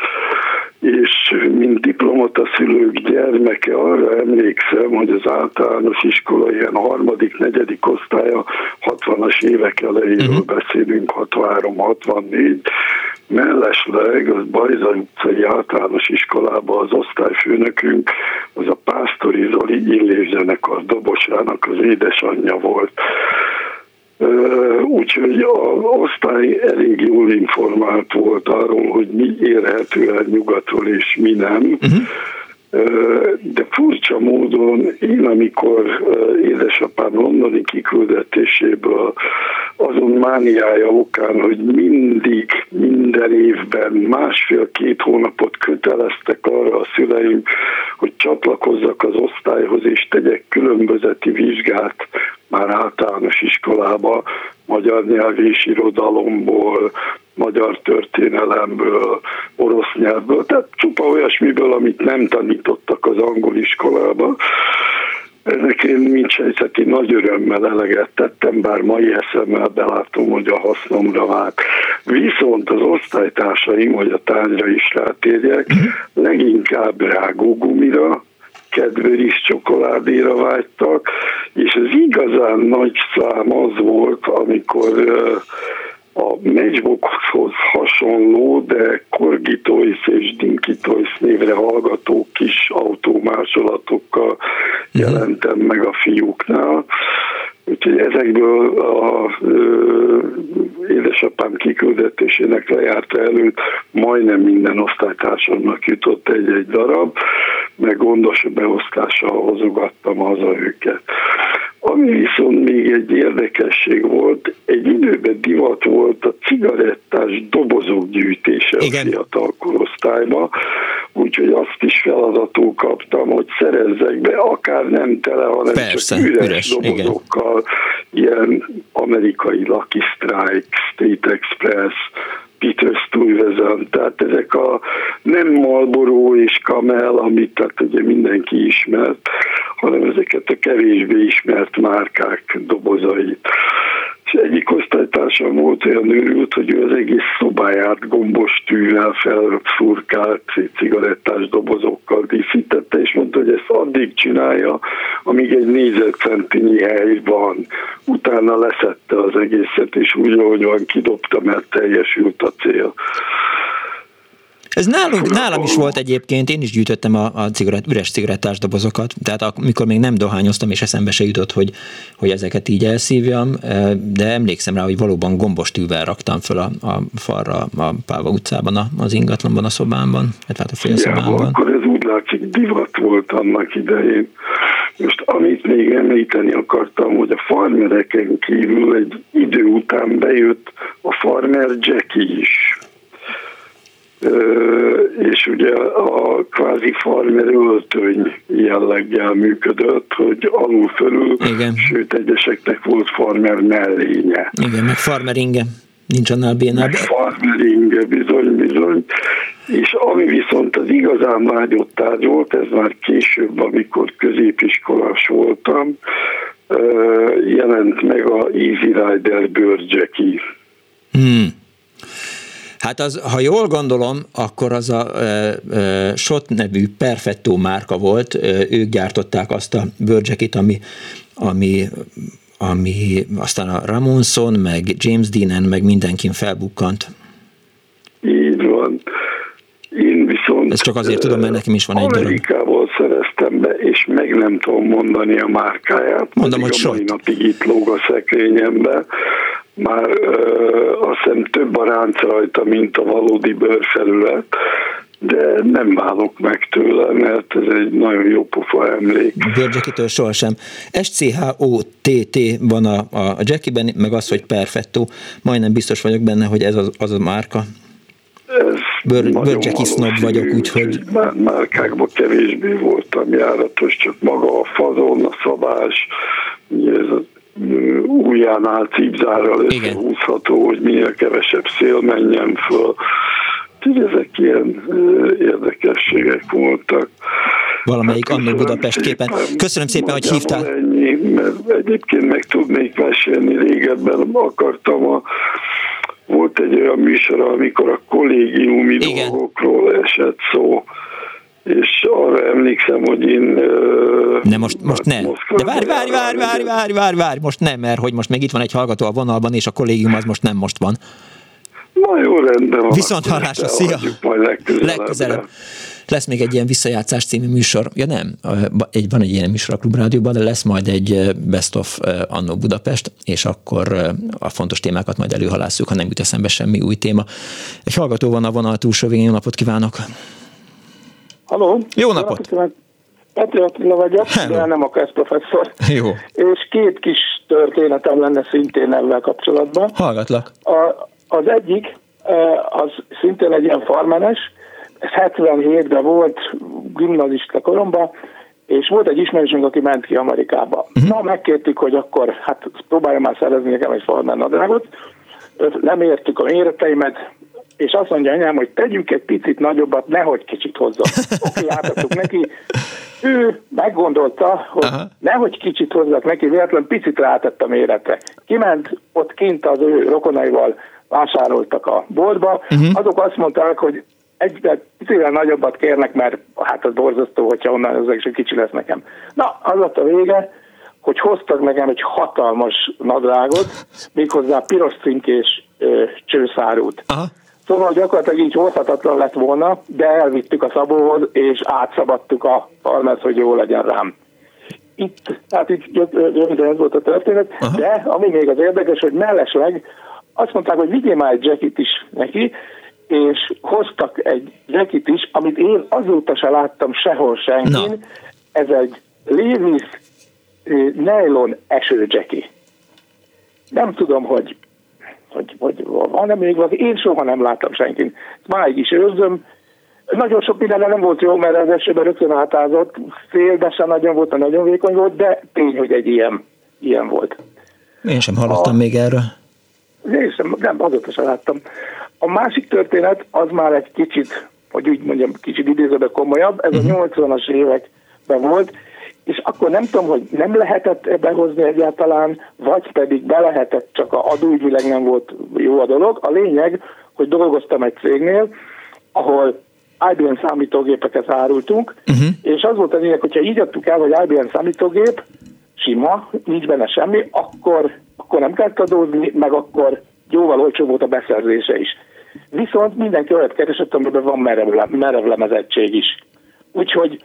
és mint diplomata szülők gyermeke arra emlékszem, hogy az általános iskola ilyen harmadik, negyedik osztálya 60-as évek elejéről uh-huh. beszélünk, 63-64, mellesleg az Bajza utcai általános iskolában az osztályfőnökünk, az a Pásztori Zoli illévzenekar dobosának az édesanyja volt. Úgyhogy a osztály elég jól informált volt arról, hogy mi érhető el nyugatról és mi nem. Uh-huh. De furcsa módon én, amikor édesapám londoni kiküldetéséből azon mániája okán, hogy mindig, minden évben másfél-két hónapot köteleztek arra a szüleim, hogy csatlakozzak az osztályhoz és tegyek különbözeti vizsgát már általános iskolába, magyar nyelv és irodalomból, magyar történelemből, orosz nyelvből, tehát csupa olyasmiből, amit nem tanítottak az angol iskolába. Ennek én mint sejteti nagy örömmel eleget tettem, bár mai eszemmel belátom, hogy a hasznomra vált. Viszont az osztálytársaim, hogy a tányra is rátérjek, leginkább rágógumira, kedveris csokoládéra vágytak, és az igazán nagy szám az volt, amikor a Matchboxhoz hasonló, de Korgitois és Dinkitois névre hallgató kis autómásolatokkal mhm. jelentem meg a fiúknál. Úgyhogy ezekből a ö, édesapám kiküldetésének lejárta előtt majdnem minden osztálytársamnak jutott egy-egy darab, meg gondos beosztással hozogattam haza őket. Ami viszont még egy érdekesség volt, egy időben divat volt a cigarettás dobozok gyűjtése Igen. a fiatal korosztályban, úgyhogy azt is feladatul kaptam, hogy szerezzek be akár nem tele, hanem Persze, csak üres, üres dobozokkal, igen. ilyen amerikai Lucky Strike, State Express, Peter Stuyvesant, tehát ezek a nem Marlboro és Kamel, amit tehát ugye mindenki ismert, hanem ezeket a kevésbé ismert márkák dobozait. És egyik osztálytársam volt olyan őrült, hogy ő az egész szobáját gombos tűvel felszurkált cigarettás dobozokkal díszítette, és mondta, hogy ezt addig csinálja, amíg egy négyzetcentinyi hely van. Utána leszette az egészet, és úgy, ahogy van, kidobta, mert teljesült a cél. Ez nálunk, nálam is volt egyébként, én is gyűjtöttem a, a cigarett, üres cigarettás dobozokat, tehát amikor még nem dohányoztam, és eszembe se jutott, hogy, hogy ezeket így elszívjam, de emlékszem rá, hogy valóban gombos tűvel raktam föl a, a falra a Pálva utcában, az ingatlanban, a szobámban, tehát a félszobámban. Akkor ez úgy látszik divat volt annak idején. Most amit még említeni akartam, hogy a farmereken kívül egy idő után bejött a farmer Jackie is és ugye a kvázi farmer öltöny jelleggel működött, hogy alul fölül, Igen. sőt egyeseknek volt farmer mellénye. Igen, meg farmer inge. Nincs annál bénább. Farmer inge, bizony, bizony. És ami viszont az igazán vágyott tárgy volt, ez már később, amikor középiskolás voltam, jelent meg a Easy Rider bőrgyeki. Hmm. Hát az, ha jól gondolom, akkor az a e, e, SOT nevű Perfetto márka volt, e, ők gyártották azt a bőrcsekit, ami, ami ami aztán a Ramonson, meg James Deanen, meg mindenkin felbukkant. Így van. Én viszont... Ez csak azért tudom, mert nekem is van egy. Amerikából szereztem be, és meg nem tudom mondani a márkáját. Mondom, hogy sok. napig itt lóg a szekrényembe. Már ö, azt hiszem több a ránc rajta, mint a valódi bőrfelület de nem válok meg tőle, mert ez egy nagyon jó pofa emlék. Bőrjackitől sohasem. SCHOTT van a, a Jackiben, meg az, hogy Perfetto. Majdnem biztos vagyok benne, hogy ez az, az a márka. Bőr, Bőrjacki sznob vagyok, úgyhogy... Már, márkákban kevésbé voltam járatos, csak maga a fazon, a szabás, ez az ujjánál cipzárral összehúzható, hogy minél kevesebb szél menjen föl Úgyhogy ezek ilyen érdekességek voltak. Valamelyik hát, Budapest képen. Köszönöm szépen, hogy hívtál. Ennyi, mert egyébként meg tudnék mesélni, régebben akartam a volt egy olyan műsor, amikor a kollégiumi Igen. dolgokról esett szó, és arra emlékszem, hogy én... Ne most, most ne. De várj, várj, várj, várj, várj, várj, várj, most nem, mert hogy most még itt van egy hallgató a vonalban, és a kollégium az most nem most van. Na jó, rendben van. Viszont hallásra, szia! Majd legközelebb. legközelebb. Lesz még egy ilyen visszajátszás című műsor. Ja nem, egy, van egy ilyen műsor a Klubrádióban, de lesz majd egy Best of Annó Budapest, és akkor a fontos témákat majd előhalásszuk, ha nem jut eszembe semmi új téma. Egy hallgató van a vonal túlsó végén, napot kívánok! Halló! Jó napot! Petri Attila vagyok, Hello. de nem a professzor. Jó. És két kis történetem lenne szintén ezzel kapcsolatban. Hallgatlak. A, az egyik, az szintén egy ilyen farmenes, ez 77-ben volt gimnazista koromban, és volt egy ismerősünk, aki ment ki Amerikába. Uh-huh. Na, megkértük, hogy akkor hát próbálja már szerezni nekem egy farmer nadrágot. Nem értük a méreteimet, és azt mondja anyám, hogy tegyünk egy picit nagyobbat, nehogy kicsit hozzá. Oké, okay, átadtuk neki. Ő meggondolta, hogy Aha. nehogy kicsit hozzak neki, véletlen picit rátett a méretre. Kiment ott kint az ő rokonaival vásároltak a boltba, uh-huh. azok azt mondták, hogy egy picivel nagyobbat kérnek, mert hát az borzasztó, hogyha onnan az is kicsi lesz nekem. Na, az lett a vége, hogy hoztak nekem egy hatalmas nadrágot, méghozzá piros cinkés ö, csőszárút. Aha. Szóval gyakorlatilag így hozhatatlan lett volna, de elvittük a szabóhoz, és átszabadtuk a farmert, hogy jó legyen rám. Itt, hát itt röviden ez volt a történet, Aha. de ami még az érdekes, hogy mellesleg azt mondták, hogy vigyél már egy jacket is neki, és hoztak egy jacket is, amit én azóta se láttam sehol senkin. No. Ez egy Levi's eh, nylon esőjacky. Nem tudom, hogy, hogy, hogy van-e még valaki. Én soha nem láttam senkin. Máig is őrzöm. Nagyon sok minden nem volt jó, mert az esőben rögtön átázott. Félbe sem nagyon volt, nagyon vékony volt, de tény, hogy egy ilyen, ilyen volt. Én sem hallottam a, még erről. Én sem, nem, azóta sem láttam. A másik történet az már egy kicsit, hogy úgy mondjam, kicsit idézőbe komolyabb, ez uh-huh. a 80-as mhm. években volt, és akkor nem tudom, hogy nem lehetett behozni egyáltalán, vagy pedig be lehetett, csak a adóügyileg nem volt jó a dolog. A lényeg, hogy dolgoztam egy cégnél, ahol IBM számítógépeket árultunk, uh-huh. és az volt a lényeg, hogyha így adtuk el, hogy IBM számítógép, sima, nincs benne semmi, akkor, akkor nem kell adózni, meg jóval olcsó volt a beszerzése is. Viszont mindenki olyat keresett, amiben van merev, merevlemezettség is. Úgyhogy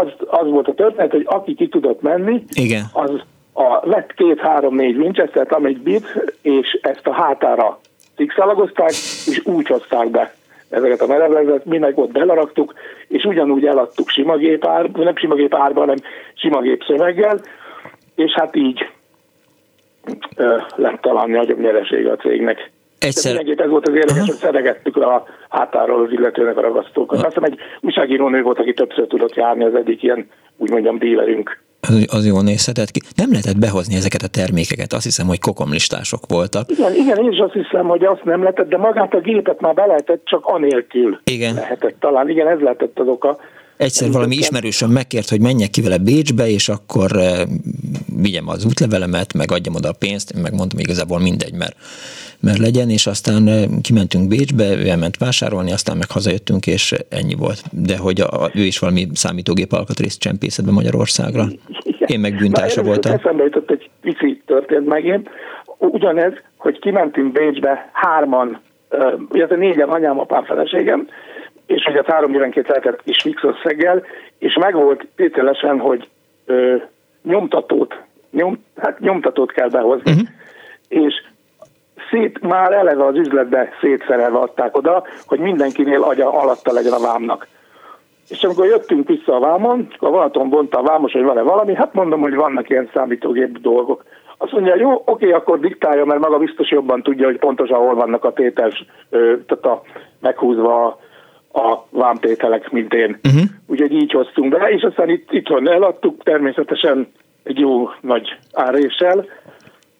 az, az volt a történet, hogy aki ki tudott menni, Igen. az a, lett két-három-négy Winchester-t, amit bit, és ezt a hátára fixalagozták, és úgy hozták be ezeket a merevlezet, mindenki ott beleraktuk, és ugyanúgy eladtuk simagép ár, nem simagép árban, hanem simagép szöveggel, és hát így ö, lett talán nagyobb nyeresége a cégnek. Egyszer... De ez volt az érdekes, hogy szeregettük le a hátáról az illetőnek a ragasztókat. Azt hiszem egy újságírónő volt, aki többször tudott járni, az egyik ilyen, úgy mondjam, dílerünk. Az, jól nézhetett ki. Nem lehetett behozni ezeket a termékeket, azt hiszem, hogy kokomlistások voltak. Igen, igen, én is azt hiszem, hogy azt nem lehetett, de magát a gépet már be lehetett, csak anélkül igen. lehetett talán. Igen, ez lehetett az oka. Egyszer valami ismerősöm megkért, hogy menjek ki vele Bécsbe, és akkor uh, vigyem az útlevelemet, meg adjam oda a pénzt, én megmondtam, igazából mindegy, mert mert legyen, és aztán kimentünk Bécsbe, ő elment vásárolni, aztán meg hazajöttünk, és ennyi volt. De hogy a, ő is valami számítógép alkatrészt csempészet be Magyarországra. Én meg bűntársa voltam. Eszembe jutott egy pici történt megint. Ugyanez, hogy kimentünk Bécsbe hárman, illetve négyen anyám, apám, feleségem, és ugye három évenként lehetett kis fix összeggel, és megvolt tételesen, hogy ö, nyomtatót, nyom, hát nyomtatót kell behozni, uh-huh. és szét, már eleve az üzletbe szétszerelve adták oda, hogy mindenkinél agya alatta legyen a vámnak. És amikor jöttünk vissza a vámon, a vonaton mondta a vámos, hogy van-e valami, hát mondom, hogy vannak ilyen számítógép dolgok. Azt mondja, jó, oké, akkor diktálja, mert maga biztos jobban tudja, hogy pontosan hol vannak a tétels, tehát a, meghúzva a, a vámtételek, mint én. Uh-huh. Úgyhogy így hoztunk be, és aztán itt, itthon eladtuk, természetesen egy jó nagy áréssel.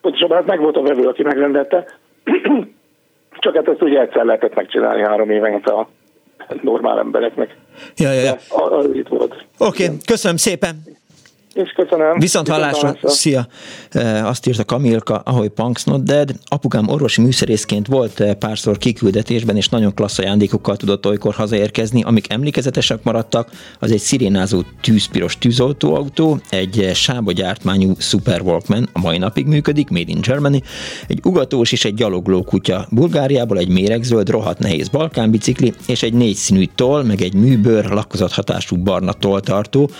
Pontosabban hát meg volt a vevő, aki megrendelte. Csak hát ezt ugye egyszer lehetett megcsinálni három évenként a normál embereknek. Ja, ja, ja. Oké, okay, köszönöm szépen. És köszönöm. Viszont hallásra. Szia. Azt írta Kamilka, ahogy Punks Not Dead. Apukám orvosi műszerészként volt párszor kiküldetésben, és nagyon klassz ajándékokkal tudott olykor hazaérkezni. Amik emlékezetesek maradtak, az egy szirénázó tűzpiros tűzoltóautó, egy sába gyártmányú Super Walkman, a mai napig működik, Made in Germany, egy ugatós és egy gyalogló kutya Bulgáriából, egy méregzöld, rohadt nehéz balkánbicikli, és egy négy színű toll, meg egy műbőr, lakkozathatású barna tolltartó,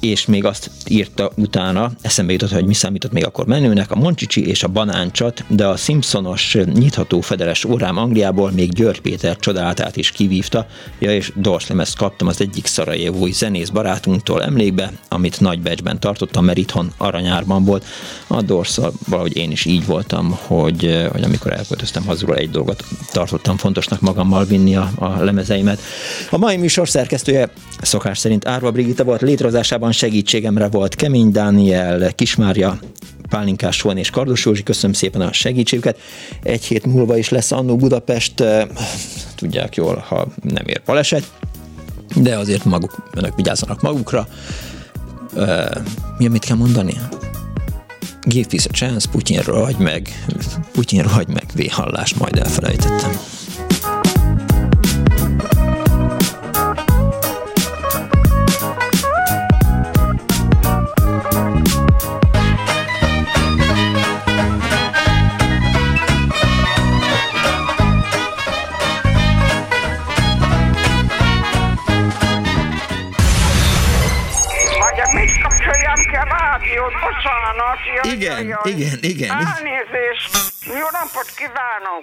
és még azt írta utána, eszembe jutott, hogy mi számított még akkor menőnek, a Moncsicsi és a Banáncsat, de a Simpsonos nyitható fedeles órám Angliából még György Péter csodálatát is kivívta, ja és dorslemezt kaptam az egyik szarajevói zenész barátunktól emlékbe, amit nagy becsben tartottam, mert itthon aranyárban volt. A dorszal valahogy én is így voltam, hogy, hogy amikor elköltöztem hazról egy dolgot tartottam fontosnak magammal vinni a, a lemezeimet. A mai műsor szerkesztője szokás szerint Árva Brigitta volt létrehozásában segítség segítségemre volt Kemény Dániel, Kismária, Pálinkás Van és Kardos Józsi, köszönöm szépen a segítségüket. Egy hét múlva is lesz Annó Budapest, tudják jól, ha nem ér baleset, de azért maguk, önök vigyázzanak magukra. Mi, mit kell mondani? Give peace a chance, Putyin rohagy meg, Putyin rohagy meg, véhallás, majd elfelejtettem. Bocsánat. Igen, igen, igen. Elnézést. Jó napot kívánok.